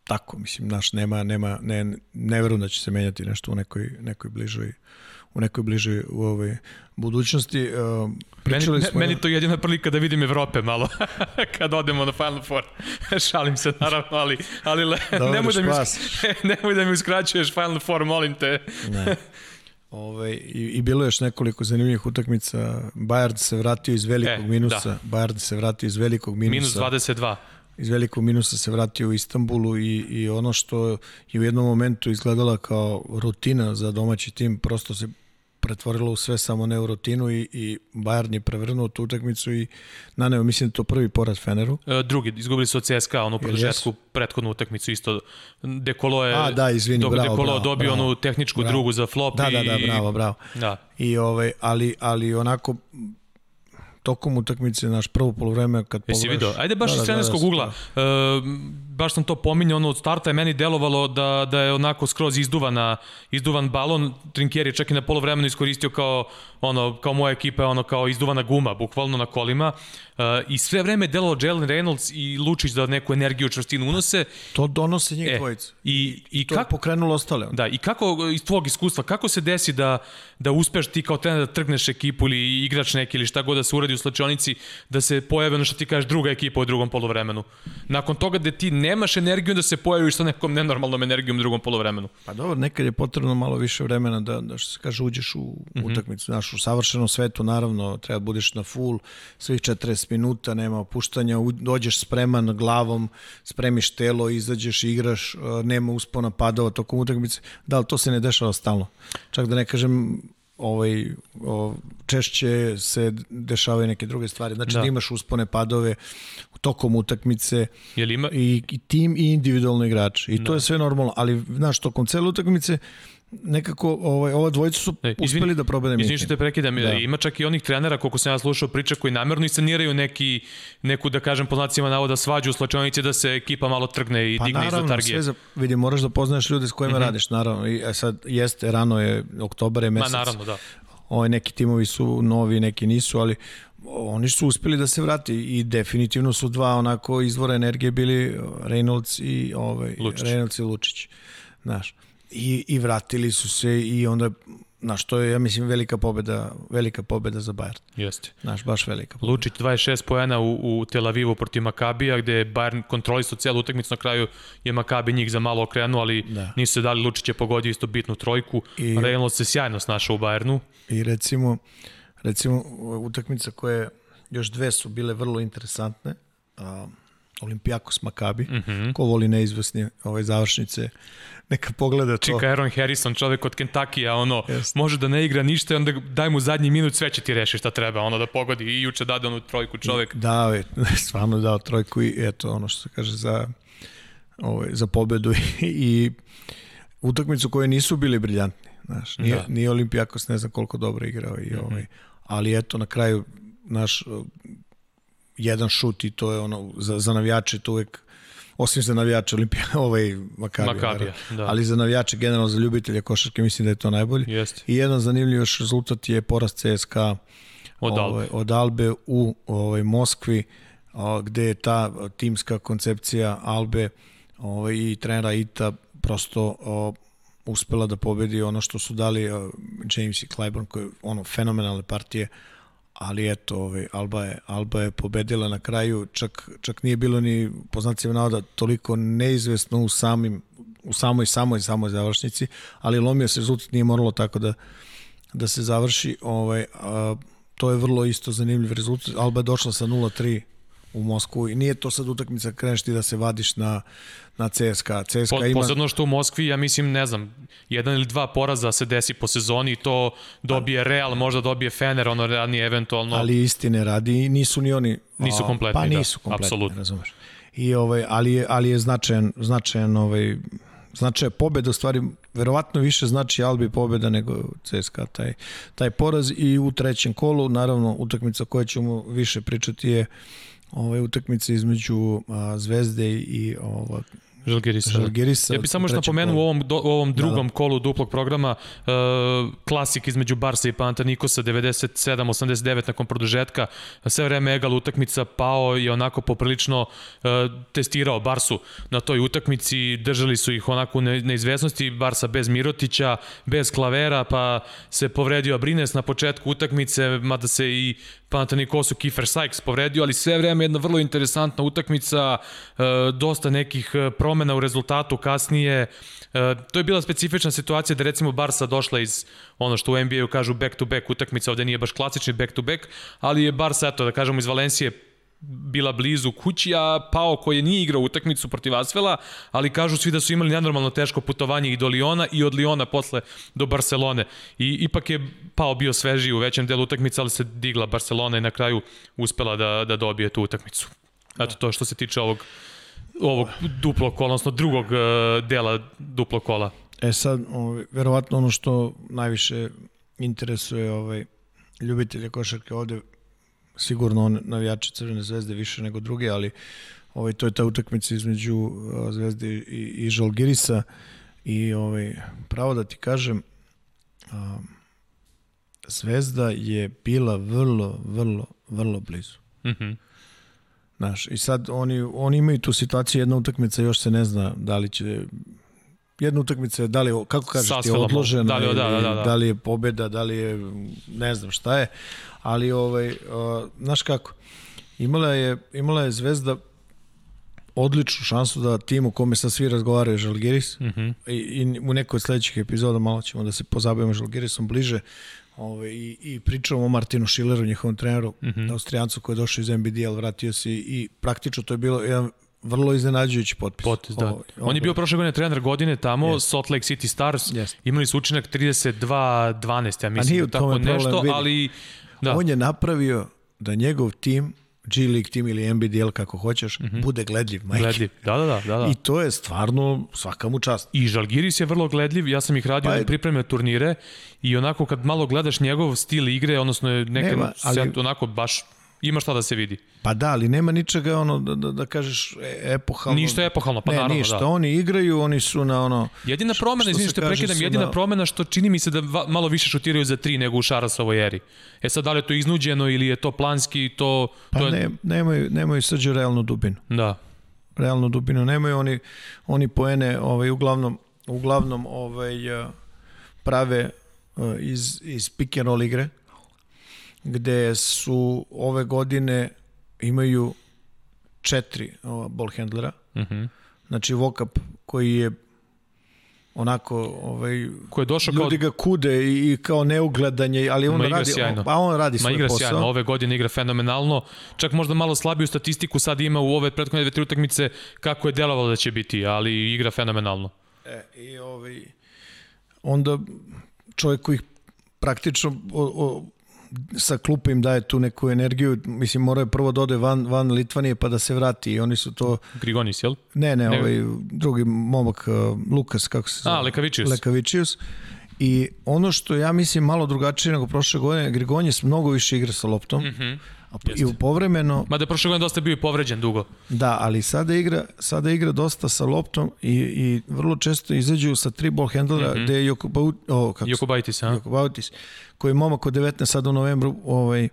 tako, mislim, naš nema nema ne ne verujem da će se menjati nešto u nekoj nekoj bližoj u nekoj bližoj u ovoj budućnosti. Uh, Meni, pričali me- smo meni to je jedina prilika da vidim Evrope malo, kad odemo na Final Four. Šalim se naravno, ali, ali le, nemoj, da mi, nemoj da mi uskraćuješ Final Four, molim te. Ne. Ove, i, I bilo je još nekoliko zanimljivih utakmica. Bayard se vratio iz velikog E, minusa. da. Bayard se vratio iz velikog minusa. Minus 22. iz velikog minusa se vratio u Istanbulu i, i ono što je u jednom momentu izgledala kao rutina za domaći tim, prosto se pretvorilo u sve samo ne u rutinu i, i Bayern je prevrnuo tu utakmicu i naneo, mislim da to prvi poraz Feneru. E, drugi, izgubili su od CSKA, onu produžetku, prethodnu utakmicu isto. Dekolo je, A, da, izvini, dok bravo, Dekolo bravo, dobio bravo, onu tehničku bravo. drugu za flop Da, i... da, da, bravo, bravo. Da. I ovaj, ali, ali onako tokom utakmice naš prvo polovreme kad Jesi pogledaš... vidio? Ajde baš Da, iz da, trenerskog gledao ugla. sam, E, baš sam to pominjao, ono od starta je meni delovalo da, da je onako skroz izduvana, izduvan balon. Trinkier je čak i na polovremenu iskoristio kao, ono, kao moja ekipa, ono, kao izduvana guma, bukvalno na kolima. E, I sve vreme je delovalo Jalen Reynolds i Lučić da neku energiju čvrstinu unose. To donose njih E, dvojica. I, i To je kako, pokrenulo ostale. Da, i kako iz tvog iskustva, kako se desi da, da uspeš ti kao trener da trgneš ekipu ili igrač neki ili šta god da se uradi u slačionici, da se pojavi ono što ti kažeš druga ekipa u drugom polovremenu. Nakon toga da ti nemaš energiju da se pojaviš sa nekom nenormalnom energijom u drugom polovremenu. Pa dobro, nekad je potrebno malo više vremena da, da što se kaže, uđeš u mm -hmm. utakmicu. Znaš, u savršenom svetu, naravno, treba da budeš na full, svih 40 minuta, nema opuštanja, u- dođeš spreman glavom, spremiš telo, izađeš, igraš, uh, nema uspona padova tokom utakmice. Da, ali to se ne dešava stalno. Čak da ne kažem, ovaj, o, češće se dešavaju neke druge stvari. Znači da, Da. da imaš uspone, padove tokom utakmice, Je li ima, i, i tim i individualno igrač. I to je sve normalno, ali znaš, tokom cele utakmice nekako ovaj, ova dvojica su E, izvini- uspeli da probede Izvini Mikin. što te prekidam, Da. da. ima čak i onih trenera, koliko sam ja slušao priče, koji namerno insceniraju neki, neku, da kažem, po znacima navoda svađu u slačionici da se ekipa malo trgne i Pa digne iz naravno, letargije. sve za, vidi, moraš da poznaješ ljude s kojima mm -hmm. radiš, naravno. I e, sad, jeste, rano je, oktobar je Ma mesec. naravno, da. Ovaj, neki timovi su novi, neki nisu, ali oni su uspeli da se vrati i definitivno su dva onako izvora energije bili Reynolds i ovaj Lučić. Reynolds i Lučić. Znaš. I, i vratili su se i onda znaš, to je ja mislim velika pobeda, velika pobeda za Bayern. Jeste. Znaš, baš velika pobeda. Lučić 26 poena u, u Tel Avivu protiv Makabija, gde je Bayern kontrolisao celu utakmicu, na kraju je Makabi njih za malo okrenuo, ali Da. nisu se dali, Lučić je pogodio isto bitnu trojku, I-. Reynolds se sjajno snašao u Bayernu. I recimo, recimo utakmica koje još dve su bile vrlo interesantne. A, Olimpijakos Makabi. Mm -hmm. Ko voli neizvesne ove završnice, neka pogleda to. Čika Aaron Harrison, čovek od Kentakija, ono, Jeste. može da ne igra ništa i onda daj mu zadnji minut, sve će ti reši šta treba, ono da pogodi i juče dade onu trojku čovek. Dao je, stvarno dao trojku i eto ono što se kaže za, ovaj, za pobedu i, i utakmicu koje nisu bili briljantni. Znaš, nije, da. Da. nije Olimpijakos ne znam koliko dobro igrao i ovaj, ali eto na kraju naš jedan šut i to je ono za, za navijače to uvek osim za navijače Olimpija, ovaj Makabija, Makabija, naravno. da. ali za navijače generalno za ljubitelje košarke mislim da je to najbolje. Jeste. I jedan zanimljiv još rezultat je porast CSKA Od Albe. ovaj, od Albe u ovaj, Moskvi, a, gde je ta timska koncepcija Albe ovaj, i trenera Ita prosto o, uspela da pobedi ono što su dali o, James i Clyburn, koje ono fenomenalne partije, ali eto, ovaj, Alba, je, Alba je pobedila na kraju, čak, čak nije bilo ni, po znacima navoda, toliko neizvesno u samim u samoj, samoj, samoj završnici, ali lomio se rezultat, nije moralo tako da, da se završi. Ovaj, a, to je vrlo isto zanimljiv rezultat. Alba je došla sa 0-3 u Moskvu i nije to sad utakmica kreneš ti da se vadiš na, na CSKA. CSKA Po, ima... Posebno što u Moskvi, ja mislim, ne znam, jedan ili dva poraza se desi po sezoni i to dobije Real, možda dobije Fener, ono ranije eventualno. ali istine radi nisu ni oni Nisu kompletni, pa da, nisu kompletni apsolutno. razumeš i ovaj ali je ali je značajan značajan ovaj značaja pobeda u stvari verovatno više znači Albi pobeda nego CSKA taj taj poraz i u trećem kolu naravno utakmica koja ćemo više pričati je ovaj utakmica između a, Zvezde i ova Žalgirisa. Žalgirisa. Ja bih samo još napomenuo u ovom, do, u ovom drugom da. kolu duplog programa uh, klasik između Barsa i Panathinaikosa 97-89 nakon produžetka. Sve vreme egal utakmica pao je onako poprilično uh, testirao Barsu na toj utakmici. Držali su ih onako u ne, neizvesnosti. Barsa bez Mirotića, bez Klavera, pa se povredio Brines na početku utakmice, mada se i Panathinaikosu Kiefer Sykes povredio, ali sve vreme jedna vrlo interesantna utakmica, uh, dosta nekih uh, promena u rezultatu kasnije. E, to je bila specifična situacija da recimo Barsa došla iz ono što u NBA-u kažu back to back utakmica, ovde nije baš klasični back to back, ali je Barsa, eto da kažemo iz Valencije bila blizu kući, a Pao koji je nije igrao utakmicu protiv Asvela, ali kažu svi da su imali nenormalno teško putovanje i do Liona i od Liona posle do Barcelone. I ipak je Pao bio svežiji u većem delu utakmice, ali se digla Barcelona i na kraju uspela da, da dobije tu utakmicu. Eto to što se tiče ovog ovog duplog kola, odnosno drugog uh, dela duplog kola. E sad, ovaj, verovatno ono što najviše interesuje ovaj, ljubitelje košarke ovde, sigurno on navijači Crvene zvezde više nego druge, ali ovaj, to je ta utakmica između uh, Zvezde i, i Žalgirisa i ovaj, pravo da ti kažem, um, Zvezda je bila vrlo, vrlo, vrlo blizu. Mhm. Mm Znaš, i sad oni, oni imaju tu situaciju, jedna utakmica još se ne zna da li će jedna utakmica je da li, kako kažeš, je odložena, da li, ili, da, da, da. da li je pobeda, da li je, ne znam šta je, ali, ovaj, uh, znaš kako, imala je, imala je Zvezda odličnu šansu da tim u kome sad svi razgovaraju Žalgiris mm -hmm. i, i u nekoj od sledećih epizoda malo ćemo da se pozabavimo Žalgirisom bliže Ove, i, i pričamo o Martinu Šileru, njihovom treneru, mm -hmm. Austrijancu koji je došao iz NBDL, vratio se i, i praktično to je bilo jedan vrlo iznenađujući potpis. Potpis, da. Ovo, on je bio prošle godine trener godine tamo, yes. Salt Lake City Stars, yes. imali su učinak 32-12, ja mislim, tako nešto, problem, ali... Da. On je napravio da njegov tim G League tim ili NBDL kako hoćeš, mm -hmm. bude gledljiv, majke. Gledljiv, da, da, da, da. I to je stvarno svaka mu čast. I Žalgiris je vrlo gledljiv, ja sam ih radio pa, pripreme turnire i onako kad malo gledaš njegov stil igre, odnosno neke nema, ali, onako baš ima šta da se vidi. Pa da, ali nema ničega ono da, da, da kažeš e, epohalno. Ništa epohalno, pa ne, naravno, ništa. da. Oni igraju, oni su na ono... Jedina promena, izvini što prekidam, jedina na... promena što čini mi se da va, malo više šutiraju za tri nego u Šarasovoj eri. E sad, da li je to iznuđeno ili je to planski, to... Pa to je... ne, nemaju, nemaju srđu realnu dubinu. Da. Realnu dubinu. Nemaju oni, oni poene, ovaj, uglavnom, uglavnom ovaj, prave iz, iz pick and roll igre gde su ove godine imaju četiri ova, ball handlera. Mm -hmm. Znači Vokap koji je onako ovaj ko je došao ljudi kao ga kude i, i kao neugledanje ali on radi sjajno. pa on radi svoj igra posao. Sjajno. Ove godine igra fenomenalno. Čak možda malo slabiju statistiku sad ima u ove prethodne dve tri utakmice kako je delovalo da će biti, ali igra fenomenalno. E, i ovaj onda čovjek koji praktično o, o, sa klupa im daje tu neku energiju, mislim moraju prvo da ode van, van Litvanije pa da se vrati i oni su to... Grigonis, jel? Ne, ne, ne. ovaj drugi momak, uh, Lukas, kako se zove? A, Lekavičius. Lekavičius. I ono što ja mislim malo drugačije nego prošle godine, Grigonjes mnogo više igra sa loptom. Mm -hmm. I u povremeno... Mada je prošle godine dosta bio i povređen dugo. Da, ali sada igra, sada igra dosta sa loptom i, i vrlo često izađu sa tri ball handlera mm -hmm. gde je oh, Jokubaitis, a? Jokubaitis, koji je momak od 19 sada u novembru ovaj,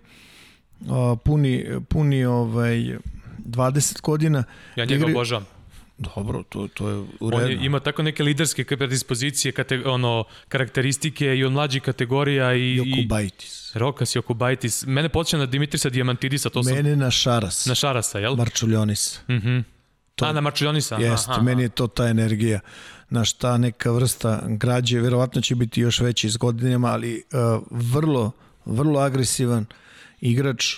puni, puni ovaj, 20 godina. Ja njega igri... obožavam. Dobro, to, to je u redu. On je, ima tako neke liderske predispozicije, kate, ono, karakteristike i od mlađih kategorija. I, Jokubaitis. I Rokas Jokubaitis. Mene počne na Dimitrisa Diamantidisa. To Mene sam... na Šaras. Na Šarasa, jel? Marčuljonis. Mhm. Mm to, A, na Marčuljonisa? Jeste, aha, meni je to ta energija. Naš ta neka vrsta građe, verovatno će biti još veći s godinama, ali uh, vrlo, vrlo agresivan igrač,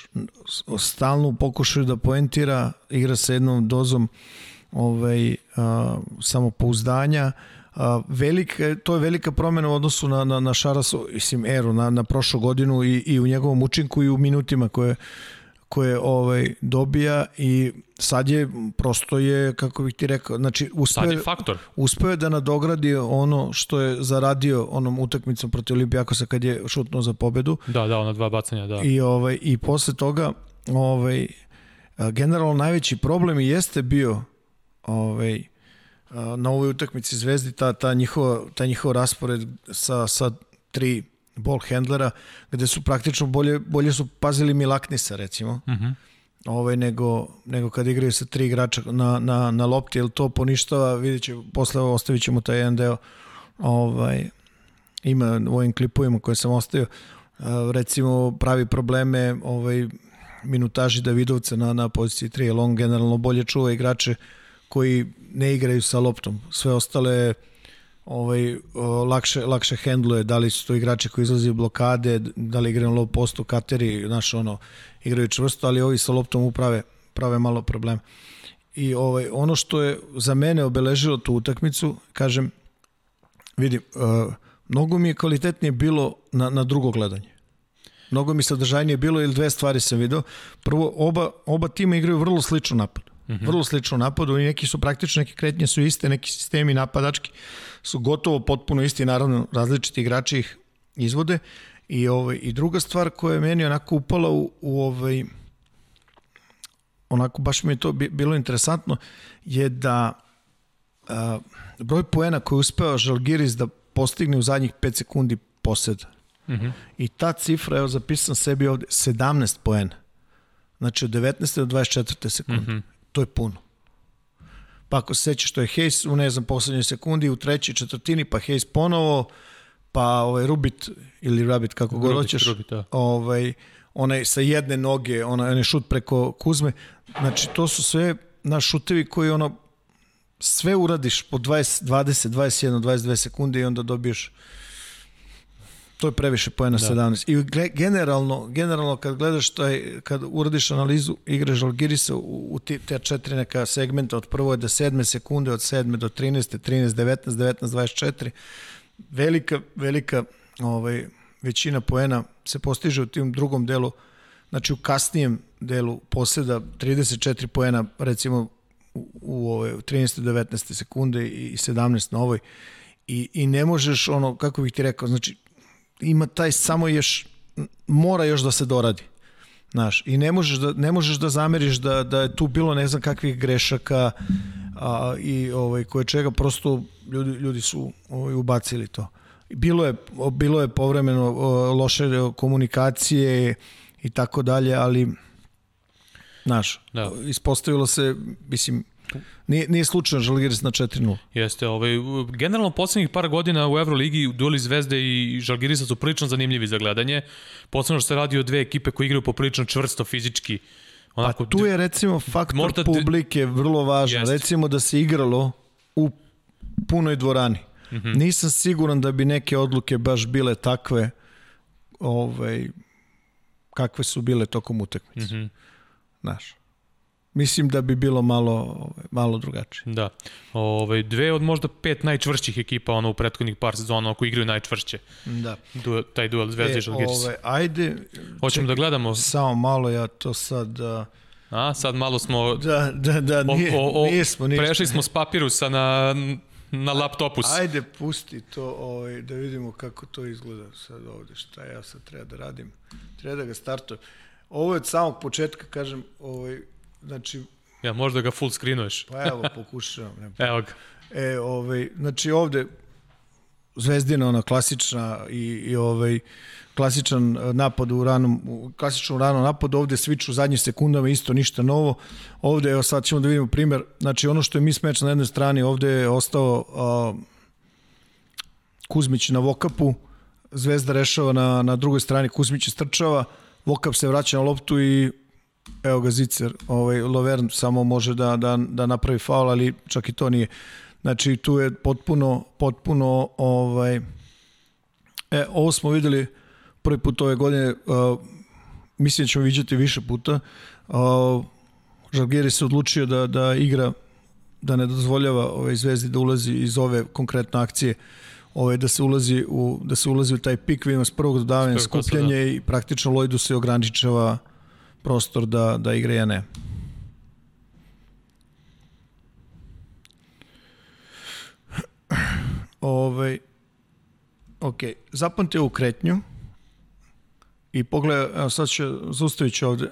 stalno pokušaju da poentira, igra sa jednom dozom uh, ovaj, a, samopouzdanja. A, velika, to je velika promena u odnosu na, na, na Šarasu, mislim, Eru, na, na prošlu godinu i, i u njegovom učinku i u minutima koje, koje ovaj dobija i sad je prosto je kako bih ti rekao znači uspeo sad je faktor. uspeo je da nadogradi ono što je zaradio onom utakmicom protiv Olimpijakosa kad je šutnuo za pobedu. Da da ona dva bacanja da. I ovaj i posle toga ovaj generalno najveći problem jeste bio ovaj, na ovoj utakmici Zvezdi ta, ta, njihova, ta njihov raspored sa, sa tri ball handlera, gde su praktično bolje, bolje su pazili Milaknisa recimo, uh mhm. -huh. ovaj, nego, nego kad igraju sa tri igrača na, na, na lopti, jer to poništava, vidjet će, posle ostavit ćemo taj jedan deo, ovaj, ima u ovim klipovima koje sam ostavio, recimo pravi probleme ovaj, minutaži Davidovca na, na poziciji 3, jer on generalno bolje čuva igrače koji ne igraju sa loptom. Sve ostale ovaj, lakše, lakše hendluje, da li su to igrači koji izlazi u blokade, da li igraju low postu, kateri, znaš, ono, igraju čvrsto, ali ovi sa loptom uprave prave malo problema. I ovaj, ono što je za mene obeležilo tu utakmicu, kažem, vidi, uh, mnogo mi je kvalitetnije bilo na, na drugo gledanje. Mnogo mi sadržajnije bilo ili dve stvari sam video. Prvo, oba, oba tima igraju vrlo slično napad. Mm -hmm. Vrlo slično napadu i neki su praktično, neke kretnje su iste, neki sistemi napadački su gotovo potpuno isti, naravno različiti igrači ih izvode. I, ovaj, I druga stvar koja je meni onako upala u, u ovaj, onako baš mi je to bilo interesantno, je da a, broj poena koji je uspeo Žalgiris da postigne u zadnjih 5 sekundi poseda. Mm -hmm. I ta cifra, evo zapisam sebi ovde, 17 poena. Znači od 19. do 24. sekunde. Mm -hmm. To je puno. Pa ako se sećaš što je Hayes u ne znam poslednjoj sekundi, u trećoj četvrtini, pa Hayes ponovo, pa ovaj Rubit ili Rabbit kako god hoćeš, da. ovaj, onaj sa jedne noge, onaj, onaj šut preko Kuzme. Znači to su sve naš šutevi koji ono sve uradiš po 20, 20, 21, 22 sekunde i onda dobiješ to je previše poena da. 17. I generalno, generalno kad gledaš taj, kad uradiš analizu igre Žalgirisa u, u te četiri neka segmenta, od prvo je do sedme sekunde, od sedme do 13, 13, 19, 19, 24, velika, velika ovaj, većina poena se postiže u tim drugom delu, znači u kasnijem delu poseda 34 poena recimo u, u, ove, u 13. 19. sekunde i 17 na ovoj i, i ne možeš ono, kako bih ti rekao, znači ima taj samo još, mora još da se doradi. Znaš, i ne možeš da, ne možeš da zameriš da, da je tu bilo ne znam kakvih grešaka a, i ovaj, koje čega, prosto ljudi, ljudi su ovaj, ubacili to. Bilo je, bilo je povremeno loše komunikacije i tako dalje, ali znaš, da. ispostavilo se, mislim, Nije, nije slučajno Žalgiris na 4-0. Jeste, ovaj, generalno poslednjih par godina u Euroligi dueli Zvezde i Žalgirisa su prilično zanimljivi za gledanje. Posledno što se radi o dve ekipe koje igraju poprilično čvrsto fizički. Onako, pa tu je recimo faktor možda publike vrlo važan. Jest. Recimo da se igralo u punoj dvorani. Mm -hmm. Nisam siguran da bi neke odluke baš bile takve ovaj, kakve su bile tokom utakmice. Mm -hmm. Znaš mislim da bi bilo malo ovaj, malo drugačije. Da. Ove, dve od možda pet najčvršćih ekipa ono u prethodnih par sezona koji igraju najčvršće. Da. Du, taj duel Zvezda e, i Žalgiris. Ove, ajde. Hoćemo da gledamo. Samo malo ja to sad uh, A, sad malo smo... Da, da, da, nije, o, o, nismo, nismo. Prešli smo s papirusa na, na laptopu. Ajde, pusti to, ovaj, da vidimo kako to izgleda sad ovde, šta ja sad treba da radim. Treba da ga startujem. Ovo je od samog početka, kažem, ovaj, Znači, ja, možda ga full screenuješ. Pa evo, pokušavam. Ne. evo ga. E, ovaj, znači ovde Zvezdina, ona klasična i, i ovaj, klasičan napad u ranom, klasičnom ranom napadu, ovde switch u zadnjih sekundama, isto ništa novo. Ovde, evo sad ćemo da vidimo primer, znači ono što je mismatch na jednoj strani, ovde je ostao a, Kuzmić na vokapu, Zvezda rešava na, na drugoj strani, Kuzmić strčava, Vokap se vraća na loptu i evo ga Zicer, ovaj, Lovern samo može da, da, da napravi faul, ali čak i to nije. Znači tu je potpuno, potpuno ovaj, e, ovo smo videli prvi put ove godine, uh, mislim da ćemo vidjeti više puta. Uh, Žalgiris se odlučio da, da igra, da ne dozvoljava ovaj, Zvezdi da ulazi iz ove konkretne akcije ovaj, da se ulazi u da se ulazi u taj pik, vidimo s prvog dodavanja skupljanje da. i praktično Lojdu se ograničava prostor da, da igra ja ne. Ovaj, ok, zapamti ovu kretnju i pogledaj, sad će, zaustavit ovde,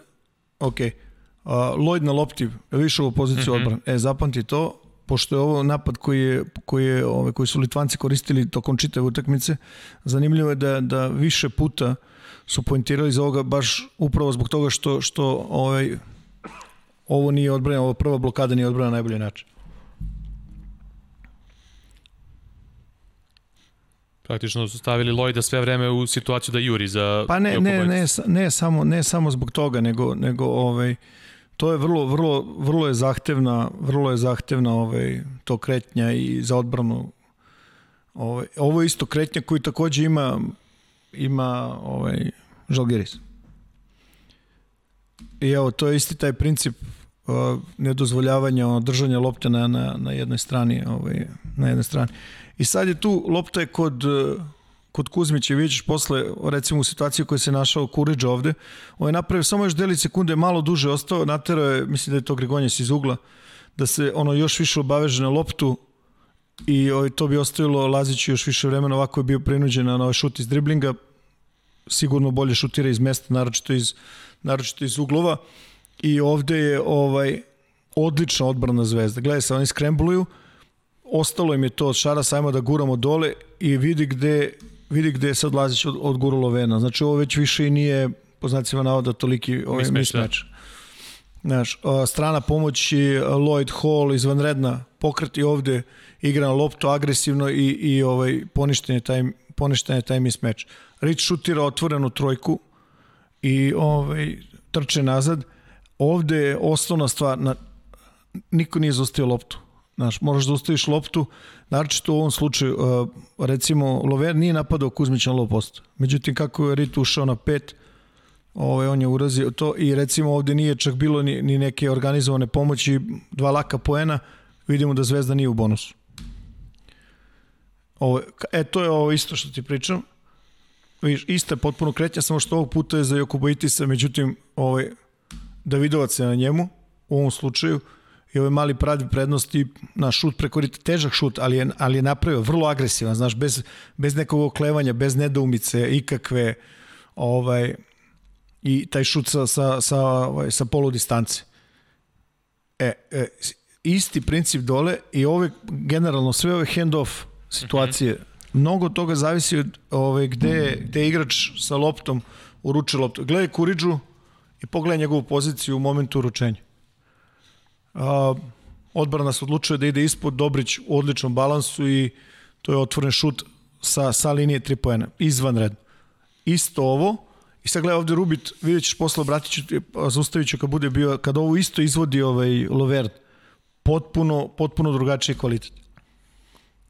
ok, uh, Lloyd na lopti, više u poziciju mm -hmm. odbrana, e, zapamti to, pošto je ovo napad koji, je, koji, je, ove, koji su Litvanci koristili tokom čitave utakmice, zanimljivo je da, da više puta uh, su poentirali za ovoga baš upravo zbog toga što, što ovaj, ovo nije odbrana, ovo prva blokada nije odbrana na najbolji način. Praktično su stavili Lloyda sve vreme u situaciju da juri za Pa ne, ne, ne, ne, samo, ne samo zbog toga, nego, nego ovaj, to je vrlo, vrlo, vrlo je zahtevna, vrlo je zahtevna ovaj, to kretnja i za odbranu. Ovaj, ovo je isto kretnja koji takođe ima ima ovaj, Žalgiris. I evo, to je isti taj princip uh, nedozvoljavanja ono, držanja lopte na, na, na jednoj strani ovaj, na jednoj strani i sad je tu lopta je kod uh, kod Kuzmića vidiš posle recimo u situaciji koja se našao Kuriđ ovde on je napravio samo još deli sekunde malo duže ostao naterao je mislim da je to Grigonjes iz ugla da se ono još više obaveže na loptu i ovaj, to bi ostavilo Laziću još više vremena, ovako je bio prinuđen na ovaj šut iz driblinga, sigurno bolje šutira iz mesta, naročito iz, naročito iz uglova i ovde je ovaj odlična odbrana zvezda. Gledaj se, oni skrembluju, ostalo im je to od šara sajma da guramo dole i vidi gde, vidi gde je sad Lazić od, od guralo vena. Znači ovo već više i nije po znacima navoda toliki ovaj mismeč. Da. Znaš, strana pomoći Lloyd Hall izvanredna pokreti ovde igra na loptu agresivno i, i ovaj, poništen je taj, poništen je taj mismeč. Rich šutira otvorenu trojku i ovaj, trče nazad. Ovde je osnovna stvar, na, niko nije zostavio loptu. Znaš, moraš da ostaviš loptu, naročito u ovom slučaju, uh, recimo, Lover nije napadao Kuzmić na low post. Međutim, kako je Rit ušao na pet, ovaj, on je urazio to i recimo ovde nije čak bilo ni, ni neke organizovane pomoći, dva laka poena, vidimo da Zvezda nije u bonusu. Ovo, e, to je ovo isto što ti pričam. Viš, ista je potpuno kretnja, samo što ovog puta je za Jokuboitisa, međutim, ovaj, Davidovac je na njemu, u ovom slučaju, i ovaj mali pravi prednosti na šut preko rita, težak šut, ali je, ali je napravio vrlo agresivan, znaš, bez, bez nekog oklevanja, bez nedoumice, ikakve, ovaj, i taj šut sa, sa, sa, ovaj, sa polu distance. E, e, isti princip dole i ove, generalno sve ove hand-off situacije. Mm -hmm. Mnogo toga zavisi od ove, gde, gde igrač sa loptom uruče loptu. Gledaj Kuriđu i pogledaj njegovu poziciju u momentu uručenja. A, odbrana se odlučuje da ide ispod Dobrić u odličnom balansu i to je otvoren šut sa, sa linije 3 poena. Izvanredno. Isto ovo, I sad gledaj ovde Rubit, vidjet ćeš posle obratit ću, zaustavit ću kad bude bio, kad ovo isto izvodi ovaj Lovert, potpuno, potpuno drugačiji kvalitet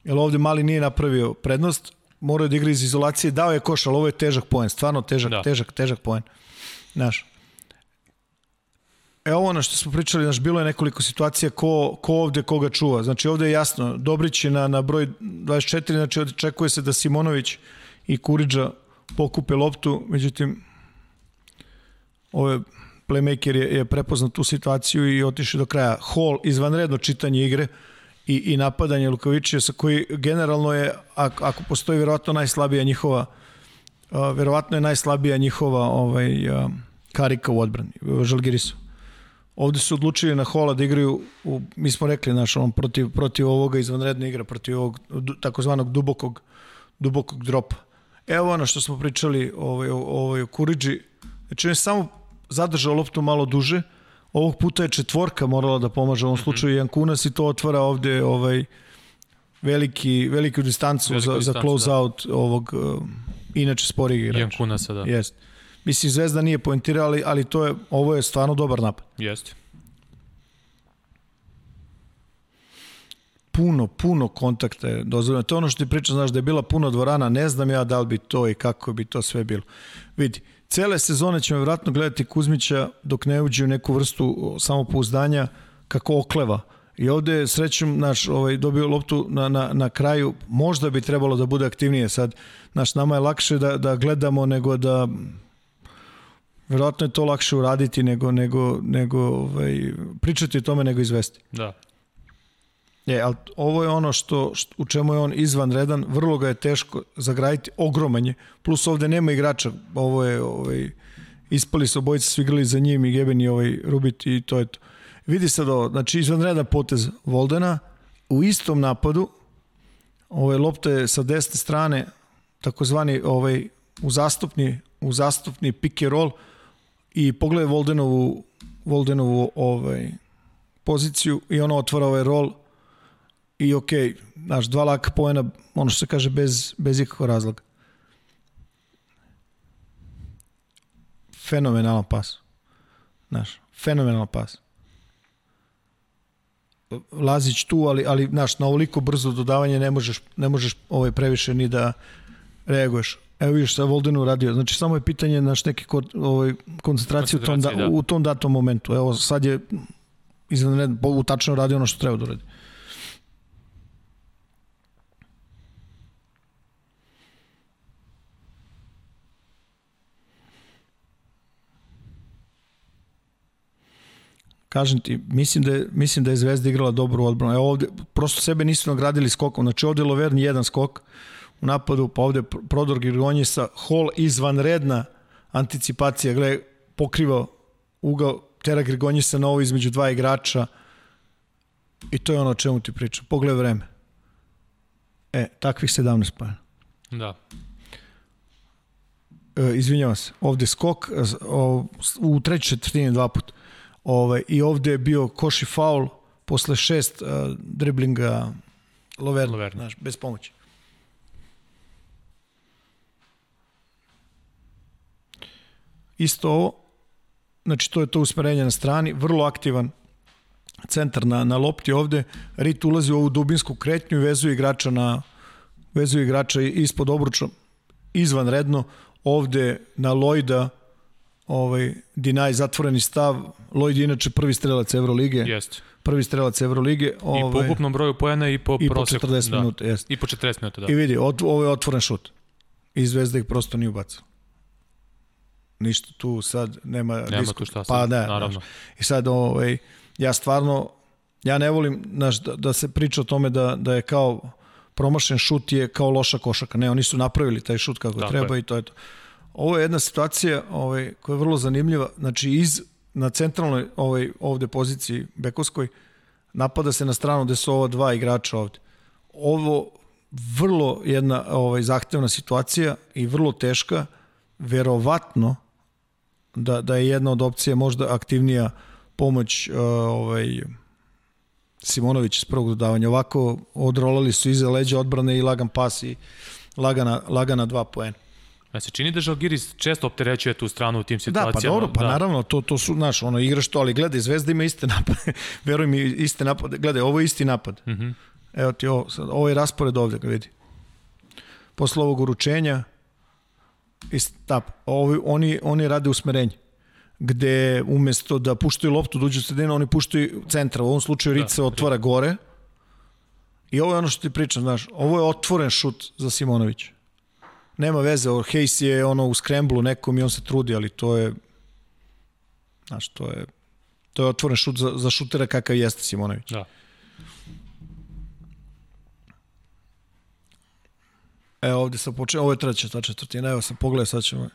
jer ovde Mali nije napravio prednost, morao da igra iz izolacije, dao je koš, ali ovo je težak poen, stvarno težak, da. težak, težak poen. Znaš, E ovo ono što smo pričali, znaš, bilo je nekoliko situacija ko, ko ovde koga čuva. Znači ovde je jasno, Dobrić je na, na broj 24, znači očekuje se da Simonović i Kuriđa pokupe loptu, međutim ove playmaker je, je prepoznat tu situaciju i otišao do kraja. Hall, izvanredno čitanje igre, i, i napadanje sa koji generalno je, ako, ako postoji verovatno najslabija njihova verovatno je najslabija njihova ovaj, karika u odbrani, Žalgirisu. Ovde su odlučili na Hola da igraju, u, mi smo rekli, naš, on, protiv, protiv ovoga izvanredne igra, protiv ovog takozvanog dubokog, dubokog dropa. Evo ono što smo pričali ovaj, ovaj, o Kuriđi, znači on je samo zadržao loptu malo duže, Ovog puta je četvorka morala da pomaže u ovom mhm. slučaju Jan Kunas i to otvara ovde ovaj veliki, veliku distancu Veliku za, distancu, za close da. out ovog uh, inače sporih igrača. Jan Kunasa, da. Jest. Mislim, Zvezda nije poentirala, ali, ali to je, ovo je stvarno dobar napad. Jeste. puno, puno kontakta je dozvoljeno. To je ono što ti pričam, znaš, da je bila puno dvorana, ne znam ja da li bi to i kako bi to sve bilo. Vidi, cele sezone ćemo vratno gledati Kuzmića dok ne uđe u neku vrstu samopouzdanja kako okleva. I ovde je srećem naš ovaj dobio loptu na, na, na kraju, možda bi trebalo da bude aktivnije sad. Naš nama je lakše da, da gledamo nego da verovatno je to lakše uraditi nego nego nego ovaj pričati o tome nego izvesti. Da. Je, ali ovo je ono što, što u čemu je on izvanredan, vrlo ga je teško zagraditi, ogromanje, plus ovde nema igrača, ovo je ovaj, ispali su obojice, svi igrali za njim i Geben i ovaj Rubit i to je to. Vidi sad ovo, znači izvanredan potez Voldena, u istom napadu, ovaj, lopta je sa desne strane, takozvani ovaj, u zastupni, u zastupni pick and roll i pogledaj Voldenovu, Voldenovu ovaj, poziciju i ona otvara ovaj roll i ok, znaš, dva laka pojena, ono što se kaže, bez, bez ikakvog razloga. Fenomenalan pas. Znaš, fenomenalan pas. Lazić tu, ali, ali znaš, na ovoliko brzo dodavanje ne možeš, ne možeš ovaj, previše ni da reaguješ. Evo vidiš sa Voldenu radio. Znači samo je pitanje naš neke ovaj, koncentracije u tom, da, u tom datom momentu. Evo sad je izvanredno, u tačno radi ono što treba da uradi. Kažem ti, mislim da je, mislim da je Zvezda igrala dobru odbranu. Evo ovde, prosto sebe nisu nagradili skokom. Znači ovde je Loverni jedan skok u napadu, pa ovde Prodor Girgonjisa, Hall izvanredna anticipacija, gle, pokriva ugao, tera Grigonjisa na ovo između dva igrača i to je ono o čemu ti pričam. Pogledaj vreme. E, takvih 17 pa. Da. E, izvinjavam se, ovde skok o, u trećoj četvrtini dva puta. Ovaj, I ovde je bio koš i faul posle šest uh, driblinga Loverna, Loverna. Znaš, bez pomoći. Isto ovo, znači to je to usmerenje na strani, vrlo aktivan centar na, na lopti ovde, Rit ulazi u ovu dubinsku kretnju i vezuje igrača na vezuje igrača ispod obruča izvanredno, ovde na Lojda ovaj, Dinaj zatvoreni stav, Lloyd inače prvi strelac Evrolige. Jeste. Prvi strelac Evrolige. Ovaj, I po ovaj, ukupnom broju pojena i po i proseku. I po 40 da. minuta, jeste. I po 40 minuta, da. I vidi, ot, ovo je otvoren šut. I Zvezda ih prosto nije ubacao. Ništa tu sad nema, nema tu šta sad, pa, da, naravno. Znaš. I sad, ovaj, ja stvarno, ja ne volim znaš, da, da se priča o tome da, da je kao promašen šut je kao loša košaka. Ne, oni su napravili taj šut kako Tako treba je. i to je to. Ovo je jedna situacija ovaj, koja je vrlo zanimljiva. Znači, iz, na centralnoj ovaj, ovde poziciji Bekovskoj napada se na stranu gde su ova dva igrača ovde. Ovo vrlo jedna ovaj, zahtevna situacija i vrlo teška. Verovatno da, da je jedna od opcija možda aktivnija pomoć uh, ovaj, Simonović iz prvog dodavanja. Ovako odrolali su iza leđa odbrane i lagan pas i lagana, lagana dva poena. Ja se čini da Žalgiris često opterećuje tu stranu u tim situacijama. Da, pa dobro, pa da. naravno, to, to su, znaš, ono, igraš to, ali gledaj, Zvezda ima iste napade, veruj mi, iste napade, gledaj, ovo je isti napad. Mm -hmm. Evo ti ovo, sad, ovo je raspored ovde, ga vidi. Posle ovog uručenja, stap, ovi, oni, oni rade usmerenje gde umesto da puštaju loptu da uđu u sredinu, oni puštaju centra. U ovom slučaju Rica da, otvara gore. I ovo je ono što ti pričam, znaš, ovo je otvoren šut za Simonovića nema veze, Hayes je ono u skremblu nekom i on se trudi, ali to je znaš, to je to je otvoren šut za, za šutera kakav jeste Simonović. Da. E, ovde sam počeo, ovo je treća ta četvrtina, evo sam pogledao, sad ćemo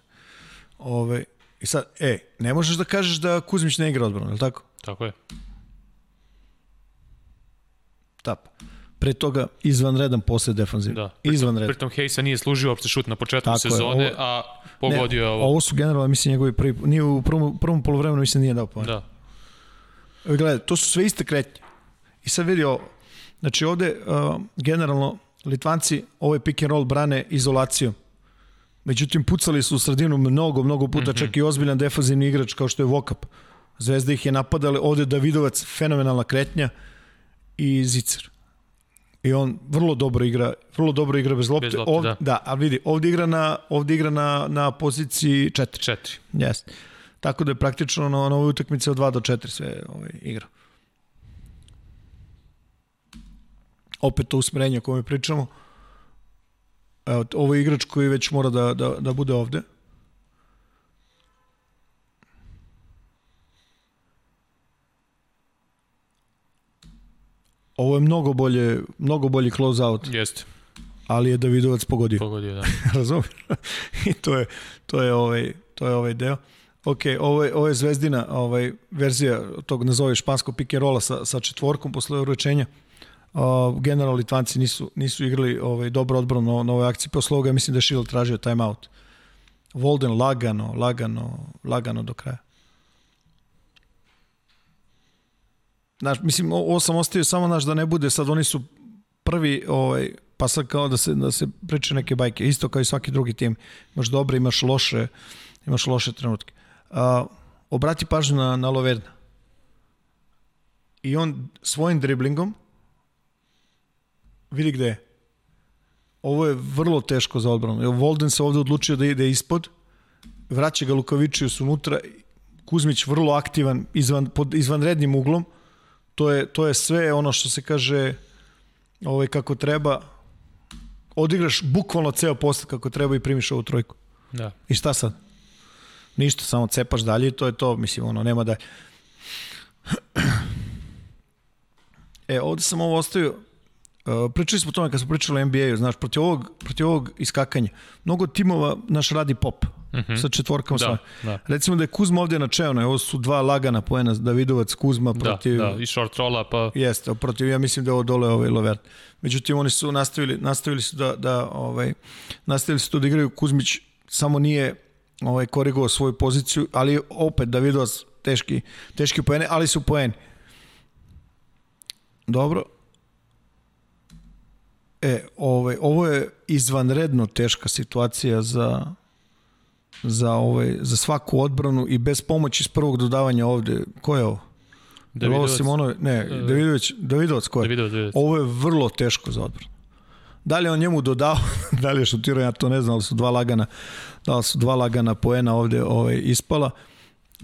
ove, i sad, e, ne možeš da kažeš da Kuzmić ne igra odbranu, je li tako? Tako je. Tap pre toga izvanredan posle defanzivno. Da. Izvanredan. Pritom Hejsa nije služio uopšte šut na početku Tako sezone, je, ovo, a pogodio ne, je ovo. Ovo su generalno, mislim, njegovi prvi, nije u prvom, prvom polovremenu, mislim, nije dao poen. Da. Gledaj, to su sve iste kretnje. I sad vidi ovo, znači ovde uh, generalno Litvanci ovaj pick and roll brane izolacijom. Međutim, pucali su u sredinu mnogo, mnogo puta, mm -hmm. čak i ozbiljan defanzivni igrač kao što je Vokap. Zvezda ih je napadala, ovde Davidovac, fenomenalna kretnja i Zicer. I on vrlo dobro igra, vrlo dobro igra bez lopte. Bez lopte ovde, da. da, ali vidi, ovde igra na, ovde igra na, na poziciji 4. 4. Yes. Tako da je praktično na, na ovoj utakmici od 2 do 4 sve ovaj, igra. Opet to usmerenje o kome pričamo. Evo, ovo je igrač koji već mora da, da, da bude ovde. Ovo je mnogo bolje, mnogo bolji close out. Jeste. Ali je Davidovac pogodio. Pogodio, da. Razumiješ? I to je, to je ovaj, to je ovaj deo. Ok, ovo je, ovo je zvezdina ovaj, verzija tog, nazove španskog pick and rolla sa, sa četvorkom posle uročenja. Uh, general Litvanci nisu, nisu igrali ovaj, dobro odbrano na, na ovoj akciji. Posle ovoga mislim da je Shield tražio timeout. Volden lagano, lagano, lagano do kraja. Znaš, mislim, ovo sam ostavio samo naš da ne bude, sad oni su prvi, ovaj, pa sad kao da se, da se priče neke bajke, isto kao i svaki drugi tim. Imaš dobre, imaš loše, imaš loše trenutke. A, obrati pažnju na, na Loverna. I on svojim driblingom vidi gde je. Ovo je vrlo teško za odbranu. Volden se ovde odlučio da ide ispod, vraća ga Lukavičius unutra, Kuzmić vrlo aktivan, izvan, pod izvanrednim uglom, To je, to je sve ono što se kaže ovaj, kako treba. Odigraš bukvalno ceo posle kako treba i primiš ovu trojku. Da. I šta sad? Ništa, samo cepaš dalje i to je to, mislim, ono, nema da... E, ovde sam ovo ostavio, pričali smo o tome kad smo pričali o NBA-u, znaš, protiv ovog, protiv ovog iskakanja. Mnogo timova naš radi pop uh -huh. sa četvorkama Da, svoje. da. Recimo da je Kuzma ovde na čeonu, ovo su dva lagana poena, Davidovac, Kuzma protiv... Da, da, i short rolla, pa Jeste, protiv, ja mislim da ovo dole ovaj Lovert. Međutim, oni su nastavili, nastavili su da, da ovaj, nastavili su to da igraju Kuzmić, samo nije ovaj, korigovao svoju poziciju, ali opet Davidovac teški, teški poene, ali su poeni. Dobro. E, ovaj, ovo je izvanredno teška situacija za za ovaj za svaku odbranu i bez pomoći iz prvog dodavanja ovde. Ko je ovo? Davidovac. Simonović, ne, Davidović, Davidovac ko je? Davidovac, Davidovac. Ovo je vrlo teško za odbranu. Da li on njemu dodao, da li je šutirao, ja to ne znam, ali su dva lagana, da su dva lagana poena ovde ovaj, ispala.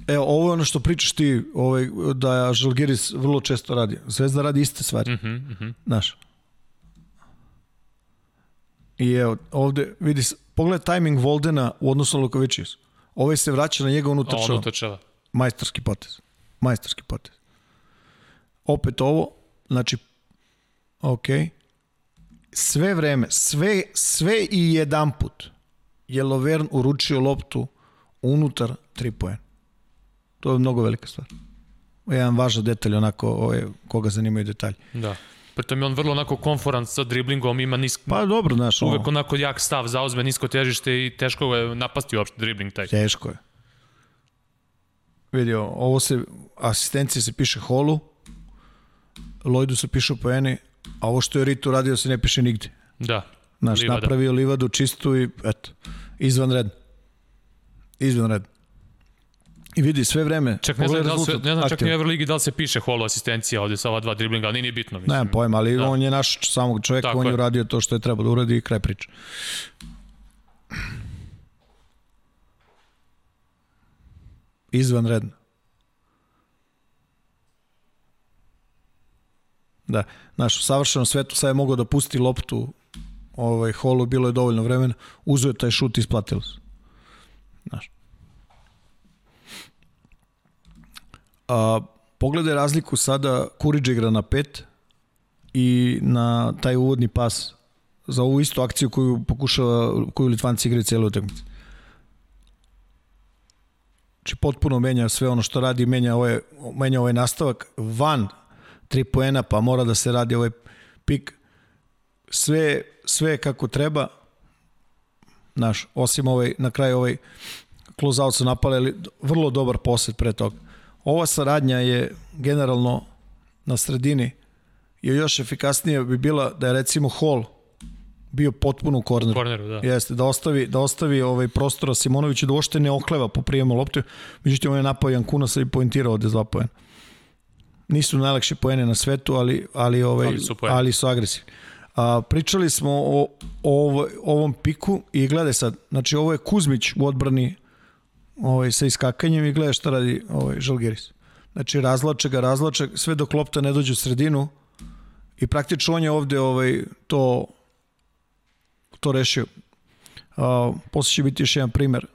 Evo, ovo je ono što pričaš ti, ovaj, da Žalgiris vrlo često radi. Zvezda radi iste stvari, Mhm, mhm. znaš. I evo, ovde, vidi, pogledaj tajming Voldena u odnosu na Lukovičius. Ovaj se vraća na njega, on utrčava. on utrčava. Majstorski potez. Majstorski potez. Opet ovo, znači, ok, sve vreme, sve, sve i jedan put je Lovern uručio loptu unutar 3 poena. To je mnogo velika stvar. Jedan važan detalj, onako, ovaj, koga zanimaju detalji. Da. Pritom je on vrlo onako konforan sa driblingom, ima nisk, Pa dobro, znaš, uvek onako jak stav, zauzme nisko težište i teško je napasti uopšte dribling taj. teško je. Vidio, ovo se, asistencija se piše holu, Lloydu se pišu poeni, a ovo što je Ritu radio se ne piše nigde. Da. Znaš, Livada. napravio livadu čistu i eto, izvanredno. Izvanredno. I vidi, sve vreme, Čak ne znam, da se, ne znam čak ni u. Euroligi da li se piše holo asistencija ovde sa ova dva driblinga, ali nije ni bitno. Mislim. Nemam pojma, ali Da. on je naš samog čovjeka, Tako on je uradio to što je trebalo da uradi i kraj priče. Izvanredno. Da, znaš, u savršenom svetu sad je mogao da pusti loptu ovaj, holu, bilo je dovoljno vremena, uzeo taj šut i isplatilo se. Znaš. A, pogledaj razliku sada, Kurić igra na pet i na taj uvodni pas za ovu istu akciju koju pokušava, koju Litvanci igraju cijelu utakmicu. Znači potpuno menja sve ono što radi, menja ovaj, menja ovaj nastavak van tri poena, pa mora da se radi ovaj pik. Sve, sve kako treba, naš, osim ovaj, na kraju ovaj close out su napali, vrlo dobar posed pre toga. Ova saradnja je generalno na sredini je još efikasnije bi bila da je recimo Hall bio potpuno u korneru. Korneru, da. Jeste, da ostavi, da ostavi ovaj prostora Simonoviću da uopšte ne okleva po prijemu lopte. Međutim, on je napao Jankunasa i poentirao ovde dva poena. Nisu najlakše poene na svetu, ali, ali, ovaj, Ali su ali su agresivni. A, pričali smo o, o ovom piku i gledaj sad, znači ovo je Kuzmić u odbrani ovaj, sa iskakanjem i gledaj šta radi ovaj, Žalgiris. Znači razlače ga, razlače, sve dok lopta ne dođe u sredinu i praktično on je ovde ovaj, to to rešio. Uh, posle će biti još jedan primer.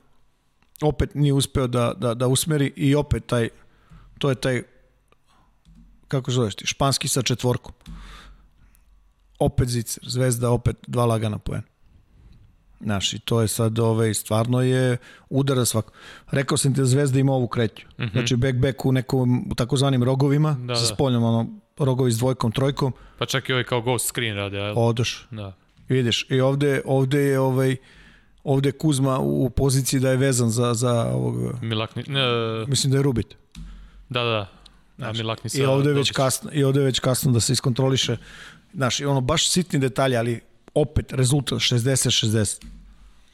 Opet nije uspeo da, da, da usmeri i opet taj, to je taj, kako zoveš ti, španski sa četvorkom. Opet Zicer, Zvezda, opet dva lagana poena. Znaš, i to je sad, ovaj, stvarno je udara svako. Rekao sam ti da Zvezda ima ovu kreću. Mm -hmm. Znači, back-back u nekom, u takozvanim rogovima, Da, sa da. spoljnom, ono, rogovi s dvojkom, trojkom, Pa čak i ovaj kao ghost screen radi, a, odoš. da. Vidiš, i ovde, ovde je ovaj ovde je Kuzma u poziciji da je vezan za, za ovog, Milakni, ne, mislim da je Rubit. da, da, da. A Milakni I ovde je već kasno, i ovde je već kasno da se iskontroliše. Znaš, i ono baš sitni detalji, ali opet rezultat 60-60.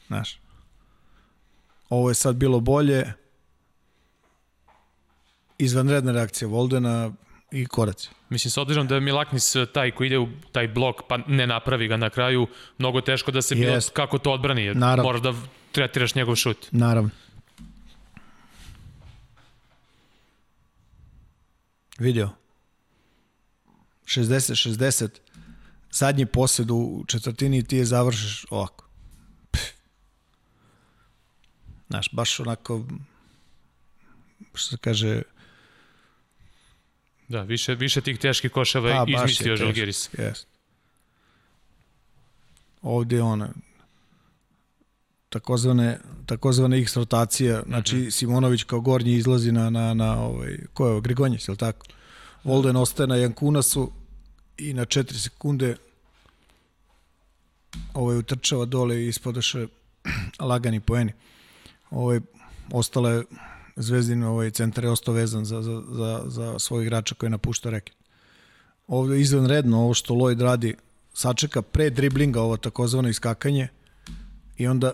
Znaš. Ovo je sad bilo bolje. Izvanredna reakcija Voldena i koraci. Mislim, s obzirom da je Milaknis taj koji ide u taj blok, pa ne napravi ga na kraju, mnogo teško da se bilo Jest. kako to odbrani, jer Naravno. moraš da tretiraš njegov šut. Naravno. Video. 60-60, zadnji posed u četvrtini i ti je završiš ovako. Pff. Znaš, baš onako, što se kaže, Da, više, više tih teških koševa pa, izmislio Žalgiris. Yes. Ovde je ona takozvane, takozvane X rotacija, znači mm -hmm. Simonović kao gornji izlazi na, na, na ovaj, ko je Grigonjić, je li tako? Volden ostaje na Jankunasu i na 4 sekunde ovaj utrčava dole i ispadaše lagani poeni. Ovaj, ostala je Zvezdin ovaj centar je ostao vezan za, za, za, za svoj igrača koji napušta reket. Ovde izvanredno ovo što Lloyd radi, sačeka pre driblinga ovo takozvano iskakanje i onda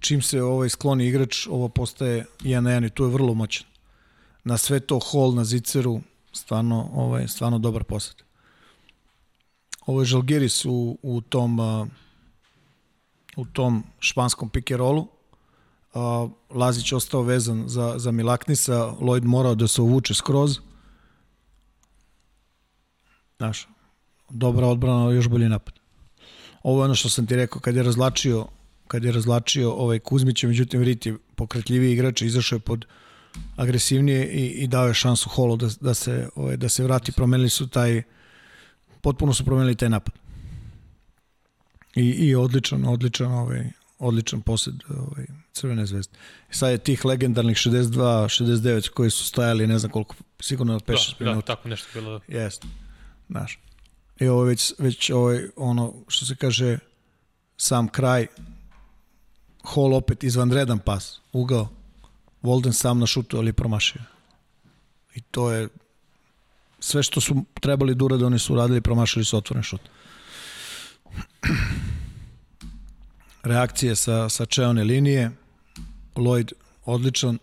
čim se ovaj skloni igrač, ovo postaje 1 na 1 i tu je vrlo moćan. Na sve to Hall na Ziceru, stvarno, ovaj, stvarno dobar posad. Ovo je Žalgiris u, u tom u tom španskom rollu uh, Lazić ostao vezan za, za Milaknisa, Lloyd morao da se uvuče skroz. Znaš, dobra odbrana, još bolji napad. Ovo je ono što sam ti rekao, kad je razlačio kad je razlačio ovaj Kuzmić, međutim Rit je pokretljiviji igrač, izašao je pod agresivnije i, i dao je šansu Holu da, da, se, ovaj, da se vrati, promenili su taj potpuno su promenili taj napad. I, i odličan, odličan ovaj, odličan posed ovaj, Crvene zvezde. Sad je tih legendarnih 62, 69 koji su stajali ne znam koliko, sigurno 5-6 da, minuta. Da, tako nešto bilo. Jeste. Znaš. I ovo već, već ovaj, ono što se kaže sam kraj Hall opet izvanredan pas, ugao. Volden sam na šutu, ali je promašio. I to je sve što su trebali da urade, oni su uradili, promašili su otvoren šut reakcije sa, sa čeone linije. Lloyd odličan.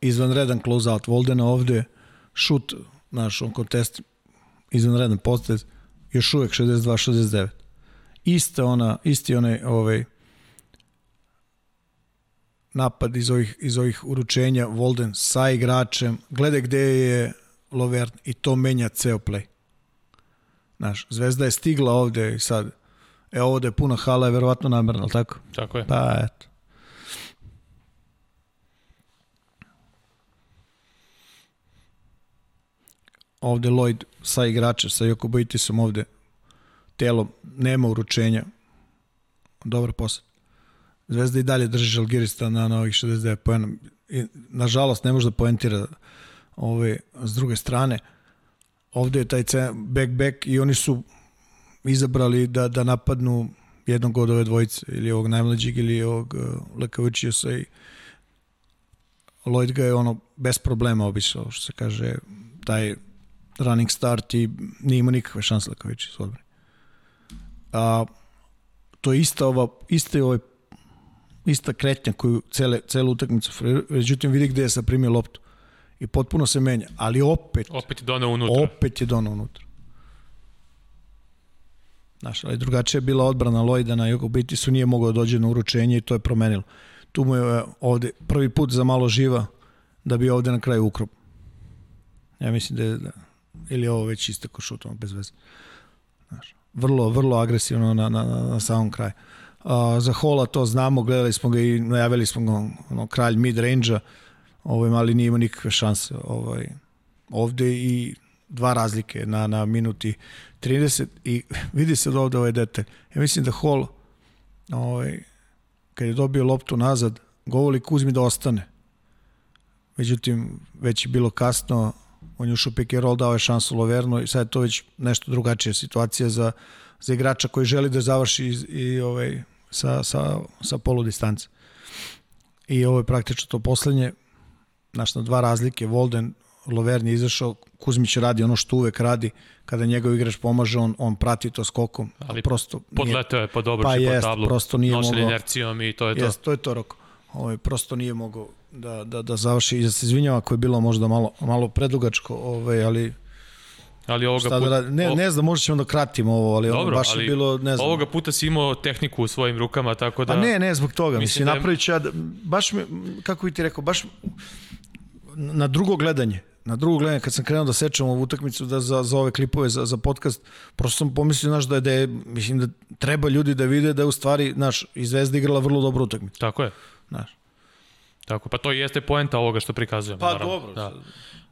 Izvanredan close-out Voldena ovde. Šut, naš on kontest, izvanredan postez. Još uvek 62-69. Ista ona, isti onaj ovaj, napad iz ovih, iz ovih uručenja Volden sa igračem. Glede gde je Lovern i to menja ceo play. Znaš, Zvezda je stigla ovde i sad E ovo da je puna hala je verovatno namerno, ali tako? Tako je. Pa eto. Ovde Lloyd sa igračem, sa Jokobojtisom ovde telo, nema uručenja. Dobar posad. Zvezda i dalje drži Žalgirista na, na ovih 69 pojena. I, nažalost, ne može da poentira ove, s druge strane. Ovde je taj back-back i oni su izabrali da, da napadnu jednog od ove dvojice, ili ovog najmlađeg, ili ovog uh, Lekavićiosa i Lloyd ga je ono bez problema obišao, što se kaže, taj running start i nije imao nikakve šanse Lekavićius u odbrani. A, to je ista ova, ista je ovaj ista kretnja koju cele, celu utakmicu međutim vidi gde je sa primio loptu i potpuno se menja, ali opet opet je donao unutra. Opet je donao unutra. Znaš, ali drugačija je bila odbrana Lojda na su nije mogao da dođe na uručenje i to je promenilo. Tu mu je ovde prvi put za malo živa da bi ovde na kraju ukrop. Ja mislim da je, da, ili ovo već istako šutom bez veze. Znaš, vrlo, vrlo agresivno na, na, na samom kraju. Za Hola to znamo, gledali smo ga i najavili smo ga ono, kralj mid range-a, ovaj, ali nije imao nikakve šanse. Ovaj, ovde i dva razlike na, na minuti 30 i vidi se da ovde ovaj detalj. Ja mislim da Hall ovaj, kad je dobio loptu nazad, govoli Kuzmi da ostane. Međutim, već je bilo kasno, on je ušao pick and roll, dao je šansu Loverno i sad je to već nešto drugačija situacija za, za igrača koji želi da završi i, i ovaj, sa, sa, sa polu distance. I ovo je praktično to poslednje, znaš, na dva razlike, Volden Loverni izašao, Kuzmić radi ono što uvek radi, kada njegov igrač pomaže, on, on prati to skokom. Ali prosto podletao je po dobro pa jest, po tablu, prosto nije mogao, inercijom i to je jest, to. to je to roko. Ovo ovaj, prosto nije mogao da, da, da završi i da se izvinjava ako je bilo možda malo, malo predugačko, ovaj, ali Ali ovoga puta... Da ne, ne znam, možda ćemo da kratimo ovo, ali Dobro, baš ali je bilo, ne znam. Ovoga puta si imao tehniku u svojim rukama, tako da... Pa ne, ne, zbog toga. Mislim, mislim da... napravit ću ja, baš me, kako bi ti rekao, baš na drugo gledanje na drugo gledanje, kad sam krenuo da sečem ovu utakmicu da za, za ove klipove, za, za podcast, prosto sam pomislio, znaš, da je, da je, mislim da treba ljudi da vide da je u stvari, znaš, i Zvezda igrala vrlo dobru utakmicu. Tako je. Znaš. Tako, pa to jeste poenta ovoga što prikazujemo. Pa naravno. dobro. Da.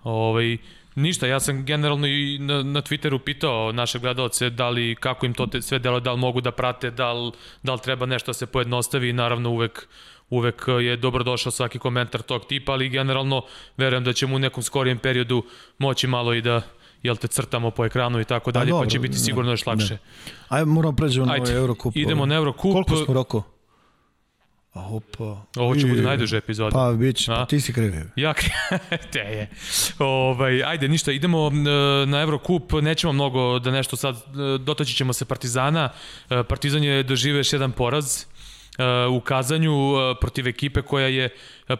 Ovaj, ništa, ja sam generalno i na, na Twitteru pitao naše gledalce da li, kako im to te, sve delo, da li mogu da prate, da li, da li treba nešto da se pojednostavi i naravno uvek uvek je dobrodošao svaki komentar tog tipa, ali generalno verujem da ćemo u nekom skorijem periodu moći malo i da jel te crtamo po ekranu i tako dalje, pa, će biti sigurno još lakše. Ajde, moramo pređemo na Ajde, ovaj Eurocup. idemo na Eurocup. Koliko smo roko? A opa. Ovo će Ui, biti najduže epizode. Pa, A? pa ti si krivi. Ja, te je. Ovaj, ajde, ništa, idemo e, na Eurocup, nećemo mnogo da nešto sad, e, dotaći ćemo se Partizana. E, Partizan je doživio još jedan poraz u kazanju protiv ekipe koja je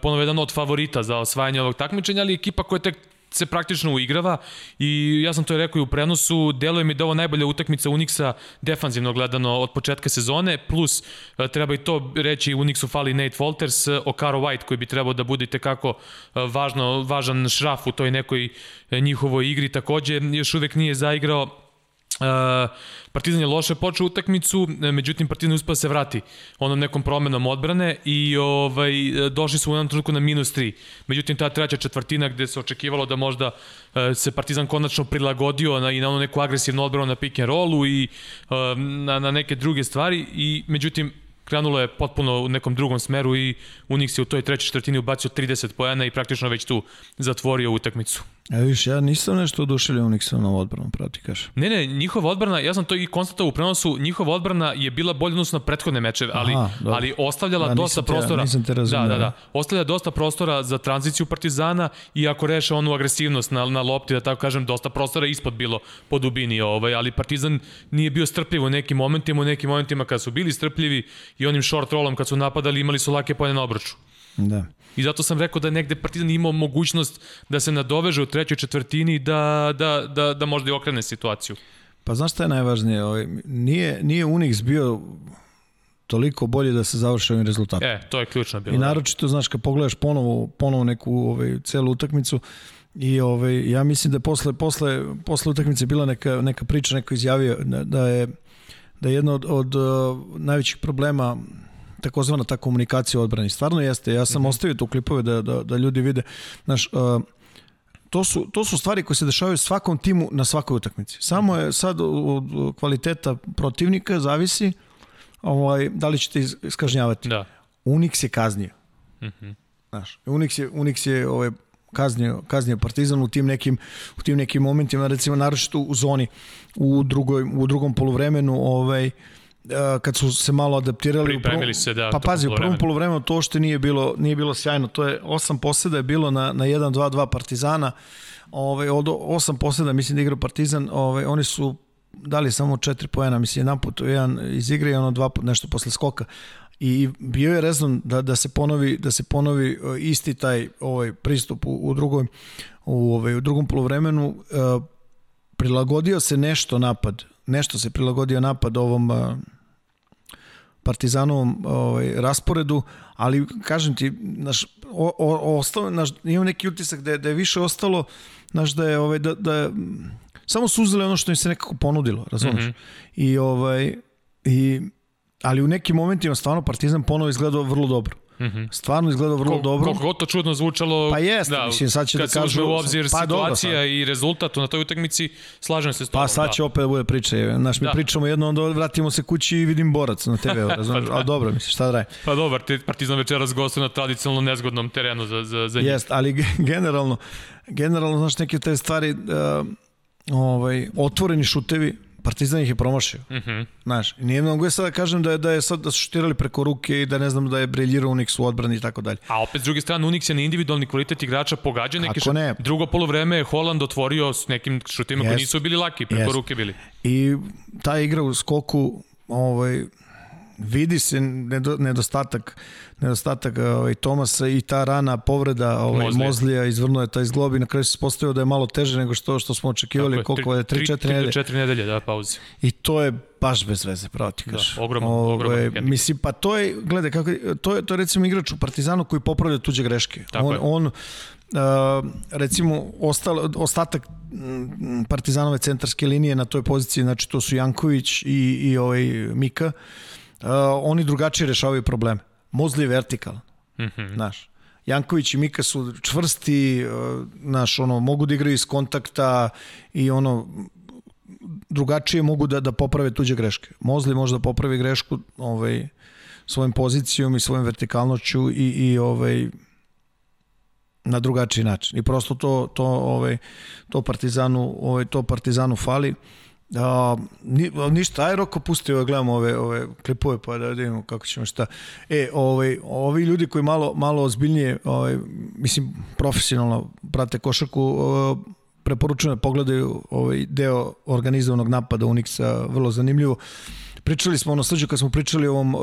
ponovo jedan od favorita za osvajanje ovog takmičenja, ali ekipa koja tek se praktično uigrava i ja sam to rekao i u prenosu, deluje mi da ovo najbolja utakmica Unixa defanzivno gledano od početka sezone, plus e, treba i to reći Unixu fali Nate Walters, e, Okaro White koji bi trebao da bude tekako e, važno, važan šraf u toj nekoj njihovoj igri, takođe još uvek nije zaigrao Partizan je loše počeo utakmicu, e, međutim Partizan je uspio da se vrati onom nekom promenom odbrane i ovaj, došli su u jednom trenutku na minus 3. Međutim, ta treća četvrtina gde se očekivalo da možda uh, se Partizan konačno prilagodio na, i na onu neku agresivnu odbranu na pick and rollu i uh, na, na neke druge stvari i međutim krenulo je potpuno u nekom drugom smeru i Unix je u toj trećoj četvrtini ubacio 30 poena i praktično već tu zatvorio utakmicu. E, viš, ja nisam nešto oduševljen Unixovom odbranom, pravo ti kažem. Ne, ne, njihova odbrana, ja sam to i konstatao u prenosu, njihova odbrana je bila bolja odnosno na prethodne mečeve, ali, Aha, dobro. ali ostavljala Da, dosta te- prostora. nisam te razumeo. Da, da, da. Ostavlja dosta prostora za tranziciju Partizana i ako reše onu agresivnost na, na lopti, da tako kažem, dosta prostora ispod bilo po dubini, ovaj, ali Partizan nije bio strpljiv u nekim momentima, u nekim momentima kad su bili strpljivi i onim short rollom kad su napadali imali su lake pojene na obruču. Da. I zato sam rekao da negde Partizan imao mogućnost da se nadoveže u trećoj četvrtini da, da, da, da možda i okrene situaciju. Pa znaš šta je najvažnije? Ovaj, nije, nije Unix bio toliko bolje da se završi ovim rezultatom. E, to je ključno bilo. I naročito, znaš, kad pogledaš ponovo, ponovo neku ovaj, celu utakmicu, I ovaj, ja mislim da je posle, posle, posle utakmice bila neka, neka priča, neko izjavio da, da je da je jedno od, od uh, najvećih problema takozvana ta komunikacija u odbrani. Stvarno jeste. Ja sam mm -hmm. ostavio tu klipove da, da, da ljudi vide. Znaš, uh, to su, to su stvari koje se dešavaju svakom timu na svakoj utakmici. Samo je sad od kvaliteta protivnika zavisi ovaj, da li ćete iskažnjavati. Da. Unix je kaznio. Mm -hmm. Znaš, Unix je, Unix je ovaj, kaznio, kaznio Partizan u tim nekim u tim nekim momentima recimo naročito u zoni u drugoj u drugom poluvremenu ovaj kad su se malo adaptirali Pripremili u prvom, se, da, pa pazi, u prvom poluvremenu to što nije bilo nije bilo sjajno, to je osam poseda je bilo na na 1-2-2 Partizana. Ovaj od osam poseda mislim da igra Partizan, ovaj oni su dali samo 4 poena, mislim jedan put jedan iz igre i ono dva put nešto posle skoka. I bio je rezon da, da se ponovi da se ponovi e, isti taj ovaj pristup u, u drugoj u ovaj u drugom poluvremenu. Uh, prilagodio se nešto napad nešto se prilagodio napad ovom Partizanovom ovaj rasporedu ali kažem ti naš o, o, ostalo naš imam neki utisak da je, da je više ostalo naš da je ovaj da, da je, samo su uzeli ono što im se nekako ponudilo razumeš mm -hmm. i ovaj i ali u nekim momentima stvarno Partizan ponovo izgledao vrlo dobro. Mm -hmm. Stvarno izgledao vrlo Kol, dobro. Koliko god to čudno zvučalo, pa jeste, da, mislim, sad će kad da kažu... se uzme u obzir pa, situacija i rezultat na toj utakmici, slažem se s tobom. Pa sad će da. opet da bude priča. Znaš, mi da. pričamo jedno, onda vratimo se kući i vidim borac na TV, razumiješ? pa da. ali dobro, mislim, šta da raje. Pa dobro, Partizan večeras gostuje na tradicionalno nezgodnom terenu za, za, za njih. Jest, ali generalno, generalno, znaš, neke te stvari, uh, ovaj, otvoreni šutevi, Partizan ih je promašio. Mm -hmm. Znaš, nije mnogo je sad da kažem da je, da je sad da su šutirali preko ruke i da ne znam da je briljirao Unix u odbrani i tako dalje. A opet s druge strane Unix je na individualni kvalitet igrača pogađa neke Kako ne? Drugo polovreme je Holland otvorio s nekim šutima yes. koji nisu bili laki, preko yes. ruke bili. I ta igra u skoku ovaj, vidi se nedo, nedostatak nedostatak ovaj, Tomasa i ta rana povreda ovaj, Mozlija. Mozlija izvrnuo je taj zglob i na kraju se postavio da je malo teže nego što što smo očekivali je, koliko je 3-4 nedelje. 3-4 nedelje, da, pauze. I to je baš bez veze, pravo ti kažeš. Da, ogroman, ovaj, ogroman. Mislim, pa to je, gledaj, kako, to je, to je recimo igrač u Partizanu koji popravlja tuđe greške. Tako on, je. on Uh, recimo ostal, ostatak Partizanove centarske linije na toj poziciji, znači to su Janković i, i ovaj Mika, uh, oni drugačije rešavaju probleme. Mozli je vertikalan, mm -hmm. znaš. Janković i Mika su čvrsti, uh, znaš, ono, mogu da igraju iz kontakta i ono, drugačije mogu da, da poprave tuđe greške. Mozli može da popravi grešku ovaj, svojim pozicijom i svojim vertikalnoću i, i ovaj, na drugačiji način. I prosto to to ovaj to Partizanu ovaj to Partizanu fali. A, ni, ništa, aj Roko pustio, gledamo ove, ove klipove pa da vidimo kako ćemo šta. E, ovaj, ovi ljudi koji malo, malo ozbiljnije, ovaj, mislim, profesionalno prate košarku, ovaj, preporučujem da pogledaju ovaj deo organizovanog napada Unixa, vrlo zanimljivo. Pričali smo ono srđu kad smo pričali o ovom uh,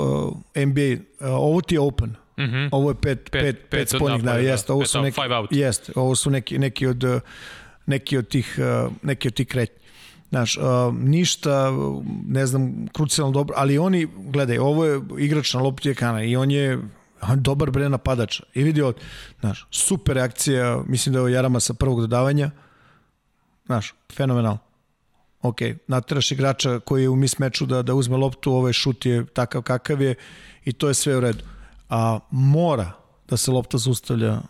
NBA, uh, ovo ti je open, Mm -hmm. Ovo je pet, pet, pet, pet spoljnih dana, jeste, ovo su neki, jeste, ovo su neki, neki od neki od tih, neki od tih kretnji. Znaš, uh, ništa, ne znam, krucijalno dobro, ali oni, gledaj, ovo je igrač na lopti ekana i on je on dobar bre napadač. I vidio, znaš, super reakcija, mislim da je Jarama sa prvog dodavanja. Znaš, fenomenal. Ok, nateraš igrača koji je u mismeču da, da uzme loptu, ovaj šut je takav kakav je i to je sve u redu a mora da se lopta zaustavlja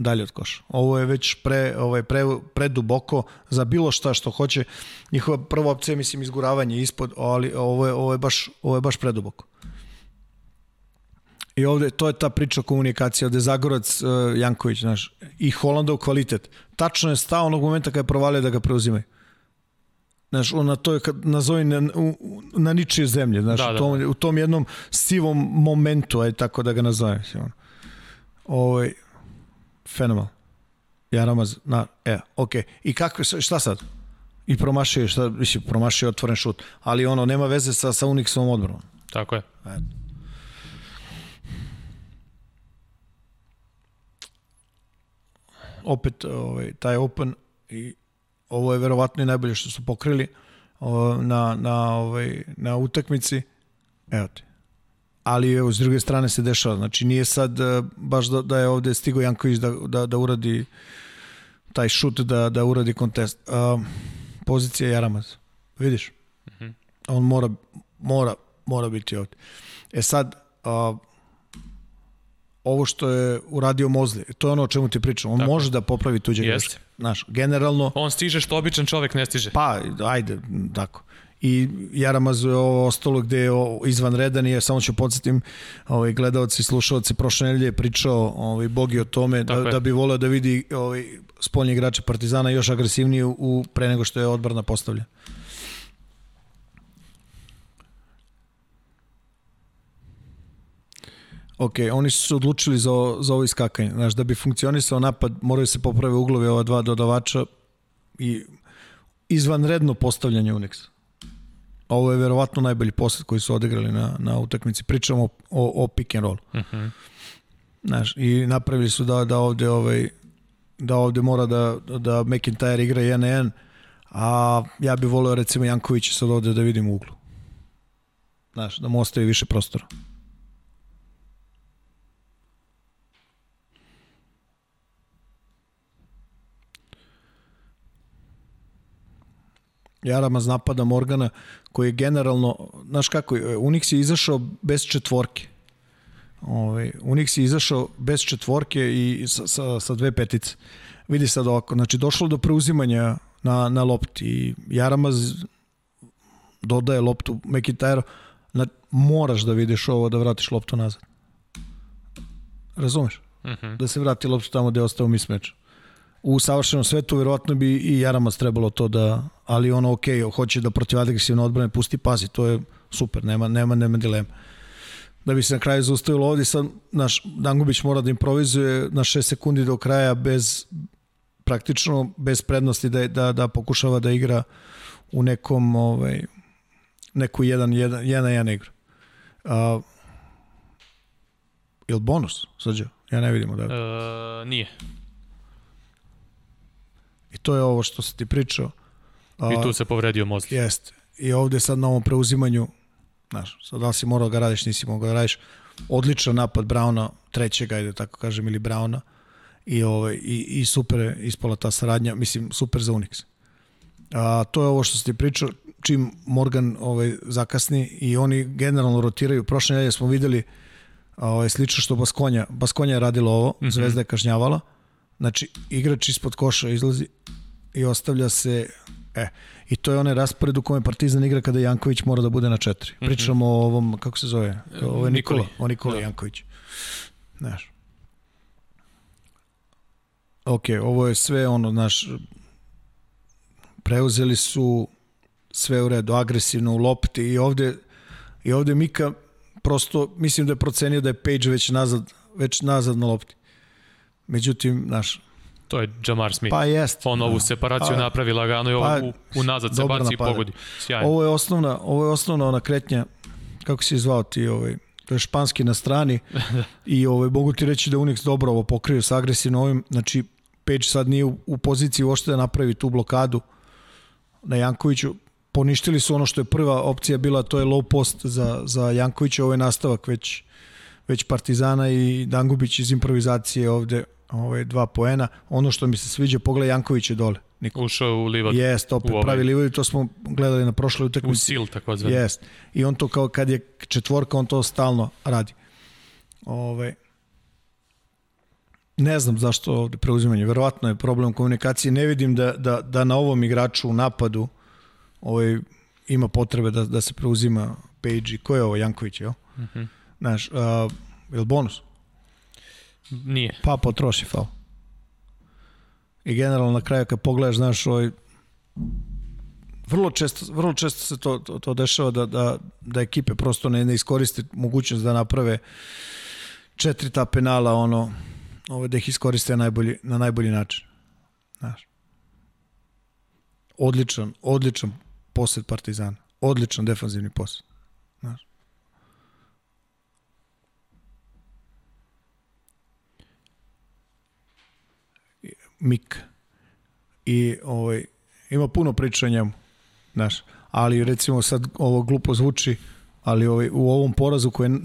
dalje od koša. Ovo je već pre, ovaj, pre, pre duboko za bilo šta što hoće. Njihova prva opcija je, mislim, izguravanje ispod, ali ovo je, ovo je, baš, ovo je baš preduboko. I ovde, to je ta priča komunikacija, ovde Zagorac, uh, Janković, znaš, i Holandov kvalitet. Tačno je stao onog momenta kada je provalio da ga preuzimaju. Znaš, ona to je kad nazovi na, na ničije zemlje, znaš, da, da. U, tom, u tom jednom sivom momentu, aj tako da ga nazovem. On. Ovaj, fenomenal. Jaramaz, na, e, ok. I kako, šta sad? I promašio, šta, mislim, promašio otvoren šut, ali ono, nema veze sa, sa Unixovom odbranom. Tako je. E. Opet, ovaj, taj open i ovo je verovatno i najbolje što su pokrili na, na, ovaj, na utakmici. Evo ti. Ali evo, s druge strane se dešava. Znači nije sad e, baš da, da je ovde stigo Janković da, da, da uradi taj šut, da, da uradi kontest. Uh, pozicija Jaramaz. Vidiš? Mhm. -huh. On mora, mora, mora biti ovde. E sad, uh, ovo što je uradio Mozli, to je ono o čemu ti pričam. On Tako. može da popravi tuđe greške. Znaš, generalno... On stiže što običan čovek ne stiže. Pa, ajde, tako. I Jaramaz je ovo ostalo gde je izvanredan i samo ću podsjetim ovaj, gledalci i slušalci prošle nedelje je pričao ovaj, Bogi o tome da, da bi voleo da vidi ovaj, spoljni igrače Partizana još agresivnije u, pre nego što je odbrana postavlja. Ok, oni su se odlučili za, za ovo iskakanje. Znaš, da bi funkcionisao napad, moraju se poprave uglovi ova dva dodavača i izvanredno postavljanje Unixa. Ovo je verovatno najbolji poslet koji su odigrali na, na utakmici. Pričamo o, o pick and roll. Uh mhm. -huh. Znaš, i napravili su da, da ovde ovaj, da ovde mora da, da McIntyre igra 1 na 1, a ja bih voleo recimo Jankovića sad ovde da vidim u uglu. Znaš, da mu ostaje više prostora. Jaramaz napada Morgana, koji je generalno, znaš kako, Unix je izašao bez četvorke. Ovaj, Unix je izašao bez četvorke i sa, sa, sa dve petice. Vidi sad ovako, znači došlo do preuzimanja na, na lopti i Jaramaz dodaje loptu McIntyre, na, moraš da vidiš ovo da vratiš loptu nazad. Razumeš? Uh mhm. -huh. Da se vrati loptu tamo gde je ostao mismeč u savršenom svetu verovatno bi i Jaramac trebalo to da, ali ono ok, hoće da protiv agresivne odbrane pusti pazi, to je super, nema, nema, nema dilema. Da bi se na kraju zaustavilo ovdje, sad naš Dangubić mora da improvizuje na 6 sekundi do kraja bez praktično bez prednosti da, da, da pokušava da igra u nekom ovaj, neku jedan, jedan, jedan, jedan igru. A, ili bonus, Srđo? Ja ne vidim odavde. E, nije. To je ovo što si ti pričao. A, I tu se povredio Mozli. Jeste. I ovde sad na ovom preuzimanju, znaš, sad da li si morao da ga radiš, nisi mogao da radiš, odličan napad Brauna, trećeg, ajde tako kažem, ili Brauna, i, ovaj, i, i super ispala ta saradnja, mislim, super za Unix. A, to je ovo što si ti pričao, čim Morgan ovaj, zakasni i oni generalno rotiraju. Prošle nedelje smo videli ovaj, slično što Baskonja. Baskonja je radila ovo, mm -hmm. Zvezda je kažnjavala. Znači, igrač ispod koša izlazi i ostavlja se E, i to je onaj raspored u kome Partizan igra kada Janković mora da bude na četiri. Mhm. Pričamo o ovom, kako se zove? Ovo je Nikola, o Nikola da. Janković. Znaš. Ok, ovo je sve ono, znaš, preuzeli su sve u redu, agresivno u lopti i ovde, i ovde Mika prosto, mislim da je procenio da je Page već nazad, već nazad na lopti. Međutim, znaš, To je Jamar Smith. Pa jest. On ovu da. separaciju pa, napravi lagano i pa, u, nazad se baci i pogodi. Sjajno. Ovo je osnovna, ovo je osnovna ona kretnja, kako si zvao ti ovaj, to je španski na strani i ovaj, mogu ti reći da Unix dobro ovo pokrio sa agresivno ovim, znači Page sad nije u, u poziciji uopšte da napravi tu blokadu na Jankoviću, poništili su ono što je prva opcija bila, to je low post za, za Jankovića, ovo je nastavak već, već Partizana i Dangubić iz improvizacije ovde ovaj, dva poena. Ono što mi se sviđa, pogledaj Janković je dole. Niko. Ušao u livadu. Jest, opet ovaj. pravi livadu, to smo gledali na prošloj utakmici. U sil, tako zvani. Jest. I on to kao kad je četvorka, on to stalno radi. Ove, ne znam zašto ovde preuzimanje. Verovatno je problem komunikacije. Ne vidim da, da, da na ovom igraču u napadu ovaj, ima potrebe da, da se preuzima Page i ko je ovo, Janković, jel? Mhm. -huh. Znaš, uh, je li bonus? Nije. Pa potroši fal. I generalno na kraju kad pogledaš, znaš, ovaj, vrlo često, vrlo često se to, to, to dešava da, da, da ekipe prosto ne, ne iskoriste mogućnost da naprave četiri ta penala, ono, ove, da ih iskoriste na najbolji, na najbolji način. Znaš. Odličan, odličan posed Partizana. Odličan defanzivni posed. Znaš. Mik. I ovaj, ima puno priča o njemu. Znaš, ali recimo sad ovo glupo zvuči, ali ovaj, u ovom porazu koji je,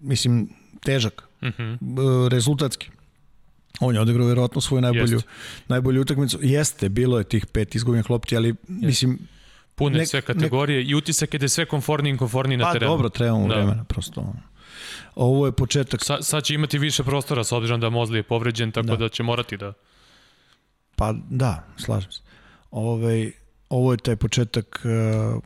mislim, težak, mhm. -huh. rezultatski, On je odigrao verovatno svoju najbolju, najbolju utakmicu. Jeste, bilo je tih pet izgubljenih lopti, ali Jeste. mislim... Pune nek, sve kategorije nek... i utisak je da je sve konforniji i konforniji na pa, terenu. Pa dobro, trebamo da. vremena, prosto. Ovo je početak... Sa, sad će imati više prostora s obzirom da Mozli je povređen, tako da, da će morati da... Pa da, slažem se. Ove, ovaj, ovo je taj početak uh,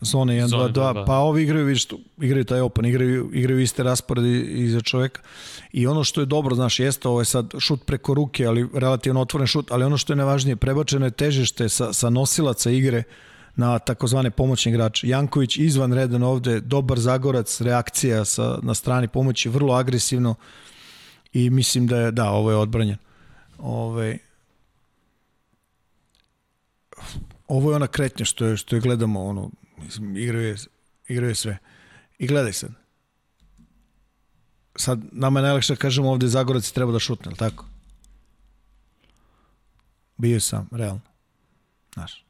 zone 1, 2, 2, pa ovi igraju, vidiš, igraju taj open, igraju, igraju iste rasporedi iza čoveka. I ono što je dobro, znaš, jeste ovo je sad šut preko ruke, ali relativno otvoren šut, ali ono što je nevažnije, prebačeno je težište sa, sa nosilaca igre na takozvane pomoćne igrače. Janković izvan redan ovde, dobar zagorac, reakcija sa, na strani pomoći, vrlo agresivno i mislim da je, da, ovo je odbranjen. Ove, ovo je ona kretnja što je, što je gledamo, ono, mislim, igraju, igraju sve. I gledaj sad. Sad, nama je najlakše da kažemo ovde Zagorac treba da šutne, ali tako? Bio sam, realno. Znaš.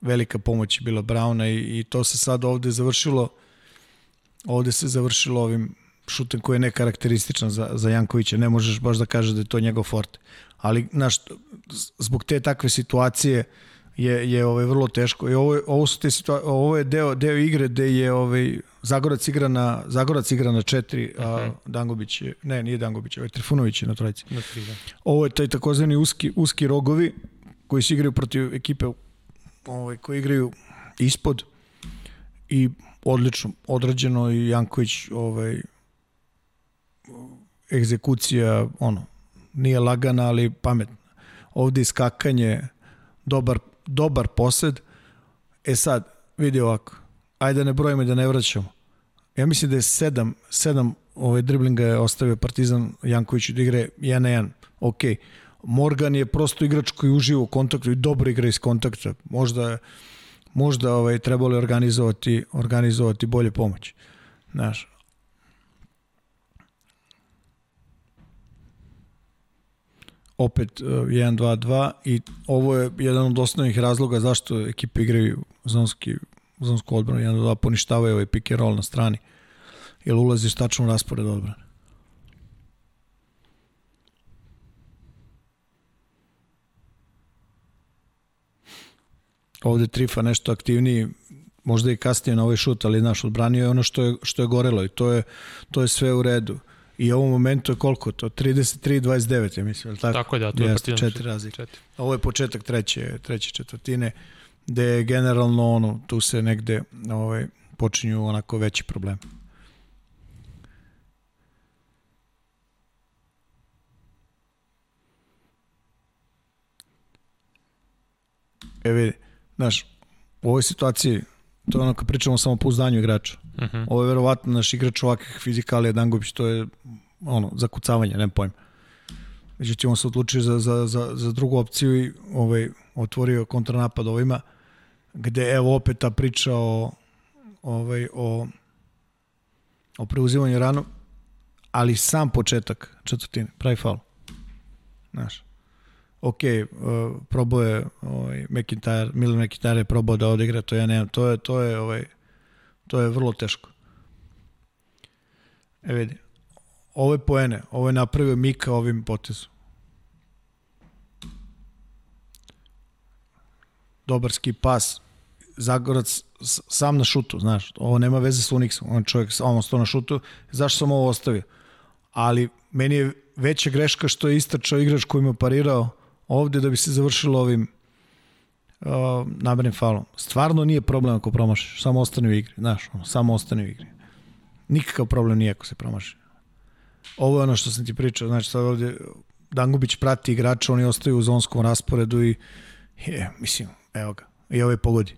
Velika pomoć je bila Brauna i, i to se sad ovde završilo ovde se završilo ovim šutem koji je nekarakterističan za, za Jankovića. Ne možeš baš da kažeš da je to njegov forte. Ali, znaš, zbog te takve situacije je, je ovaj, vrlo teško. I ovo, ovo, su te situa ovo je deo, deo igre gde je ovaj, Zagorac igra na, Zagorac igra na četiri, a mhm. Dangobić je, ne, nije Dangobić, ovaj Trifunović je na trojici. Na tri, da. Ovo je taj takozvani uski, uski rogovi koji se igraju protiv ekipe ovaj, koji igraju ispod i odlično odrađeno i Janković ovaj, egzekucija ono, nije lagana ali pametna. Ovde iskakanje, dobar dobar posed. E sad, vidi ovako, ajde da ne brojimo i da ne vraćamo. Ja mislim da je sedam, sedam ove driblinga je ostavio Partizan Janković da igre 1 na 1. Ok. Morgan je prosto igrač koji uživa u kontaktu i dobro igra iz kontakta. Možda možda ovaj, trebali organizovati, organizovati bolje pomoć. Znaš, opet 1-2-2 e, i ovo je jedan od osnovnih razloga zašto ekipe igraju zonski, zonsku odbranu 1-2 poništavaju ovaj pick and roll na strani jer ulaziš tačno u raspored odbrane. Ovde Trifa nešto aktivniji, možda i kasnije na ovaj šut, ali naš odbranio je ono što je, što je gorelo i to je, to je sve u redu. I u ovom momentu je koliko to? 33-29, ja mislim. Tako, tako je da, to je Jeste, četiri razlike. Ovo je početak treće, treće četvrtine, gde je generalno ono, tu se negde ovaj, počinju onako veći problem. E vidi, znaš, u ovoj situaciji, to je ono kad pričamo samo po uzdanju igrača. Uh mhm. -huh. Ovo je verovatno naš igrač ovakvih fizikalija Dangubić, to je ono, zakucavanje, nema pojma. Međutim, on se odlučio za, za, za, za drugu opciju i ovaj, otvorio kontranapad ovima, gde evo opet ta priča o, ovaj, o, o preuzimanju ranu, ali sam početak četvrtine, pravi faul. Znaš, ok, uh, probao je ovaj, McIntyre, Milan McIntyre je probao da odigra, to ja nemam, to je, to je, ovaj, to je vrlo teško. E vidi, ove poene, ovo je napravio Mika ovim potezom. Dobarski pas, Zagorac sam na šutu, znaš, ovo nema veze s Unixom, on čovjek samo sto na šutu, zašto sam ovo ostavio? Ali meni je veća greška što je istračao igrač koji me parirao ovde da bi se završilo ovim uh, namernim falom. Stvarno nije problem ako promašiš, samo ostane u igri, znaš, ono, samo ostane u igri. Nikakav problem nije ako se promaši. Ovo je ono što sam ti pričao, znači sad ovde Dangubić prati igrača, oni ostaju u zonskom rasporedu i je, mislim, evo ga, i ovaj pogodi.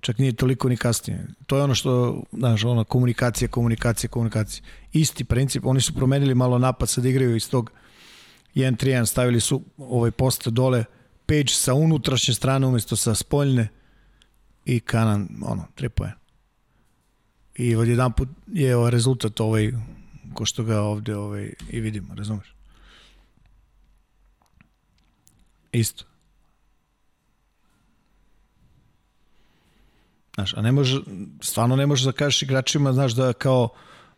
Čak nije toliko ni kasnije. To je ono što, znaš, ono, komunikacija, komunikacija, komunikacija. Isti princip, oni su promenili malo napad, sad igraju iz tog 1-3-1, stavili su ovaj poste dole, Page sa unutrašnje strane umesto sa spoljne i Kanan, ono, 3 poena. I od jedan put je ovaj rezultat ovaj, ko što ga ovde ovaj, i vidimo, razumeš? Isto. Znaš, a ne može, stvarno ne možeš da kažeš igračima, znaš, da kao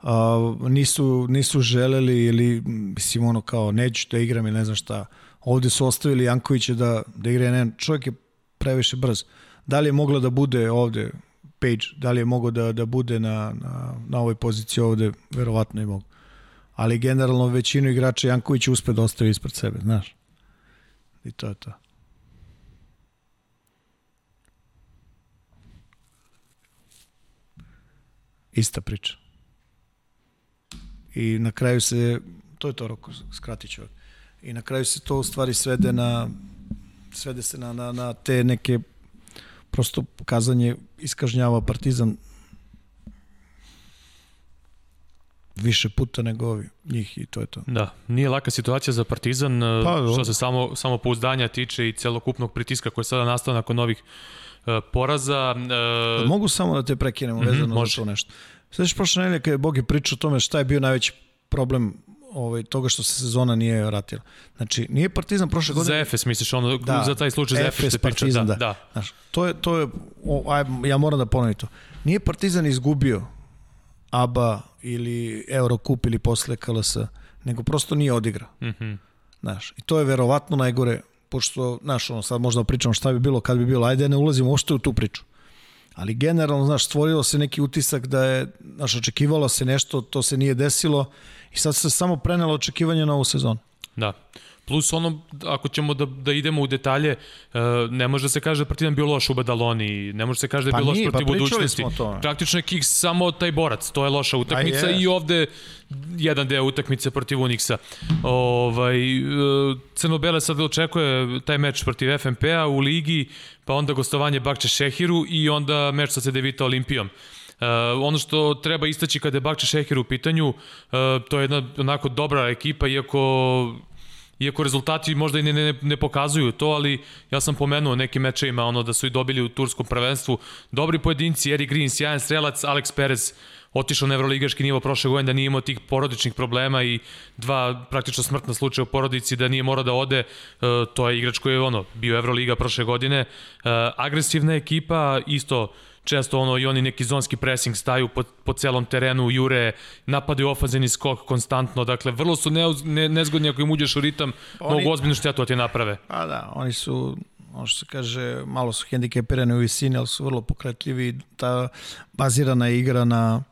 a, nisu, nisu želeli ili, mislim, ono kao, neću da igram ili ne znam šta. Ovde su ostavili Jankovića da, da igra, ne, čovjek je previše brz. Da li je mogla da bude ovde Page, da li je mogao da, da bude na, na, na ovoj poziciji ovde, verovatno je mogu. Ali generalno većinu igrača Janković uspe da ostavi ispred sebe, znaš. I to je to. Ista priča. I na kraju se, to je to roko, skratit ću. I na kraju se to u stvari svede na svede se na, na, na te neke prosto pokazanje iskažnjava Partizan više puta nego ovi, njih i to je to. Da, nije laka situacija za Partizan, pa, što se samo, samo pouzdanja tiče i celokupnog pritiska koji je sada nastao nakon novih uh, poraza. Uh, Mogu samo da te prekinemo mm -hmm, vezano može. za to nešto. Sveći prošle nedelje kada je Bogi pričao o tome šta je bio najveći problem ovaj, toga što se sezona nije vratila. Znači, nije Partizan prošle godine... Za Efes misliš, ono, da, za taj slučaj za Efes, Efes Partizan, da. da. Znaš, to je, to je o, aj, ja moram da ponovim to. Nije Partizan izgubio ABA ili Eurocup ili posle KLS, nego prosto nije odigrao. Mm -hmm. Znaš, i to je verovatno najgore, pošto, znaš, ono, sad možda pričamo šta bi bilo, kad bi bilo, ajde ne ulazimo ošte u tu priču. Ali generalno, znaš, stvorilo se neki utisak da je, znaš, očekivalo se nešto, to se nije desilo i sad se samo prenelo očekivanje na ovu sezonu. Da. Plus ono, ako ćemo da, da idemo u detalje, uh, ne može da se kaže da Partizan bio loš u Badaloni, ne može da se kaže da je pa bio loš protiv pa budućnosti. Praktično je Kiks samo taj borac, to je loša utakmica je. i ovde jedan deo utakmice protiv Unixa. Ovaj, uh, Crno-Bele sad očekuje taj meč protiv FNP-a u ligi, pa onda gostovanje Bakče Šehiru i onda meč sa CDVita Olimpijom. Uh, ono što treba istaći kada je Bakče Šehir u pitanju, uh, to je jedna onako dobra ekipa, iako iako rezultati možda i ne, ne, ne pokazuju to, ali ja sam pomenuo nekim mečevima ono da su i dobili u turskom prvenstvu. Dobri pojedinci, Eric Green, sjajan strelac, Alex Perez, otišao na evroligaški nivo prošle godine da nije imao tih porodičnih problema i dva praktično smrtna slučaja u porodici da nije morao da ode, e, to je igrač koji je ono, bio Evroliga prošle godine. E, agresivna ekipa, isto često ono i oni neki zonski pressing staju po, po celom terenu, jure, napadaju ofenzivni skok konstantno, dakle vrlo su ne, ne, nezgodni ako im uđeš u ritam, oni, mogu ozbiljnu štetu da ti naprave. Pa da, oni su ono što se kaže, malo su hendikepirani u visini, ali su vrlo pokretljivi. Ta bazirana igra na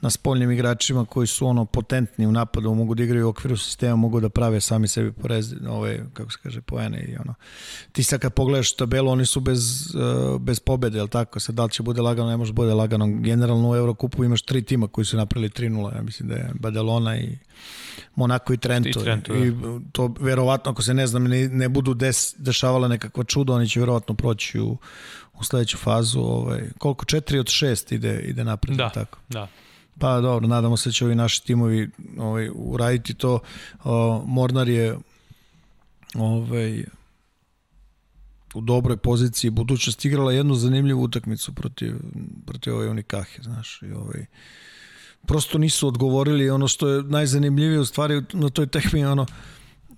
na spoljnim igračima koji su ono potentni u napadu, mogu da igraju u okviru sistema, mogu da prave sami sebi porez, ove, kako se kaže, poene i ono. Ti sad kad pogledaš tabelu, oni su bez, uh, bez pobede, jel tako? Sad da li će bude lagano, ne može da bude lagano. Generalno u Eurokupu imaš tri tima koji su napravili 3-0, ja mislim da je Badalona i Monako i Trento. I, Trento, I da. to verovatno, ako se ne znam, ne, ne budu des, dešavala nekakva čuda, oni će verovatno proći u, u sledeću fazu. Ovaj, koliko? 4 od 6 ide, ide napred. Da, tako? da. Pa dobro, nadamo se da će ovi naši timovi ovaj, uraditi to. O, Mornar je ovaj, u dobroj poziciji budućnost igrala jednu zanimljivu utakmicu protiv, protiv ove Unikahe, znaš, i ovaj, prosto nisu odgovorili ono što je najzanimljivije u stvari na toj tehmi, ono,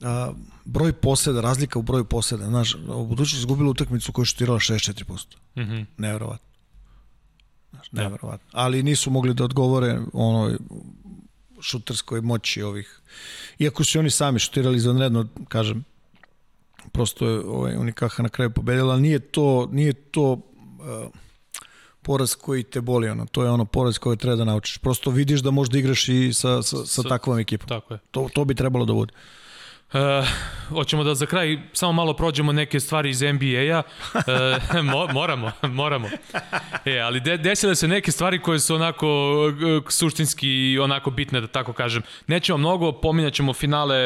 a, broj poseda, razlika u broju poseda, znaš, u budućnost izgubila utakmicu koju je šutirala 64%. Mm -hmm. Nevjerovatno. Znaš, da. nevjerovatno. Ali nisu mogli da odgovore onoj šuterskoj moći ovih. Iako su oni sami šutirali izvanredno, kažem, prosto je ovaj, Unikaha na kraju pobedila, ali nije to, nije to uh, poraz koji te boli, ono. to je ono poraz koji treba da naučiš. Prosto vidiš da možda igraš i sa, sa, sa, sa takvom ekipom. Tako je. To, to bi trebalo da bude. Uh, hoćemo da za kraj samo malo prođemo neke stvari iz NBA-a. Uh, mo, moramo, moramo. E, ali de, desile se neke stvari koje su onako uh, suštinski onako bitne, da tako kažem. Nećemo mnogo, pominjat ćemo finale,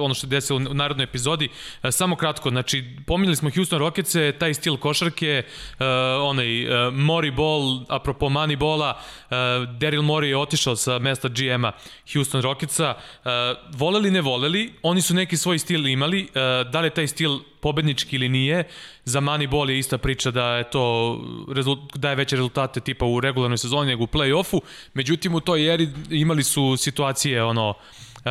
ono što je desilo u narodnoj epizodi. Uh, samo kratko, znači, pominjali smo Houston Rockets, taj stil košarke, uh, onaj uh, Mori Ball, apropo Money Bola, uh, Daryl Mori je otišao sa mesta GM-a Houston Rocketsa. Uh, voleli, ne voleli, oni su neki svoj stil imali, e, da li je taj stil pobednički ili nije, za Moneyball je ista priča da je to daje veće rezultate tipa u regularnoj sezoni nego u play-offu, međutim u toj eri imali su situacije ono uh,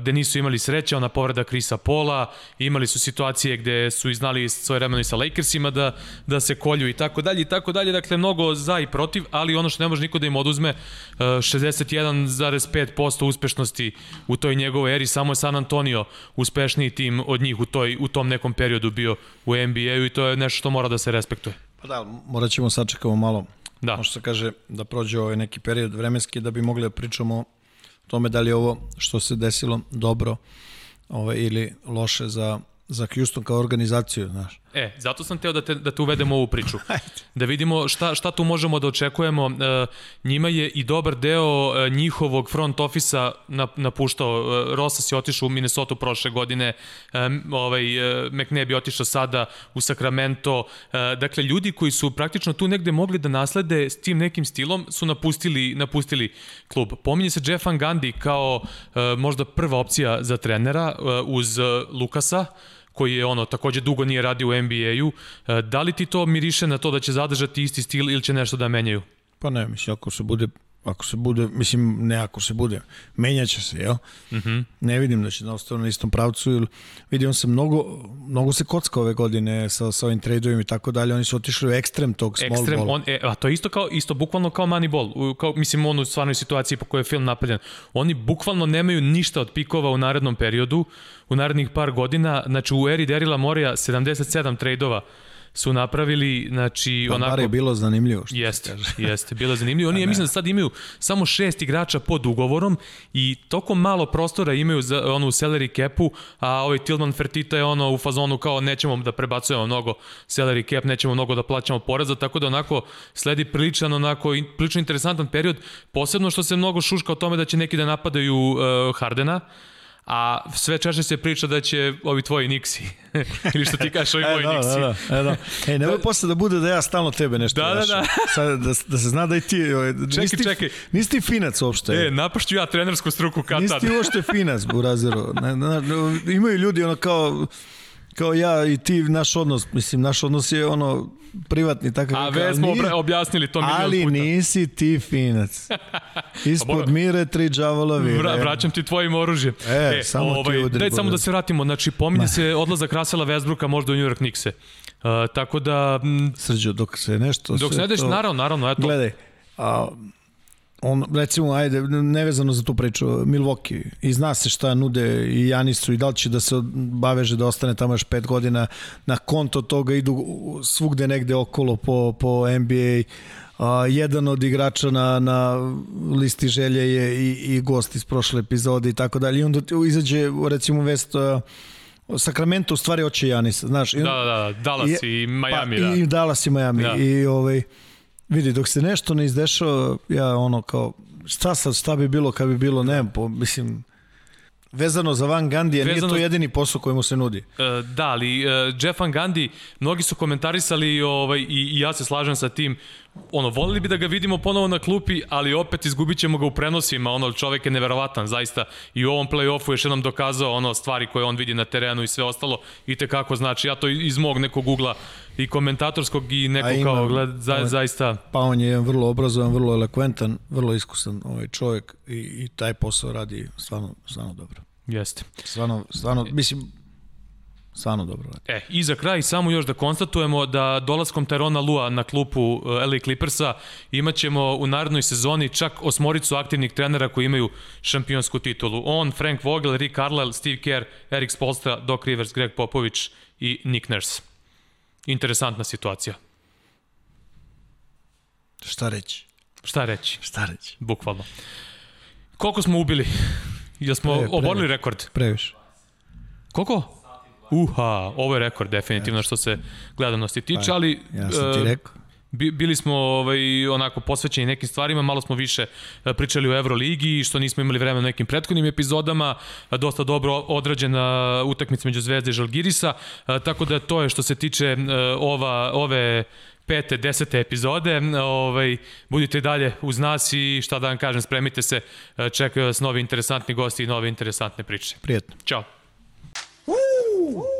gde nisu imali sreće, ona povreda Krisa Pola, imali su situacije gde su i znali svoje vremeno i sa Lakersima da, da se kolju i tako dalje i tako dalje, dakle mnogo za i protiv, ali ono što ne može niko da im oduzme, uh, 61,5% uspešnosti u toj njegovoj eri, samo je San Antonio uspešniji tim od njih u, toj, u tom nekom periodu bio u NBA-u i to je nešto što mora da se respektuje. Pa da, morat ćemo sačekamo malo Da. Možda se kaže da prođe ovaj neki period vremenski da bi mogli da pričamo tome da li je ovo što se desilo dobro ovaj, ili loše za, za Houston kao organizaciju, znaš. E, zato sam teo da te, da te uvedemo u ovu priču. Da vidimo šta, šta tu možemo da očekujemo. E, njima je i dobar deo e, njihovog front ofisa napuštao. E, Rosas je otišao u Minnesota prošle godine, ovaj, McNabb je otišao sada u Sacramento. Dakle, ljudi koji su praktično tu negde mogli da naslede s tim nekim stilom su napustili, napustili klub. Pominje se Jeff Van Gundy kao možda prva opcija za trenera uz Lukasa, koji je ono takođe dugo nije radio u NBA-u. E, da li ti to miriše na to da će zadržati isti stil ili će nešto da menjaju? Pa ne, mislim, ako se bude ako se bude, mislim, ne ako se bude, menjaće se, jel? Mhm. -huh. Ne vidim da će da ostane na istom pravcu, ili vidim se mnogo, mnogo se kocka ove godine sa, sa ovim tradeovima i tako dalje, oni su otišli u ekstrem tog small ekstrem, ball. On, e, a to je isto kao, isto bukvalno kao money ball, kao, mislim, ono u stvarnoj situaciji po kojoj je film napravljen. Oni bukvalno nemaju ništa od pikova u narednom periodu, u narednih par godina, znači u eri Derila Morija 77 tradeova, su napravili, znači, pa, onako... Pa je bilo zanimljivo. Što jeste, jeste, bilo zanimljivo. Oni, ja mislim da sad imaju samo šest igrača pod ugovorom i toko malo prostora imaju za, ono, u salary capu, a ovaj Tilman Fertita je ono u fazonu kao nećemo da prebacujemo mnogo salary cap, nećemo mnogo da plaćamo poreza, tako da onako sledi priličan, onako, prilično interesantan period, posebno što se mnogo šuška o tome da će neki da napadaju uh, Hardena, a sve češće se priča da će ovi tvoji Nixi, ili što ti kažeš ovi moji e, da, Nixi. Da, da, e, da. Ej, nemoj da, posle da bude da ja stalno tebe nešto da, da, da. Sad, da, da se zna da i ti... Ovaj, čekaj, nisi, čekaj. Nisi ti finac uopšte. E, napašću ja trenersku struku kad Nisi ti uopšte finac, Burazeru. Na, na, na, imaju ljudi ono kao kao ja i ti naš odnos, mislim, naš odnos je ono privatni takav. A već smo nije, objasnili to milion ali puta. Ali nisi ti finac. Ispod mire tri džavolovi. Vra, vraćam ti tvojim oružjem. E, e samo ovaj, ti udri. Daj samo da se vratimo. Znači, pominje se odlazak Rasela Westbrooka možda u New York Knickse. Uh, tako da... M, Srđo, dok se nešto... Dok se ne deš, to... naravno, naravno, eto. Gledaj, a, on, recimo, ajde, nevezano za tu priču, Milwaukee, i zna se šta nude i Janisu i da li će da se baveže da ostane tamo još pet godina, na konto toga idu svugde negde okolo po, po NBA, a, jedan od igrača na, na listi želje je i, i gost iz prošle epizode i tako dalje. I onda izađe, recimo, vest a, Sacramento u stvari oće Janisa, znaš. Da, da, da, Dallas i, i Miami, pa, da. I Dallas i Miami. Da. I ovaj, vidi, dok se nešto ne izdešava, ja ono kao, šta sad, šta bi bilo kad bi bilo, ne, po, mislim, vezano za Van Gandija, vezano... nije to jedini posao koji mu se nudi. Uh, da, ali uh, Jeff Van Gandhi, mnogi su komentarisali ovaj, i, i ja se slažem sa tim, ono, volili bi da ga vidimo ponovo na klupi, ali opet izgubit ćemo ga u prenosima, ono, čovek je neverovatan, zaista, i u ovom play-offu još jednom dokazao ono, stvari koje on vidi na terenu i sve ostalo, i te kako znači, ja to iz mog nekog ugla i komentatorskog i neko ima, kao gled, za, ovaj, zaista... Pa on je vrlo obrazovan, vrlo elokventan, vrlo iskusan ovaj čovjek i, i taj posao radi stvarno, stvarno dobro. Jeste. Stvarno, stvarno, mislim, stvarno dobro radi. E, i za kraj samo još da konstatujemo da dolaskom Tyrona Lua na klupu eh, LA Clippersa imaćemo u narednoj sezoni čak osmoricu aktivnih trenera koji imaju šampionsku titulu. On, Frank Vogel, Rick Carlisle, Steve Kerr, Erik Spolstra, Doc Rivers, Greg Popović i Nick Nurse. Interesantna situacija. Šta reći? Šta reći? Šta reći? Bukvalno. Koliko smo ubili? Jel smo Pre, oborili rekord? Previše. Koliko? Uha, ovo je rekord definitivno što se gledanosti tiče, pa, ali... Ja sam ti rekao. Bili smo ovaj, onako posvećeni nekim stvarima, malo smo više e, pričali o Euroligi, što nismo imali vremena u nekim prethodnim epizodama, dosta dobro odrađena utakmica među Zvezde i Žalgirisa, e, tako da to je što se tiče ova, ove pete, desete epizode. Ovaj, budite dalje uz nas i šta da vam kažem, spremite se, čekaju vas novi interesantni gosti i nove interesantne priče. Prijetno. Ćao. Woo!